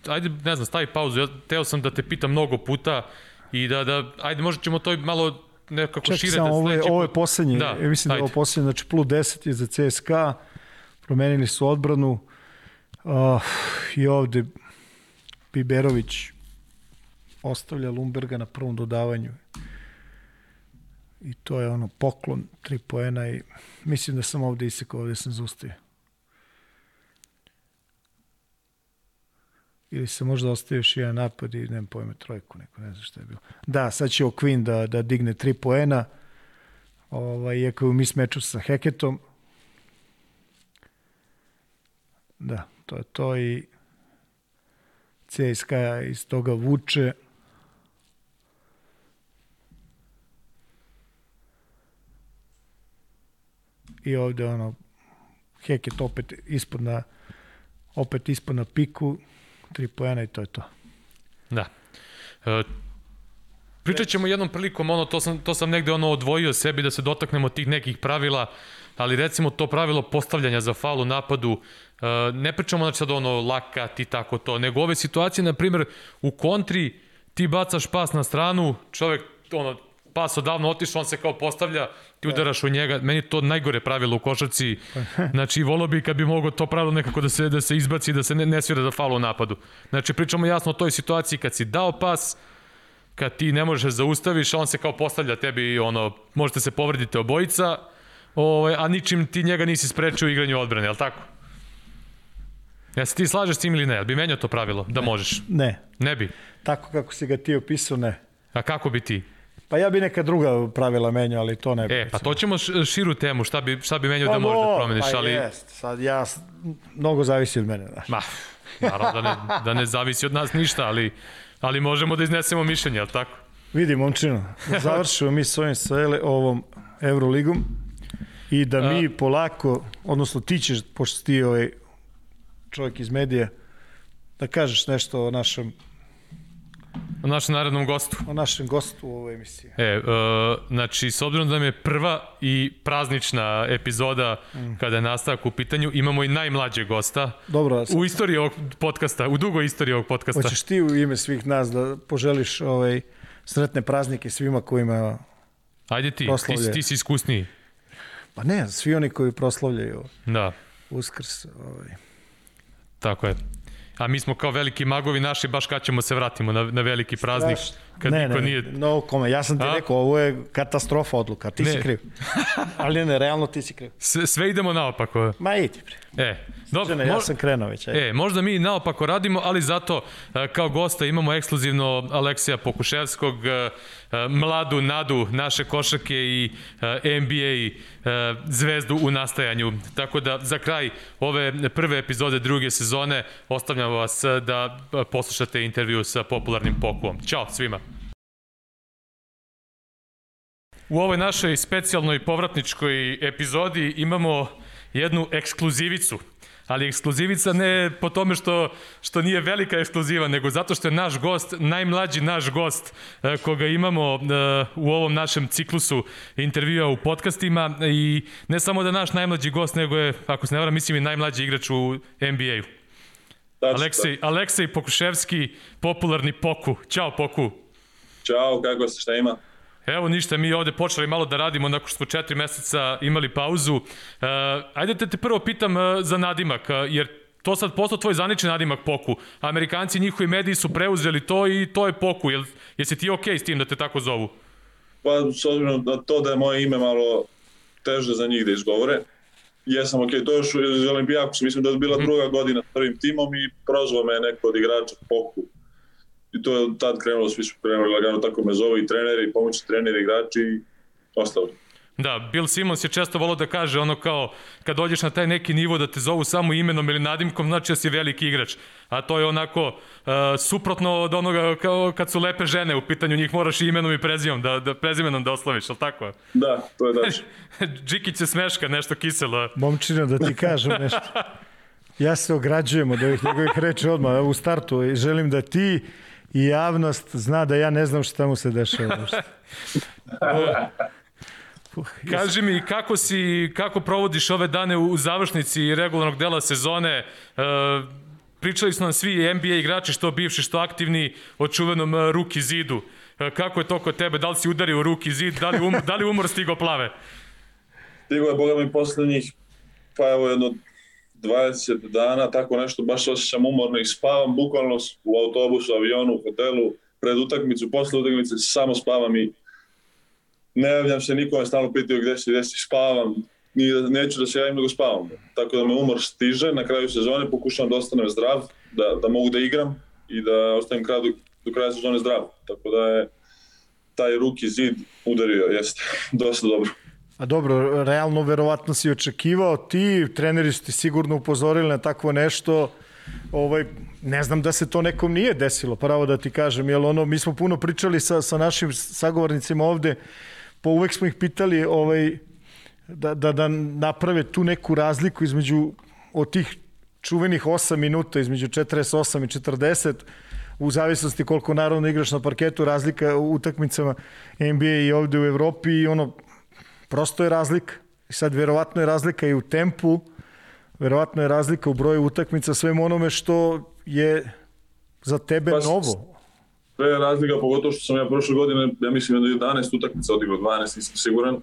ajde, ne znam, stavi pauzu. Ja teo sam da te pitam mnogo puta i da, da ajde, možda ćemo to malo nekako Čekaj, šire da ovo je, ovo je poslednji, Da, ja mislim da je ovo ajde. poslednji, znači plus 10 je za CSKA, promenili su odbranu uh, i ovde Biberović ostavlja Lumberga na prvom dodavanju i to je ono poklon, tri poena i mislim da sam ovde isekao, ovde sam zaustavio. Ili se možda ostaje još jedan napad i nemam pojma trojku neko, ne znam šta je bilo. Da, sad će Okvin da, da digne tri poena, ovaj, iako je u mis meču sa Heketom. Da, to je to i CSKA iz toga vuče. I ovde ono, Heket opet ispod na opet ispod na piku, tri poena i to je to. Da. E, pričat ćemo jednom prilikom, ono, to sam, to sam negde ono odvojio sebi da se dotaknemo tih nekih pravila, ali recimo to pravilo postavljanja za faul u napadu, e, ne pričamo znači sad ono laka ti tako to, nego ove situacije, na primjer, u kontri ti bacaš pas na stranu, čovek ono, pas odavno otišao, on se kao postavlja, ti udaraš u njega, meni je to najgore pravilo u košarci, znači volio bi kad bi moglo to pravilo nekako da se, da se izbaci, da se ne, ne svira za faul u napadu. Znači pričamo jasno o toj situaciji kad si dao pas, kad ti ne možeš da zaustaviš, a on se kao postavlja tebi i ono, možete se povredite obojica, ovaj, a ničim ti njega nisi sprečio u igranju odbrane, jel tako? Ja se ti slažeš s tim ili ne? Jel bi menjao to pravilo? Da možeš? Ne, Ne bi. tako kako si ga ti opisao, ne. A kako bi ti? Pa ja bi neka druga pravila menjao, ali to ne bi. E, pa to ćemo širu temu, šta bi, šta bi menjao da možeš da promeniš, pa ali... Jest. Sad ja, mnogo zavisi od mene, znaš. Ma, naravno da ne, da ne zavisi od nas ništa, ali, ali možemo da iznesemo mišljenje, jel tako? Vidi, momčino, da završimo mi s ovim sa ele, ovom Euroligom i da mi polako, odnosno ti ćeš, pošto ti ovaj čovjek iz medija, da kažeš nešto o našem, O našem narednom gostu. o našem gostu u ovoj emisiji. E, uh, znači, s obzirom da nam je prva i praznična epizoda mm. kada je nastavak u pitanju, imamo i najmlađeg gosta Dobro, a sad, u istoriji ovog podcasta, u dugoj istoriji ovog podcasta. hoćeš ti u ime svih nas da poželiš ovaj, sretne praznike svima kojima, Ajde ti, ti, proslavlje. si- ti si iskusniji. pa ne, svi oni koji proslavljaju Da, Uskrs, ovaj, tako je. A mi smo kao veliki magovi naši, baš kad ćemo se vratimo na, na veliki praznik, Strašno. kad ne, niko ne, nije... No, kome, ja sam ti A? rekao, ovo je katastrofa odluka, ti Ne. si kriv. (laughs) Ali ne, realno ti si kriv. Sve, sve idemo naopako. Ma idi bre. E, dobro, ja sam krenuo već. Ajde. E, možda mi naopako radimo, ali zato e, kao gosta imamo ekskluzivno Aleksija Pokuševskog, e, e, mladu nadu naše košake i NBA zvezdu u nastajanju. Tako da za kraj ove prve epizode druge sezone ostavljam vas da poslušate intervju sa popularnim pokuvom. Ćao svima! U ovoj našoj specijalnoj povratničkoj epizodi imamo jednu ekskluzivicu. Ali ekskluzivica ne po tome što, što nije velika ekskluziva, nego zato što je naš gost, najmlađi naš gost e, koga imamo e, u ovom našem ciklusu intervjua u podcastima i ne samo da naš najmlađi gost, nego je, ako se ne varam, mislim i najmlađi igrač u NBA-u. Aleksej, Aleksej Pokuševski, popularni Poku. Ćao Poku. Ćao, kako se, šta ima? Evo ništa, mi ovde počeli malo da radimo nakon što smo četiri meseca imali pauzu. E, ajde da te prvo pitam e, za nadimak, e, jer to sad postao tvoj zanični nadimak Poku. Amerikanci, njihovi mediji su preuzeli to i to je Poku. Jel, jesi ti okej okay s tim da te tako zovu? Pa, s obzirom na to da je moje ime malo teže za njih da izgovore, jesam okej, to je još iz Olimpijakos, mislim da je bila druga godina s prvim timom i prozvao me neko od igrača Poku. I to je tad krenulo, svi su krenuli lagano, tako me zove i treneri, i pomoćni treneri, igrači i ostalo. Da, Bill Simmons je često volao da kaže ono kao kad dođeš na taj neki nivo da te zovu samo imenom ili nadimkom, znači da si veliki igrač. A to je onako uh, suprotno od onoga kao kad su lepe žene u pitanju njih moraš i imenom i prezimom da, da prezimenom da osloviš, ali tako? Da, to je dač. (laughs) Džikić se smeška, nešto kiselo. Momčina, da ti kažem nešto. (laughs) Ja se ograđujem od ovih njegovih reči odmah u startu i želim da ti i javnost zna da ja ne znam šta mu se dešava. (laughs) Kaži mi kako si kako provodiš ove dane u završnici regularnog dela sezone? E, pričali su nam svi NBA igrači što bivši što aktivni o čuvenom e, ruki zidu. E, kako je to kod tebe? Da li si udario ruki zid? Da li, um, da li umor stigo plave? Stigo je, boga mi, poslednjih, pa evo jedno 20 dana, tako nešto, baš osjećam umorno i spavam bukvalno u autobusu, avionu, u hotelu, pred utakmicu, posle utakmice, samo spavam i ne javljam se nikome, stalno pitaju gde si, gde si, spavam, ni, neću da se javim, nego spavam. Tako da me umor stiže, na kraju sezone pokušavam da ostanem zdrav, da, da mogu da igram i da ostavim kraj do, do kraja sezone zdrav. Tako da je taj ruki zid udario, jeste, (laughs) dosta dobro. A dobro, realno verovatno si očekivao, ti, treneri su ti sigurno upozorili na takvo nešto, ovaj, ne znam da se to nekom nije desilo, pravo da ti kažem, jer ono, mi smo puno pričali sa, sa našim sagovornicima ovde, pa uvek smo ih pitali ovaj, da, da, da naprave tu neku razliku između od tih čuvenih 8 minuta, između 48 i 40, u zavisnosti koliko naravno igraš na parketu, razlika u utakmicama NBA i ovde u Evropi i ono, prosto je razlika. I sad verovatno je razlika i u tempu, verovatno je razlika u broju utakmica, svemu onome što je za tebe pa, novo. Sve je razlika, pogotovo što sam ja prošle godine, ja mislim da 11 utakmica odigrao, 12 nisam siguran,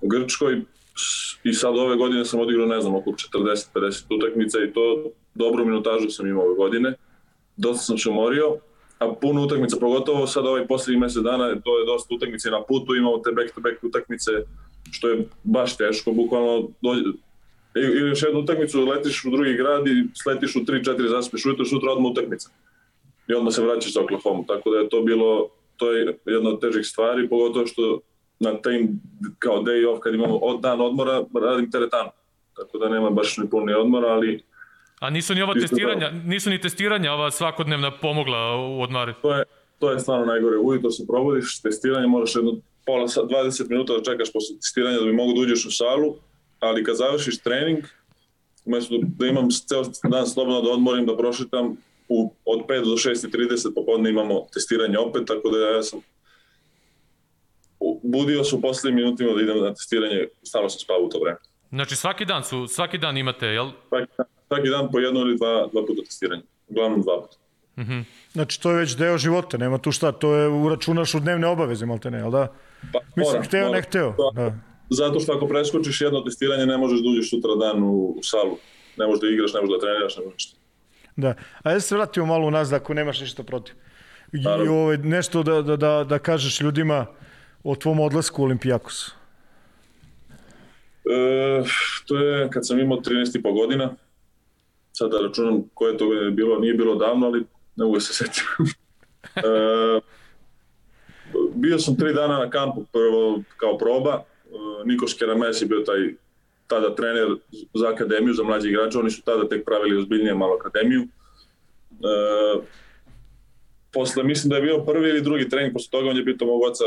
u Grčkoj i sad ove godine sam odigrao, ne znam, oko 40-50 utakmica i to dobru minutažu sam imao ove godine. Dosta sam se umorio, a puno utakmica, pogotovo sad ovaj poslednjih mesec dana, to je dosta utakmice na putu, imamo te back-to-back -back utakmice, što je baš teško, bukvalno dođe, ili još jednu utakmicu, letiš u drugi grad i sletiš u 3-4 zaspeš, ujutro sutra odmah utakmica. I odmah se vraćaš za Oklahoma, tako da je to bilo, to je jedna od težih stvari, pogotovo što na taj kao day off kad imamo od dan odmora, radim teretanu. Tako da nema baš ni puni odmora, ali A nisu ni ova testiranja, nisu ni testiranja ova svakodnevna pomogla u odmari? To je, to je stvarno najgore. Ujutro se probodiš, testiranje moraš jedno pola, 20 minuta da čekaš posle testiranja da bi mogu da uđeš u salu, ali kad završiš trening, umesto da imam ceo dan slobodno da odmorim, da prošetam, u, od 5 do 6.30 popodne imamo testiranje opet, tako da ja sam budio se u poslednjim minutima da idem na testiranje, stvarno sam spavao u to vreme. Znači svaki dan su, svaki dan imate, jel? Svaki dan, svaki dan po jedno ili dva, dva puta testiranje. Uglavnom dva puta. Mm -hmm. Znači to je već deo života, nema tu šta, to je uračunaš u dnevne obaveze, malte ne, jel da? Pa, Mislim, mora, hteo, mora. ne hteo. Da. Zato što ako preskočiš jedno testiranje, ne možeš da uđeš sutra dan u, u salu. Ne možeš da igraš, ne možeš da treniraš, ne možeš ništa. Da. A ja se vratimo malo u nas, ako nemaš ništa protiv. I ovaj, nešto da, da, da, da kažeš ljudima o tvom odlasku u Olimpijakos. E, to je kad sam imao 13 i po godina. Sad da računam koje to godine bilo, nije bilo davno, ali ne mogu da se setim. e, bio sam tri dana na kampu prvo kao proba. E, Nikos Kerames je bio taj tada trener za akademiju, za mlađe igrače, oni su tada tek pravili ozbiljnije malo akademiju. E, posle, mislim da je bio prvi ili drugi trening, posle toga on je pitao mog oca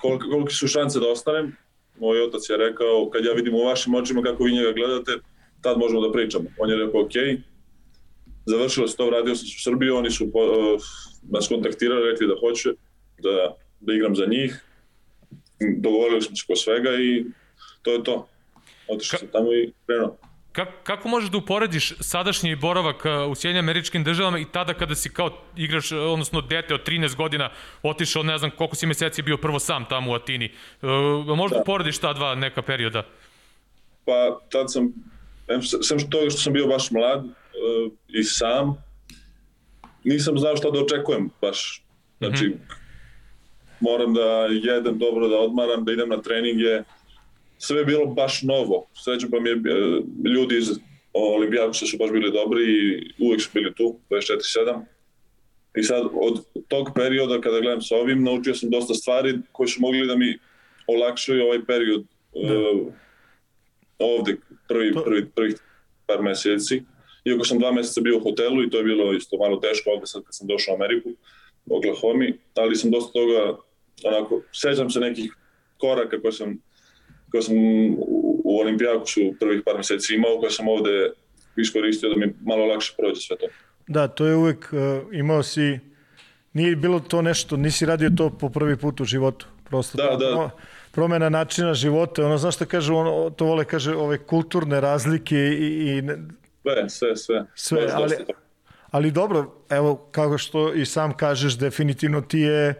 kolike, kolike su šanse da ostanem. Moj otac je rekao, kad ja vidim u vašim očima kako vi njega gledate, tad možemo da pričamo. On je rekao, ok, završilo se to, vratio sam se u Srbiju, oni su uh, nas kontaktirali, rekli da hoće da, da igram za njih. Dogovorili smo se ko svega i to je to. Otišao sam tamo i krenuo. Kako, kako možeš da uporediš sadašnji boravak u Sjedinjim američkim državama i tada kada si kao igraš, odnosno dete od 13 godina, otišao, ne znam koliko si meseci bio prvo sam tamo u Atini. E, možda da. uporediš ta dva neka perioda? Pa, tad sam, sem što toga što sam bio baš mlad uh, i sam, nisam znao šta da očekujem baš. Znači, mm -hmm. moram da jedem dobro, da odmaram, da idem na treninge, sve je bilo baš novo. Srećem pa mi je, e, ljudi iz Olimpijakosa su baš bili dobri i uvek su bili tu, 24-7. I sad od tog perioda kada gledam sa ovim, naučio sam dosta stvari koje su mogli da mi olakšaju ovaj period da. uh, ovde prvi, to... prvi, prvih par meseci. Iako sam dva meseca bio u hotelu i to je bilo isto malo teško ovde sad kad sam došao u Ameriku, u Oklahoma, ali sam dosta toga, onako, sećam se nekih koraka koje sam, koje sam u, Olimpijakusu prvih par meseci imao, koje sam ovde iskoristio da mi malo lakše prođe sve to. Da, to je uvek, uh, imao si, nije bilo to nešto, nisi radio to po prvi put u životu, prosto. Da, da. Promena načina života, ono, znaš šta kaže, ono, to vole, kaže, ove kulturne razlike i... i sve, sve, sve. Sve, ali, ali dobro, evo, kako što i sam kažeš, definitivno ti je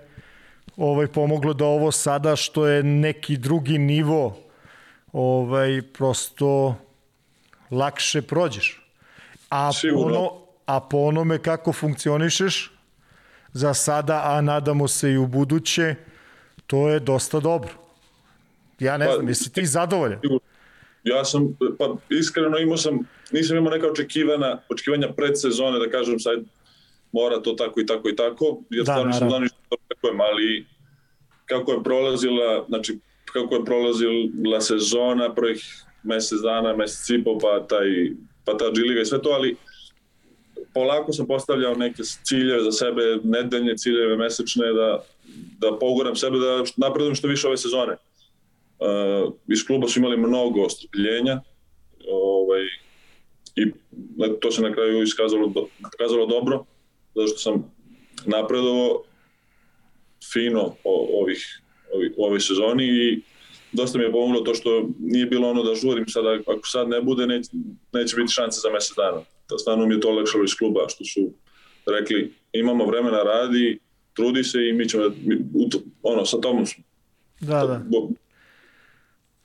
ovaj, pomoglo da ovo sada, što je neki drugi nivo, ovaj, prosto lakše prođeš. A Sigurno. ono, a po onome kako funkcionišeš za sada, a nadamo se i u buduće, to je dosta dobro. Ja ne pa, znam, jesi ti zadovoljan? Ja sam, pa iskreno imao sam, nisam imao neka očekivana, očekivanja pred sezone da kažem sad mora to tako i tako i tako, jer da, stvarno nisam znao ništa očekujem, ali kako je prolazila, znači kako je prolazila sezona, prvih mesec dana, mesec i po, pa, taj, pa ta džiliga i sve to, ali polako sam postavljao neke ciljeve za sebe, nedeljne ciljeve, mesečne, da, da poguram sebe, da napredujem što više ove sezone. Uh, iz kluba su imali mnogo ostrpljenja ovaj, i to se na kraju iskazalo, do, iskazalo dobro, zato što sam napredovao fino o, ovih, u ovoj sezoni i dosta mi je pomoglo to što nije bilo ono da žurim sada, ako sad ne bude, neće, neće biti šanse za mesec dana. Da stvarno mi je to olakšalo iz kluba, što su rekli imamo vremena, radi, trudi se i mi ćemo, mi, ono, sa tomom smo. Da, da.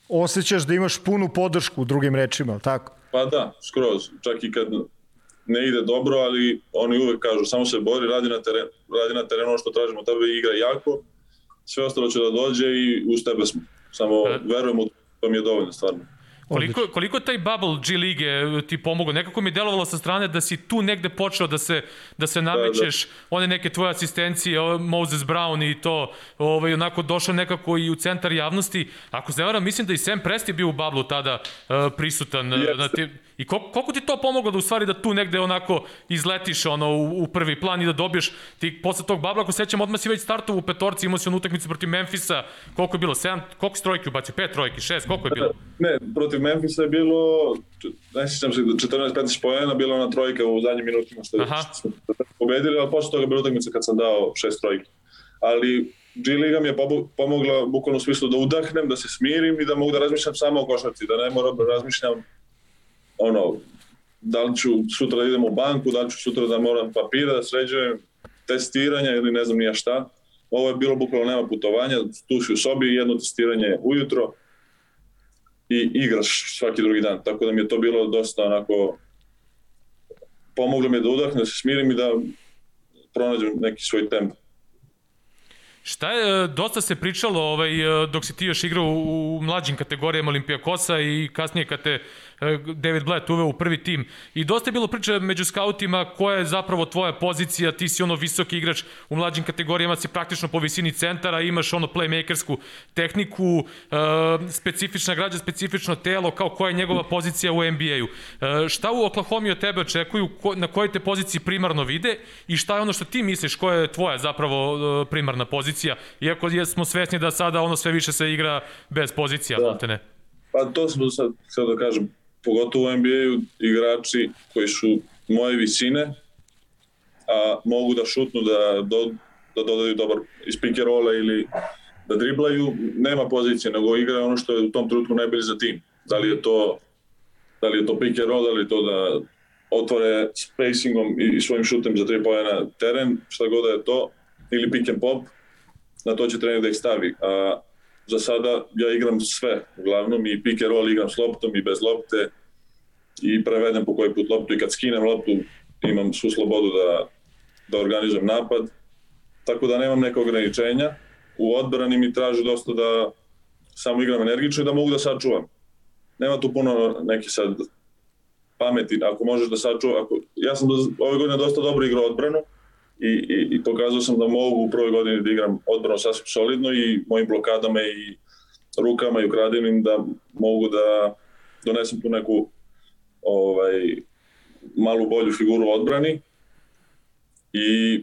Osećaš da imaš punu podršku, drugim rečima, tako? Pa da, skroz. Čak i kad ne ide dobro, ali oni uvek kažu samo se bori, radi na terenu, radi na terenu ono što tražimo, tebe igra jako, sve ostalo će da dođe i uz tebe smo. Samo da. verujem u to mi je dovoljno stvarno. Koliko, koliko taj bubble G lige e, ti pomogao? Nekako mi je delovalo sa strane da si tu negde počeo da se, da se namećeš, da, da. one neke tvoje asistencije, Moses Brown i to, ovaj, onako došao nekako i u centar javnosti. Ako se ne varam, mislim da i Sam Presti bio u bubble tada uh, prisutan. Yes. Na ti, I koliko, koliko ti to pomoglo da u stvari da tu negde onako izletiš ono, u, u prvi plan i da dobiješ ti posle tog babla, ako sećam, odmah si već startov u petorci, imao si onu utakmicu protiv Memfisa, koliko je bilo? 7, koliko si trojke ubacio? 5 trojki, 6, koliko je bilo? Ne, protiv Memfisa je bilo, ne sjećam se, 14-15 pojena, bila ona trojka u zadnjim minutima što, što smo pobedili, ali posle toga je bila utakmica kad sam dao 6 trojki. Ali G Liga mi je pomogla bukvalno u smislu da udahnem, da se smirim i da mogu da razmišljam samo o košarci, da ne moram da razmišljam ono, da li ću sutra da idem u banku, da li ću sutra da moram papira da sređujem, testiranja ili ne znam nija šta. Ovo je bilo bukvalno nema putovanja, tu si u sobi, jedno testiranje ujutro i igraš svaki drugi dan. Tako da mi je to bilo dosta onako pomoglo mi da udahnem, da se smirim i da pronađem neki svoj tempo. Šta je, dosta se pričalo ovaj, dok si ti još igrao u, u mlađim kategorijama Olimpijakosa i kasnije kad te David Blatt uveo u prvi tim. I dosta je bilo priče među skautima koja je zapravo tvoja pozicija, ti si ono visoki igrač u mlađim kategorijama, si praktično po visini centara, imaš ono playmakersku tehniku, e, specifična građa, specifično telo, kao koja je njegova pozicija u NBA-u. E, šta u Oklahoma od tebe očekuju, na kojoj te poziciji primarno vide i šta je ono što ti misliš koja je tvoja zapravo primarna pozicija, iako smo svesni da sada ono sve više se igra bez pozicija, da. ne? Pa to smo sad, sad da kažem, pogotovo u NBA-u igrači koji su moje visine, a mogu da šutnu, da, do, da dodaju dobar iz pick rola ili da driblaju, nema pozicije, nego igra ono što je u tom trenutku najbolje za tim. Da li je to da li je to pick roll, da li je to da otvore spacingom i svojim šutem za tri pojena teren, šta god da je to, ili pick and pop, na to će trener da ih stavi. A za sada ja igram sve, uglavnom i pick and roll igram s loptom i bez lopte i prevedem po koji put loptu i kad skinem loptu imam svu slobodu da, da organizujem napad, tako da nemam neke ograničenja. U odbrani mi traži dosta da samo igram energično i da mogu da sačuvam. Nema tu puno neki sad pameti, ako možeš da sačuvam, ako, ja sam ove godine dosta dobro igrao odbranu, i, i, i pokazao sam da mogu u prvoj godini da igram odbranu sasvim solidno i mojim blokadama i rukama i ukradenim da mogu da donesem tu neku ovaj, malu bolju figuru u odbrani i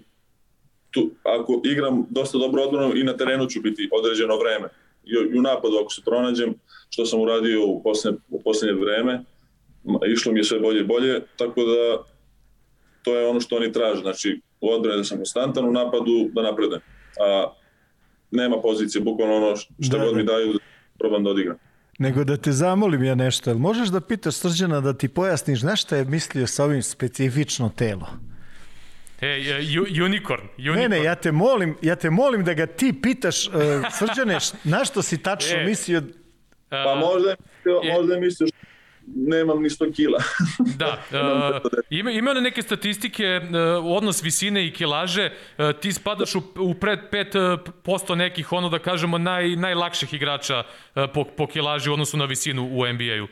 tu, ako igram dosta dobro odbranu i na terenu ću biti određeno vreme. I u napadu ako se pronađem, što sam uradio u poslednje, u poslednje vreme, išlo mi je sve bolje i bolje, tako da to je ono što oni traže. Znači, u odbrani da sam konstantan, u napadu da napredujem. A nema pozicije, bukvalno ono što da, god mi da. daju, da probam da odigram. Nego da te zamolim ja nešto, jel možeš da pitaš Srđana da ti pojasniš nešto je mislio sa ovim specifično telo? E, uh, unicorn, unicorn. Ne, ne, ja te molim, ja te molim da ga ti pitaš, uh, Srđane, (laughs) na što si tačno e, mislio? Pa možda je mislio, možda je mislio što nemam ni 100 kila. (laughs) da, (laughs) uh, ima, ima neke statistike, uh, odnos visine i kilaže, uh, ti spadaš u, u pred 5% nekih, ono da kažemo, naj, najlakših igrača uh, po, po kilaži u odnosu na visinu u NBA-u.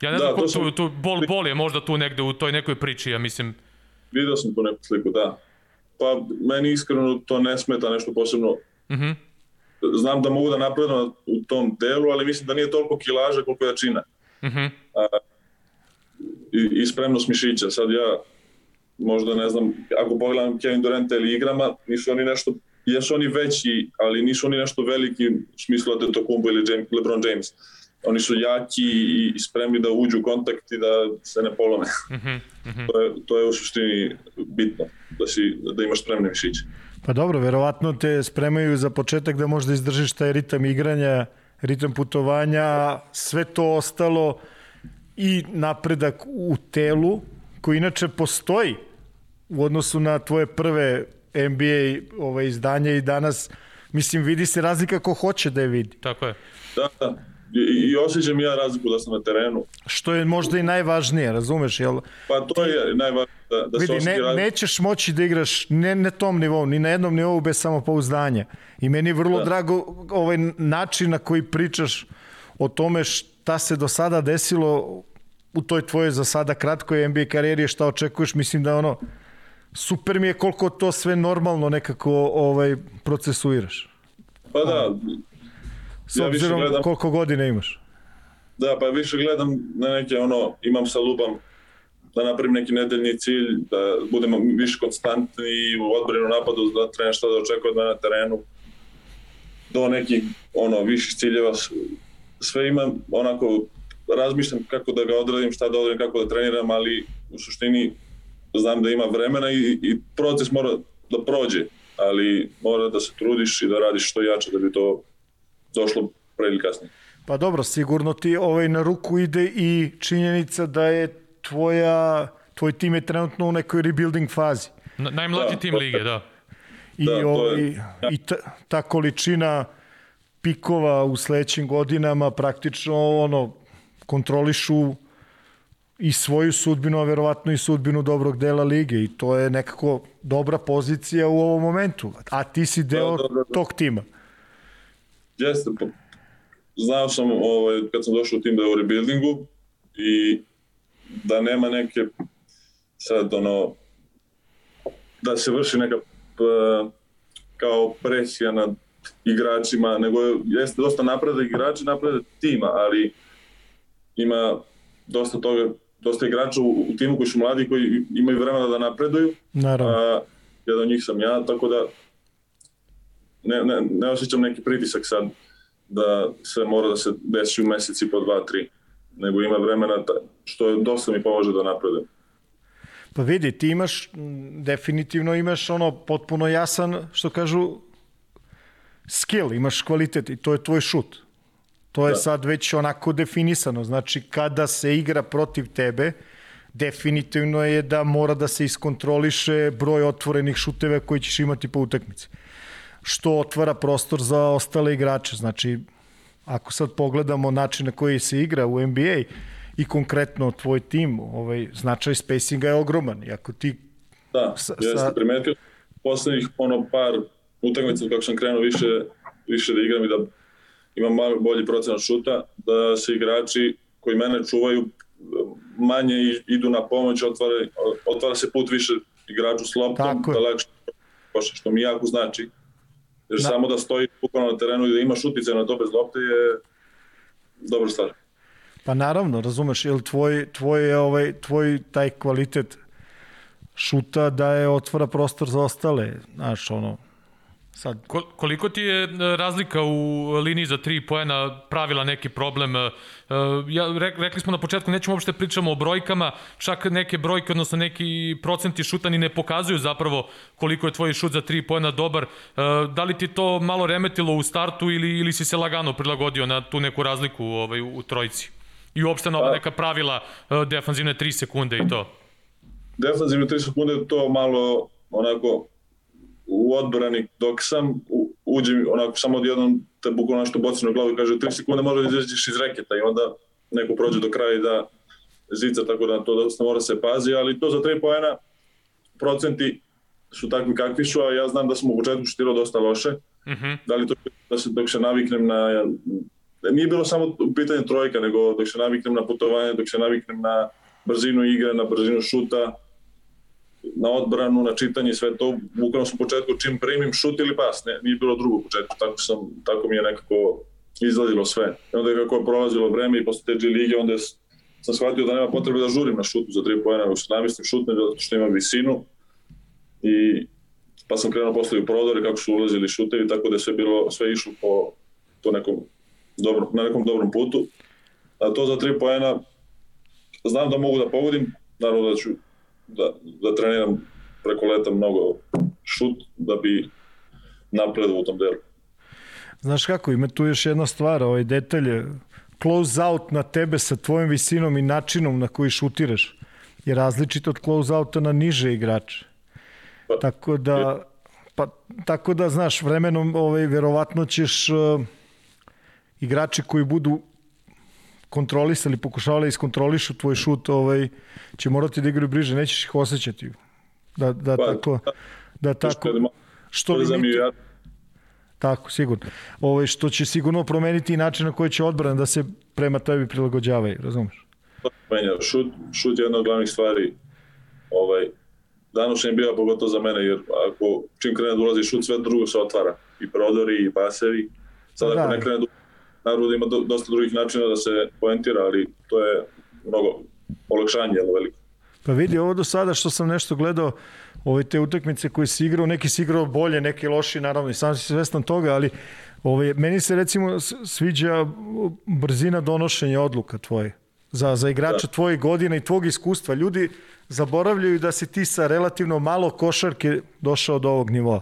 Ja ne da, znam, tu, tu, bol, bol je možda tu negde u toj nekoj priči, ja mislim. Video sam tu neku sliku, da. Pa meni iskreno to ne smeta nešto posebno. Mhm. -huh. Znam da mogu da napredujem u tom delu, ali mislim da nije toliko kilaža koliko jačina. Uh -huh. A, i, i spremnost mišića. Sad ja možda ne znam, ako pogledam Kevin Durant ili igrama, nisu oni nešto, jesu oni veći, ali nisu oni nešto veliki u smislu da to Kumbo ili James, LeBron James. Oni su jaki i, i spremni da uđu u kontakt i da se ne polome. Uh -huh, uh -huh. to, je, to je u suštini bitno, da, si, da imaš spremne mišiće. Pa dobro, verovatno te spremaju za početak da možda izdržiš taj ritam igranja, ritam putovanja, sve to ostalo i napredak u telu, koji inače postoji u odnosu na tvoje prve NBA ovaj, izdanje i danas, mislim, vidi se razlika ko hoće da je vidi. Tako je. Da, da. I, i osjećam ja razliku da sam na terenu. Što je možda i najvažnije, razumeš? Jel? Pa to je najvažnije, da, da vidi, se ne, Nećeš moći da igraš ne na tom nivou, ni na jednom nivou bez samopouzdanja. I meni je vrlo da. drago ovaj način na koji pričaš o tome šta se do sada desilo u toj tvojoj za sada kratkoj NBA karijeri, šta očekuješ, mislim da ono, super mi je koliko to sve normalno nekako ovaj procesuiraš. Pa da, S ja obzirom gledam, koliko godina imaš. Da, pa više gledam na neke, ono, imam sa lubom da napravim neki nedeljni cilj, da budemo više konstantni u odbranu napadu, da trener šta da očekuje od na terenu, do nekih ono, viših ciljeva. Sve imam onako, razmišljam kako da ga odradim, šta da odradim, kako da treniram, ali u suštini znam da ima vremena i, i proces mora da prođe, ali mora da se trudiš i da radiš što jače da bi to došlo pre ili kasnije. Pa dobro, sigurno ti ovaj na ruku ide i činjenica da je tvoja, tvoj tim je trenutno u nekoj rebuilding fazi. Na, najmlađi da, tim lige, da. I, da, ovaj, je, ja. i ta, ta količina pikova u sledećim godinama praktično ono kontrolišu i svoju sudbinu, a verovatno i sudbinu dobrog dela lige i to je nekako dobra pozicija u ovom momentu. A ti si deo da, da, da, da. tog tima. Jeste, pa, znao sam ovaj, kad sam došao u tim da je u rebuildingu i da nema neke sad ono da se vrši neka kao presija nad igračima, nego jeste dosta napredak igrači, napredak tima, ali ima dosta toga, dosta igrača u, u timu koji su mladi, koji imaju vremena da napreduju. Naravno. A, jedan od njih sam ja, tako da ne, ne, ne osjećam neki pritisak sad da sve mora da se desi u meseci po dva, tri, nego ima vremena ta, što je dosta mi pomože da napredujem. Pa vidi, ti imaš, definitivno imaš ono potpuno jasan, što kažu, skill, imaš kvalitet i to je tvoj šut. To je da. sad već onako definisano. Znači, kada se igra protiv tebe, definitivno je da mora da se iskontroliše broj otvorenih šuteva koji ćeš imati po utakmici što otvara prostor za ostale igrače. Znači, ako sad pogledamo način na koji se igra u NBA i konkretno tvoj tim, ovaj, značaj spacinga je ogroman. I ako ti... Da, sa, jeste primetio poslednjih ono par utakmica kako sam krenuo više, više da igram i da imam malo bolji procenat šuta, da se igrači koji mene čuvaju manje idu na pomoć, otvara, otvara se put više igraču s loptom, da lakše što mi jako znači Jer na... samo da stoji bukvalno na terenu i da ima šutice na to bez lopte je dobra stvar. Pa naravno, razumeš, jel tvoj, tvoj, ovaj, tvoj taj kvalitet šuta da je otvara prostor za ostale, znaš, ono, Sad. Koliko ti je e, razlika u liniji za tri poena pravila neki problem? E, ja, rekli smo na početku, nećemo uopšte pričamo o brojkama, čak neke brojke, odnosno neki procenti šuta ni ne pokazuju zapravo koliko je tvoj šut za tri poena dobar. E, da li ti to malo remetilo u startu ili, ili si se lagano prilagodio na tu neku razliku ovaj, u trojici? I uopšte na ova pa- neka pravila defanzivne 3 sekunde i to? Defanzivne 3 sekunde to malo onako u odbrani dok sam uđem onako samo odjednom te bukvalno nešto boci na glavu i kaže 3 sekunde može da izađeš iz reketa i onda neko prođe do kraja i da zica tako da to dosta mora se pazi, ali to za 3 poena procenti su takvi kakvi su, a ja znam da sam u početku šutirao dosta loše. Mhm. -huh. Da li to da se, dok se naviknem na... Nije bilo samo pitanje trojka, nego dok se naviknem na putovanje, dok se naviknem na brzinu igre, na brzinu šuta, na odbranu, na čitanje, sve to, bukvalno sam u početku čim primim šut ili pas, ne, nije bilo drugo u početku, tako, sam, tako mi je nekako izladilo sve. I onda kako je prolazilo vreme i posle te G lige, onda sam shvatio da nema potrebe da žurim na šutu za tri pojena, nego se namislim šutne zato što ima visinu i pa sam krenuo posle u prodore kako su ulazili šutevi, tako da je sve bilo, sve išlo po to nekom dobro, na nekom dobrom putu. A to za tri pojena znam da mogu da pogodim, naravno da ću da, da treniram preko leta mnogo šut da bi napredao u tom delu. Znaš kako, ima tu još jedna stvar, ovaj detalj, close out na tebe sa tvojom visinom i načinom na koji šutiraš je različito od close outa na niže igrače. Pa, tako da, pa, tako da, znaš, vremenom ovaj, verovatno ćeš uh, igrači koji budu kontrolisali, pokušavali da iskontrolišu tvoj šut, ovaj, će morati da igraju bliže, nećeš ih osjećati. Da, da pa, tako, da tako, što li ja. Tako, sigurno. Ovaj, što će sigurno promeniti i način na koji će odbrana da se prema tebi prilagođavaju, razumeš? Menja, šut, šut je jedna od glavnih stvari. Ovaj, danas je bio pogotovo za mene, jer ako čim krene da ulazi šut, sve drugo se otvara. I prodori, i pasevi. Sad da. ako ne krene da naravno da ima do, dosta drugih načina da se poentira, ali to je mnogo olakšanje, jedno veliko. Pa vidi, ovo do sada što sam nešto gledao, ove te utakmice koje si igrao, neki si igrao bolje, neki loši, naravno, i sam si svestan toga, ali ove, meni se recimo sviđa brzina donošenja odluka tvoje. Za, za igrača da. tvoje godina i tvog iskustva. Ljudi zaboravljaju da si ti sa relativno malo košarke došao do ovog nivoa.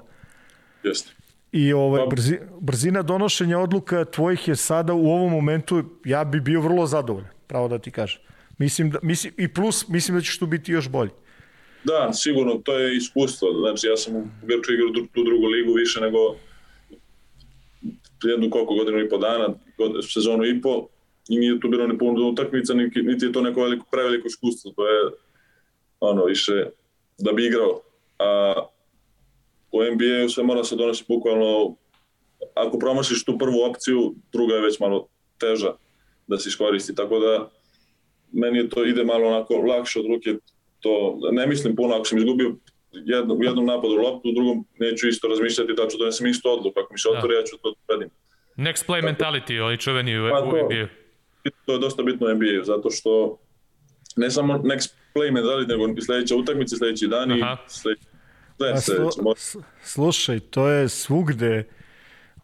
Jeste. I ovaj, brzi, brzina donošenja odluka tvojih je sada u ovom momentu, ja bi bio vrlo zadovoljan, pravo da ti kažem. Mislim da, mislim, I plus, mislim da ćeš tu biti još bolji. Da, sigurno, to je iskustvo. Znači, ja sam u Grču igrao tu drugu ligu više nego jednu koliko godinu i po dana, sezonu i po, i nije tu bilo ne puno utakmica, niti, niti je to neko veliko, preveliko iskustvo. To je ono, više da bi igrao. A u NBA-u sve mora se donosi bukvalno, ako promašiš tu prvu opciju, druga je već malo teža da se iskoristi, tako da meni je to ide malo onako lakše od ruke, to ne mislim puno, ako sam izgubio jedno, u jednom napadu loptu, u drugom neću isto razmišljati da ću donesem isto odluku, ako mi se da. otvori, ja ću to predim. Next play tako, mentality, ovaj čuveni u, pa to, u NBA. To je dosta bitno u NBA, zato što ne samo next play mentality, nego i sledeća utakmica, sledeći dan i sledeći Pa, slu, slušaj, to je svugde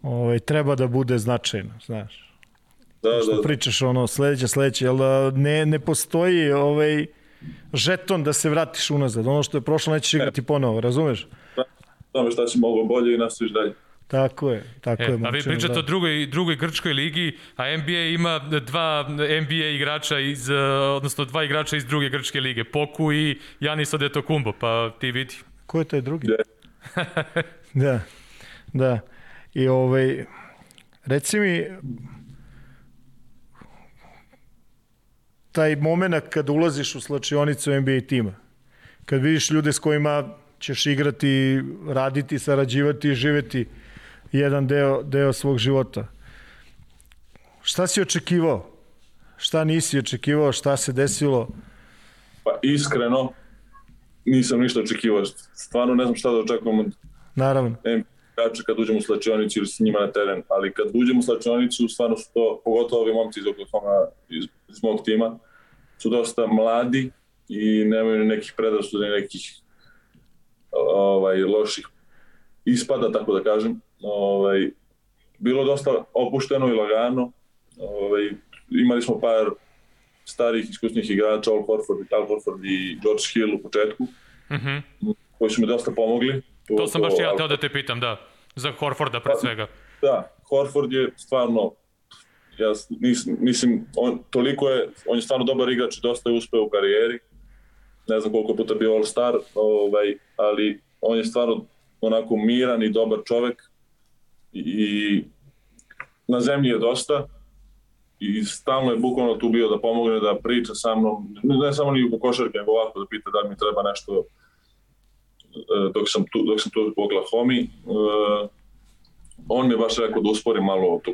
ovaj, treba da bude značajno, znaš. Da, Što da, da. pričaš ono sledeće, sledeće, jel da ne, ne postoji ovaj žeton da se vratiš unazad. Ono što je prošlo nećeš igrati ponovo, razumeš? Da, tome šta si mogao bolje i nastaviš dalje. Tako je, tako e, je. A vi pričate da. o drugoj, drugoj grčkoj ligi, a NBA ima dva NBA igrača iz, odnosno dva igrača iz druge grčke lige, Poku i Janis Adetokumbo, pa ti vidi. Ko je taj drugi? (laughs) da, da. I ovaj, reci mi, taj moment kada ulaziš u slačionicu NBA tima, kad vidiš ljude s kojima ćeš igrati, raditi, sarađivati i živeti jedan deo, deo svog života. Šta si očekivao? Šta nisi očekivao? Šta se desilo? Pa iskreno, nisam ništa očekivao. Stvarno ne znam šta da očekujem od Naravno. igrača kad uđemo u slačionicu ili s njima na teren, ali kad uđemo u slačionicu, stvarno su to, pogotovo ovi momci iz Oklahoma, iz, iz mog tima, su dosta mladi i nemaju nekih predrasuda, nekih ovaj, loših ispada, tako da kažem. Ovaj, bilo dosta opušteno i lagano. Ovaj, imali smo par starih iskusnih igrača, Al Horford, Al Horford i George Hill u početku, mm -hmm. koji su mi dosta pomogli. To sam baš ja teo da te pitam, da. Za Horforda pre svega. Da, Horford je stvarno ja nis, mislim, on, toliko je, on je stvarno dobar igrač dosta je uspeo u karijeri. Ne znam koliko puta bio All-Star, ovaj, ali on je stvarno onako miran i dobar čovek i na zemlji je dosta i stalno je bukvalno tu bio da pomogne da priča sa mnom, ne samo ni u košarke, nego ovako da pita da mi treba nešto e, dok sam tu, dok sam tu u Oklahoma. Uh, on mi je baš rekao da usporim malo to,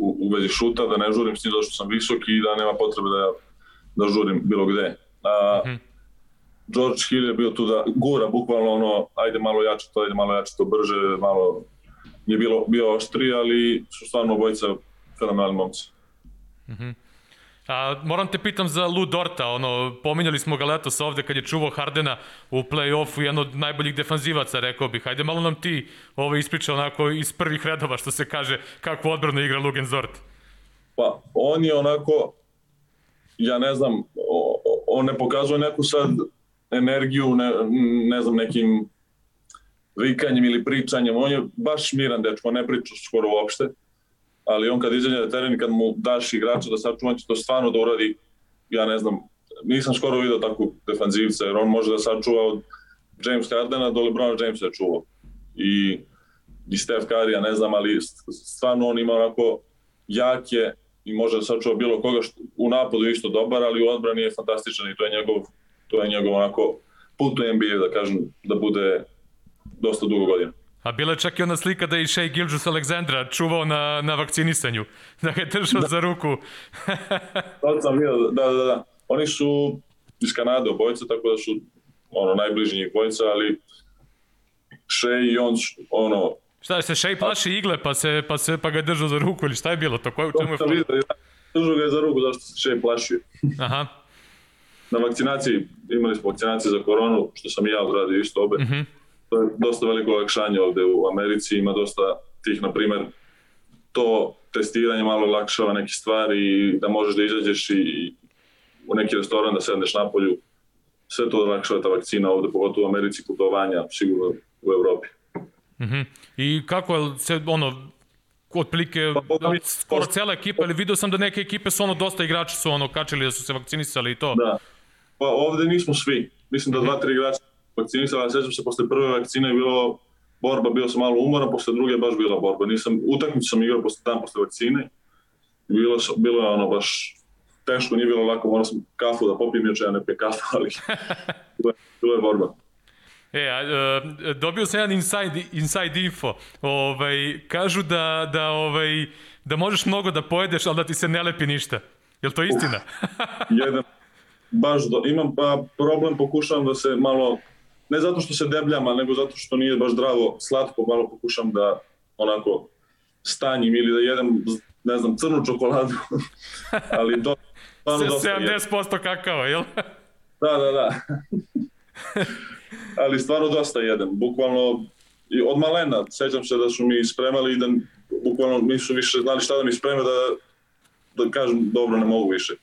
u, u vezi šuta, da ne žurim s njim zato što sam visok i da nema potrebe da, da žurim bilo gde. A, mm -hmm. George Hill je bio tu da gura bukvalno ono, ajde malo jače to, ajde malo jače to brže, malo je bilo, bio oštri, ali su stvarno obojica fenomenalni momci. Mm -hmm. A, moram te pitam za Lu Dorta, ono, pominjali smo ga letos ovde kad je čuvao Hardena u play-offu, jedan od najboljih defanzivaca, rekao bih. Hajde malo nam ti ovo ispriča onako iz prvih redova, što se kaže, kako odbrano igra Lugen Zort. Pa, on je onako, ja ne znam, on ne pokazuje neku sad energiju, ne, ne znam, nekim vikanjem ili pričanjem, on je baš miran dečko, ne priča skoro uopšte ali on kad izađe na teren i kad mu daš igrača da sačuva, će to stvarno da uradi, ja ne znam, nisam skoro vidio takvu defanzivca, jer on može da sačuva od James Hardena do LeBron Jamesa čuvao. I, i Steph Curry, ja ne znam, ali stvarno on ima onako jake i može da sačuva bilo koga što u napadu isto dobar, ali u odbrani je fantastičan i to je njegov, to je njegov onako put u NBA, da kažem, da bude dosta dugo godina. A bila je čak i ona slika da je i Shea Gilgis Aleksandra čuvao na, na vakcinisanju, (laughs) da ga je držao da. za ruku. to sam vidio, da, da, da. Oni su iz Kanade obojica, tako da su ono, najbliži njih bojica, ali Shea i on, ono... Šta je se Shea plaši igle, pa, se, pa, se, pa ga je držao za ruku, ili šta je bilo? To, koje, u čemu je vidio, da, držao ga je za ruku, zašto se Shea plašio. Aha. Na vakcinaciji, imali smo vakcinaciju za koronu, što sam i ja odradio isto obe. Mhm. Mm -hmm to je dosta veliko olakšanje ovde u Americi, ima dosta tih, na primer, to testiranje malo lakšava neke stvari i da možeš da izađeš i u neki restoran da sedneš na polju, sve to olakšava ta vakcina ovde, pogotovo u Americi, putovanja, sigurno u Evropi. Mm -hmm. I kako se, ono, otprilike pa, skoro cela ekipa, ali video sam da neke ekipe su ono, dosta igrači su ono, kačili da su se vakcinisali i to. Da, pa ovde nismo svi. Mislim da dva, tri igrača vakcinisala, sećam se posle prve vakcine je bilo borba, bio sam malo umoran, posle druge baš bila borba. Nisam, utakmicu sam igrao posle dan posle vakcine. Bilo, bilo je ono baš teško, nije bilo lako, morao sam kafu da popijem, još ja ne pe kafu, ali (laughs) bilo, je, borba. E, a, uh, dobio sam jedan inside, inside info. Ovaj, kažu da, da, ovaj, da možeš mnogo da pojedeš, ali da ti se ne lepi ništa. Je li to istina? jedan, baš do, imam pa problem, pokušavam da se malo ne zato što se debljam, nego zato što nije baš zdravo, slatko, malo pokušam da onako stanjim ili da jedem, ne znam, crnu čokoladu, (laughs) ali to stvarno dosta 70% je. kakao, jel? da, da, da. (laughs) ali stvarno dosta jedem, bukvalno i od malena, sećam se da su mi spremali i da bukvalno nisu više znali šta da mi spreme da, da kažem dobro ne mogu više.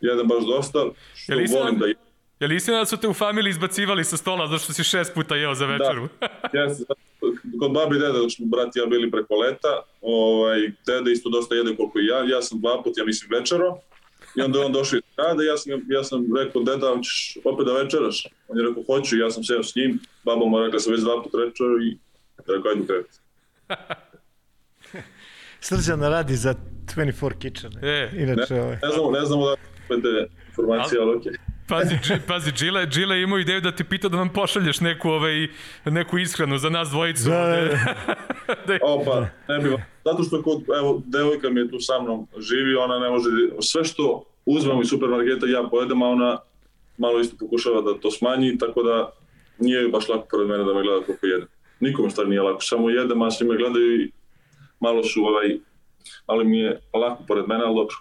Jedem baš dosta, što volim da jedem Je li istina da su te u familiji izbacivali sa stola zašto si šest puta jeo za večeru? Da, jes, kod babi i deda, dok smo brat i ja bili preko leta, ovaj, deda isto dosta jede koliko i ja, ja sam dva puta, ja mislim, večero, i onda je on došao iz grada, ja sam, ja sam rekao, deda, ćeš opet da večeraš? On je rekao, hoću, ja sam seo s njim, baba mu rekla, sam već dva puta večero i rekao, ajde krevet. (laughs) Srđan radi za 24 Kitchen. E, Inače, ne, ovaj. ne znamo, ne znamo da je informacija, ali okej. Okay. Pazi, pazi, Džile, Džile imao ideju da ti pita da nam pošalješ neku, ovaj, neku ishranu za nas dvojicu. Da, da, da. (laughs) da. Opa, ne bi Zato što kod, evo, devojka mi je tu sa mnom živi, ona ne može, sve što uzmem iz supermarketa ja pojedem, a ona malo isto pokušava da to smanji, tako da nije baš lako pored mene da me gleda koliko jedem. nikome stvari nije lako, samo jedem, a svi me gledaju i malo su ovaj, ali mi je lako pored mene, ali dobro.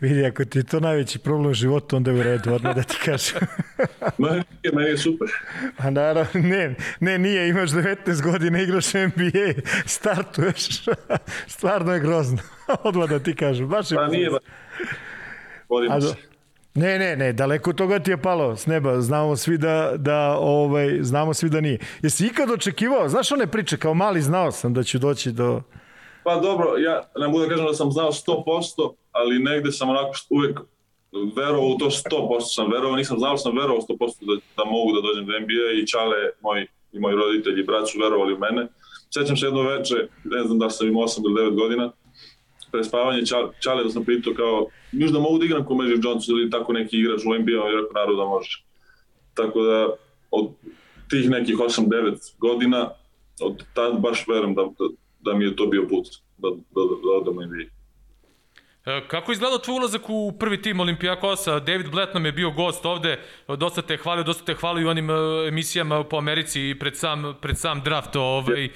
Vidi, ako ti je to najveći problem u životu, onda je u redu, odmah da ti kažem. (laughs) meni, je, meni je super. A naravno, ne, ne, nije, imaš 19 godina, igraš NBA, startuješ, (laughs) stvarno je grozno, (laughs) odmah da ti kažem. Baš je pa nije, ba... Vodimo se. Ne, ne, ne, daleko toga ti je palo s neba. Znamo svi da, da ovaj, znamo svi da nije. Jesi ikad očekivao, znaš one priče, kao mali znao sam da ću doći do... Pa dobro, ja ne mogu da kažem da sam znao 100%, ali negde sam onako uvek verovao u to 100% sam verovao, nisam znao sam verovao 100% da, da mogu da dođem do NBA i Čale, moj, i moji roditelji i brat su verovali u mene. Sećam se jedno veče, ne znam da sam imao 8 ili 9 godina, pre spavanje Čale da sam pitao kao, miš da mogu da igram ko Magic Johnson ili tako neki igrač u NBA, on je rekao naravno da može. Tako da od tih nekih 8-9 godina, od tad baš verujem da, da, da mi je to bio put da, da, da, da odam NBA. E, kako izgleda tvoj ulazak u prvi tim Olimpijakosa? David Blatt nam je bio gost ovde, dosta te hvalio, dosta te hvalio u onim e, emisijama po Americi pred sam, pred sam draft. Ovaj, uh,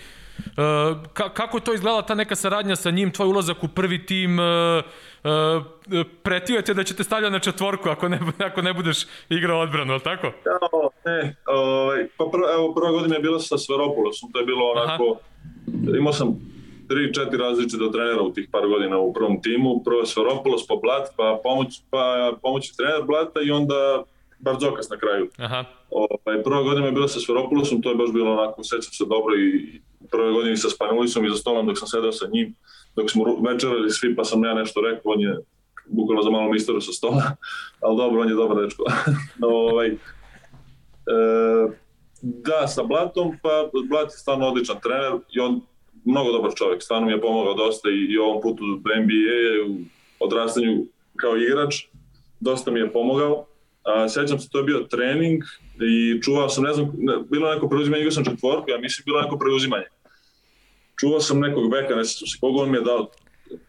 kako je to izgledala ta neka saradnja sa njim, tvoj ulazak u prvi tim? Pretio je te da će te stavljati na četvorku ako ne, (laughs) ako ne budeš igrao odbranu, ali tako? Ja, ne, ovaj, pa prvo, evo, prva godina je bila sa Sveropulosom, to je bilo onako, Aha. Imao sam tri, četiri različite trenera u tih par godina u prvom timu, prvo Sveropulos, pa Blat, pa pomoć, pa pomoći trener Blata i onda Barzokas na kraju. Aha. Ovaj, prva godina je bila sa Sveropulosom, to je baš bilo onako, sećam se dobro i prve godine sa Spanulisom i za stolom dok sam sedao sa njim dok smo večerali svi, pa sam ja nešto rekao, on je bukvalno za malo misteru sa stola, (laughs) ali dobro, on je dobar dečko. no, (laughs) ovaj, e, da, sa Blatom, pa Blat je stvarno odličan trener i on mnogo dobar čovjek, stvarno mi je pomogao dosta i, i ovom putu do NBA, u odrastanju kao igrač, dosta mi je pomogao. A, sećam se, to je bio trening i čuvao sam, ne znam, ne, bilo neko preuzimanje, igrao sam četvorku, ja mislim bilo neko preuzimanje. Čuvao sam nekog beka, ne sećam se koga on mi je dao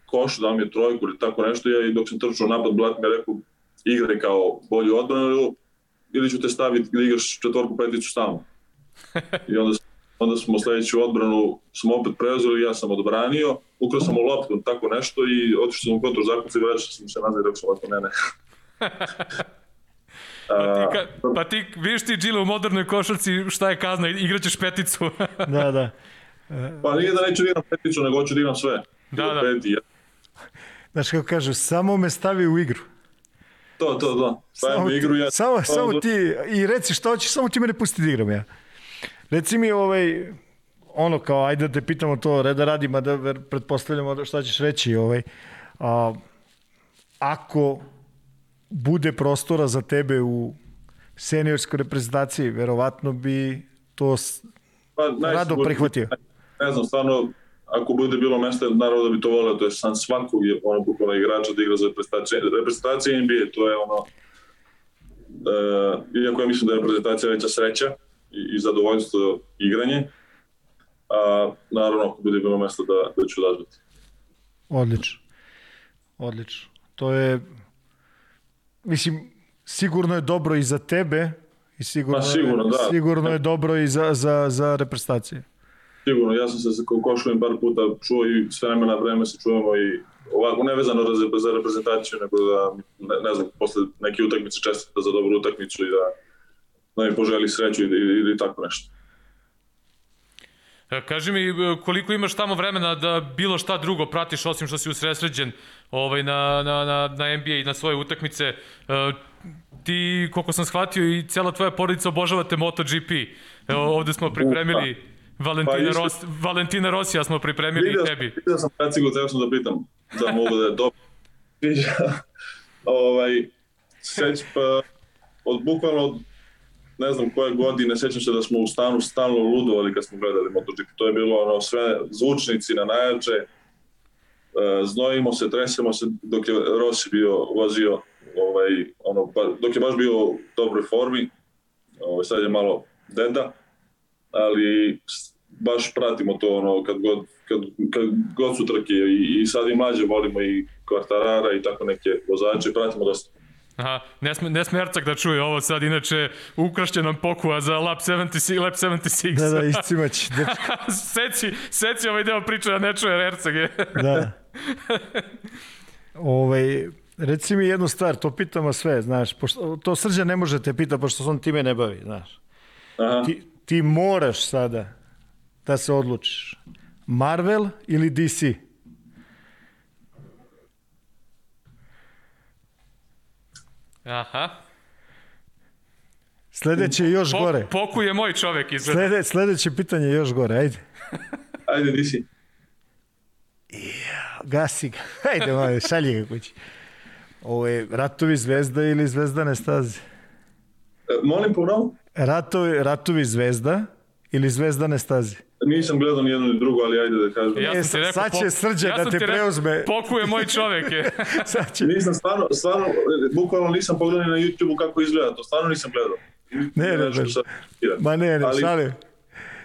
koš, dao mi je trojku ili tako nešto, ja i dok sam trčao napad, Blat mi je rekao, igraj kao bolju odbranu ili ću te staviti da igraš četvorku, peticu stalno. I onda, onda smo sledeću odbranu smo opet preuzeli, ja sam odbranio, ukrao sam u loptu, tako nešto i otišao sam u kontru zakucu i vraćao sam se nazad i rekao sam ovako, ne, ne. pa ti, ka, pa ti vidiš ti Džile u modernoj košarci šta je kazna, igraćeš peticu. (laughs) da, da. Pa nije da neću da igram peticu, nego hoću da igram sve. Da, da. Peti, ja. Znaš kako kažu, samo me stavi u igru. To, to, to. Stavim mi igru, ja... Samo, pa, samo ti, i reci šta hoćeš, samo ti mene pusti da igram ja. Reci mi ovaj, ono kao, ajde da te pitamo to, reda radima, da pretpostavljamo šta ćeš reći, ovaj, a, ako bude prostora za tebe u seniorskoj reprezentaciji, verovatno bi to pa, rado prihvatio. Ne znam, stvarno, ako bude bilo mesta, naravno da bi to voleo, to je sam svakog ono, bukvalno igrača da igra za reprezentacije, reprezentacije NBA, to je ono, uh, iako ja mislim da je reprezentacija veća sreća i, i zadovoljstvo igranje, a naravno ako bude bilo mesta da, da ću odazvati. Odlično. Odlično. To je, mislim, sigurno je dobro i za tebe, i sigurno, pa, sigurno, da. sigurno je dobro i za, za, za reprezentacije. Sigurno, ja sam se sa košujem par puta čuo i sve vremena vreme se čujemo i ovako nevezano za reprezentaciju, nego da, ne, ne znam, posle neke utakmice čestita za dobru utakmicu i da, da mi poželi sreću ili, ili, tako nešto. E, kaži mi e, koliko imaš tamo vremena da bilo šta drugo pratiš osim što si usresređen ovaj, na, na, na, na NBA i na svoje utakmice. E, ti, koliko sam shvatio, i cela tvoja porodica obožavate MotoGP. Evo, ovde smo pripremili Valentina, pa, Ros, Valentina Rosija smo pripremili vidio, tebi. Vidio sam kacigu, treba sam da pitam da mogu da je dobro. ovaj, seć, pa, od bukvalno od ne znam koje godine, sećam se da smo u stanu stalno ludovali kad smo gledali MotoGP. To je bilo ono sve zvučnici na najjače, e, znojimo se, tresemo se dok je Rossi bio vozio ovaj, ono, pa, dok je baš bio u dobroj formi, ovaj, sad je malo deda, ali baš pratimo to ono kad god, kad, kad god su trke i, i sad i mlađe volimo i kvartarara i tako neke vozače, pratimo dosta. Aha, ne sme, ne sme Ercak da čuje ovo sad, inače ukrašće nam pokua za Lab 76. Lab 76. Da, da, iscimać. dečko. (laughs) seci, seci ovaj deo priče da ne čuje Ercak je. Da. (laughs) Ovaj, reci mi jednu stvar, to pitamo sve, znaš, pošto, to Srđan ne može te pita, pošto se on time ne bavi, znaš. Aha. Ti, ti moraš sada da se odlučiš. Marvel ili DC? Aha. Sledeće je još Po, gore. Poku je moj čovek izgleda. Slede, sledeće pitanje je još gore, ajde. Ajde, di si? Gasi ga. (laughs) Ajde, malo, šalji ga kući. Ovo je Ratovi zvezda ili Zvezdane staze? E, molim ponovo? Ratovi, Ratovi zvezda ili Zvezdane staze? Nisam gledao ni jedno ni drugo, ali ajde da kažem. Ja E, sam ti rekao, sad će Srđan ja da sam te ti rekao, preuzme. Poku je moj čovek je. Sad će... Nisam stvarno, stvarno, e, bukvalno nisam pogledao na YouTube-u kako izgleda, to stvarno nisam gledao. Ne, ne, ne. Ma ne, ne, Ali- šalim.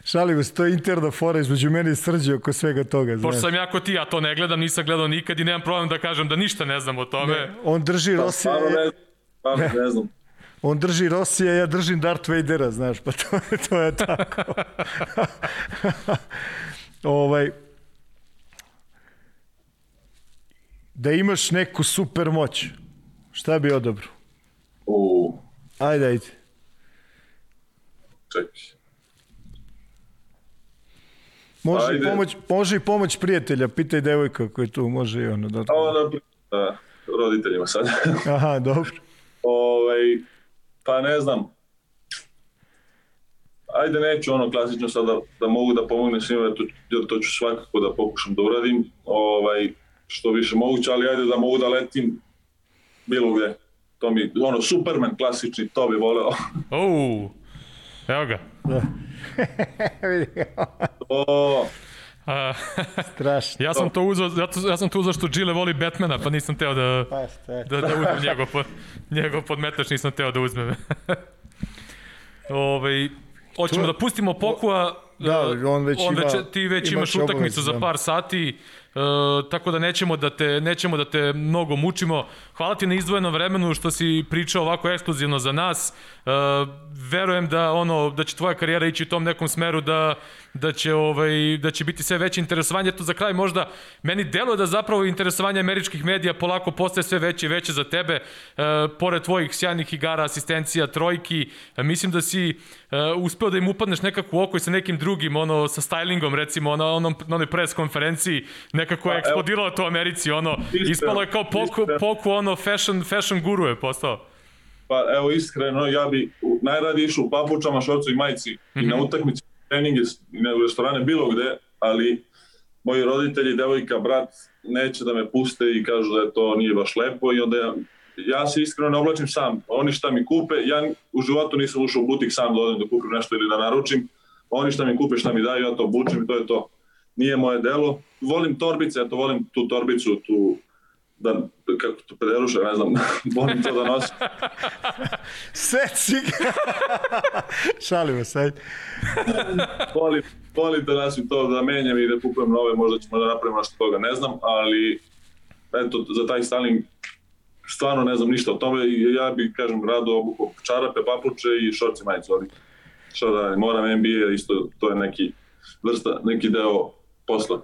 Šalim se, to je interna fora između mene i Srđe oko svega toga, znaš. Pošto sam ja ko ti, ja to ne gledam, nisam gledao nikad i nemam problem da kažem da ništa ne znam o tome. On drži Pa, Rosija, Stvarno ne, stvarno ne znam. On drži Rosija, ja držim Darth Vadera, znaš, pa to, to je tako. (laughs) ovaj, da imaš neku super moć, šta bi odobro? U, Ajde, ajde. čekaj. Može, i Ajde. pomoć, može i pomoć prijatelja, pitaj devojka koja je tu, može i ono. Da... A onda, da, roditeljima sad. Aha, dobro. ovaj, pa ne znam. Ajde, neću ono klasično sada da mogu da pomognem svima, jer to, jer to ću svakako da pokušam da uradim, ovaj, što više moguće, ali ajde da mogu da letim bilo gde. To mi, ono, Superman klasični, to bi voleo. (laughs) Uuu, evo ga. Da. (laughs) Vidi ga, Strašno. ja sam to uzao, zato, ja sam to uzao što Gile voli Batmana, pa nisam teo da, Pa da, da uzmem njegov, po, njegov podmetač, nisam teo da uzmem. (laughs) Ove, hoćemo To- da pustimo Pokua, Da, e, on već on ima- već, ti već imaš imaš utakmicu za da. par sati, e, tako da nećemo da te nećemo da te mnogo mučimo. Hvala ti na izdvojenom vremenu što si pričao ovako ekskluzivno za nas. E, verujem da ono da će tvoja karijera ići u tom nekom smeru da da će ovaj da će biti sve veće interesovanje. To za kraj možda meni deluje da zapravo interesovanje američkih medija polako postaje sve veće i veće za tebe. E, pored tvojih sjajnih igara asistencija trojki e, mislim da si e, uspeo da im upadneš nekako u oko i sa nekim drugim ono sa stylingom recimo na onom na onoj pres konferenciji nekako je Pa, evo. eksplodiralo to u Americi ono ispalo je kao poku, poku ono fashion fashion guru je postao Pa evo iskreno, ja bi najradije išao u papučama, šorcu i majici i na utakmice, treninge, i na u restorane, bilo gde, ali moji roditelji, devojka, brat, neće da me puste i kažu da je to nije baš lepo i onda ja, ja se iskreno ne oblačim sam. Oni šta mi kupe, ja u životu nisam ušao u butik sam da odem da kupim nešto ili da naručim. Oni šta mi kupe, šta mi daju, ja to obučem i to je to. Nije moje delo. Volim torbice, eto volim tu torbicu, tu da, kako to pederuše, ne znam, (laughs) volim to da nosim. (laughs) Seci ga. (laughs) Šalimo se, volim, volim da nasim to da menjam i da kupujem nove, možda ćemo da napravimo nešto toga, ne znam, ali eto, za taj styling stvarno ne znam ništa o tome i ja bih, kažem, rado obuko čarape, papuče i šorci majicu, ali šta da moram NBA, isto to je neki vrsta, neki deo posla.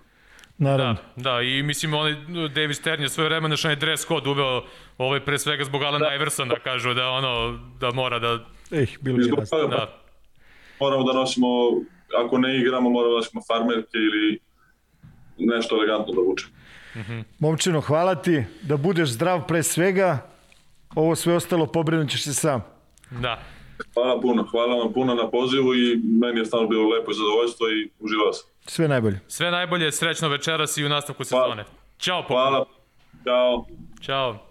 Naravno. Da, da, i mislim onaj David Stern je svoje vremena što je dress code uveo ovaj pre svega zbog Alana da. Iversona kažu da ono da mora da Ej, bilo I je jasno. toga da moramo da nosimo, ako ne igramo, moramo da nosimo farmerke ili nešto elegantno da vučemo. Momčino, hvala ti. Da budeš zdrav pre svega. Ovo sve ostalo pobrinut ćeš se sam. da. Hvala puno, hvala vam puno na pozivu i meni je stvarno bilo lepo i zadovoljstvo i uživao sam. Sve najbolje. Sve najbolje, srećno večeras i u nastavku sezone. Ćao, Poko. Hvala, ćao. Ćao.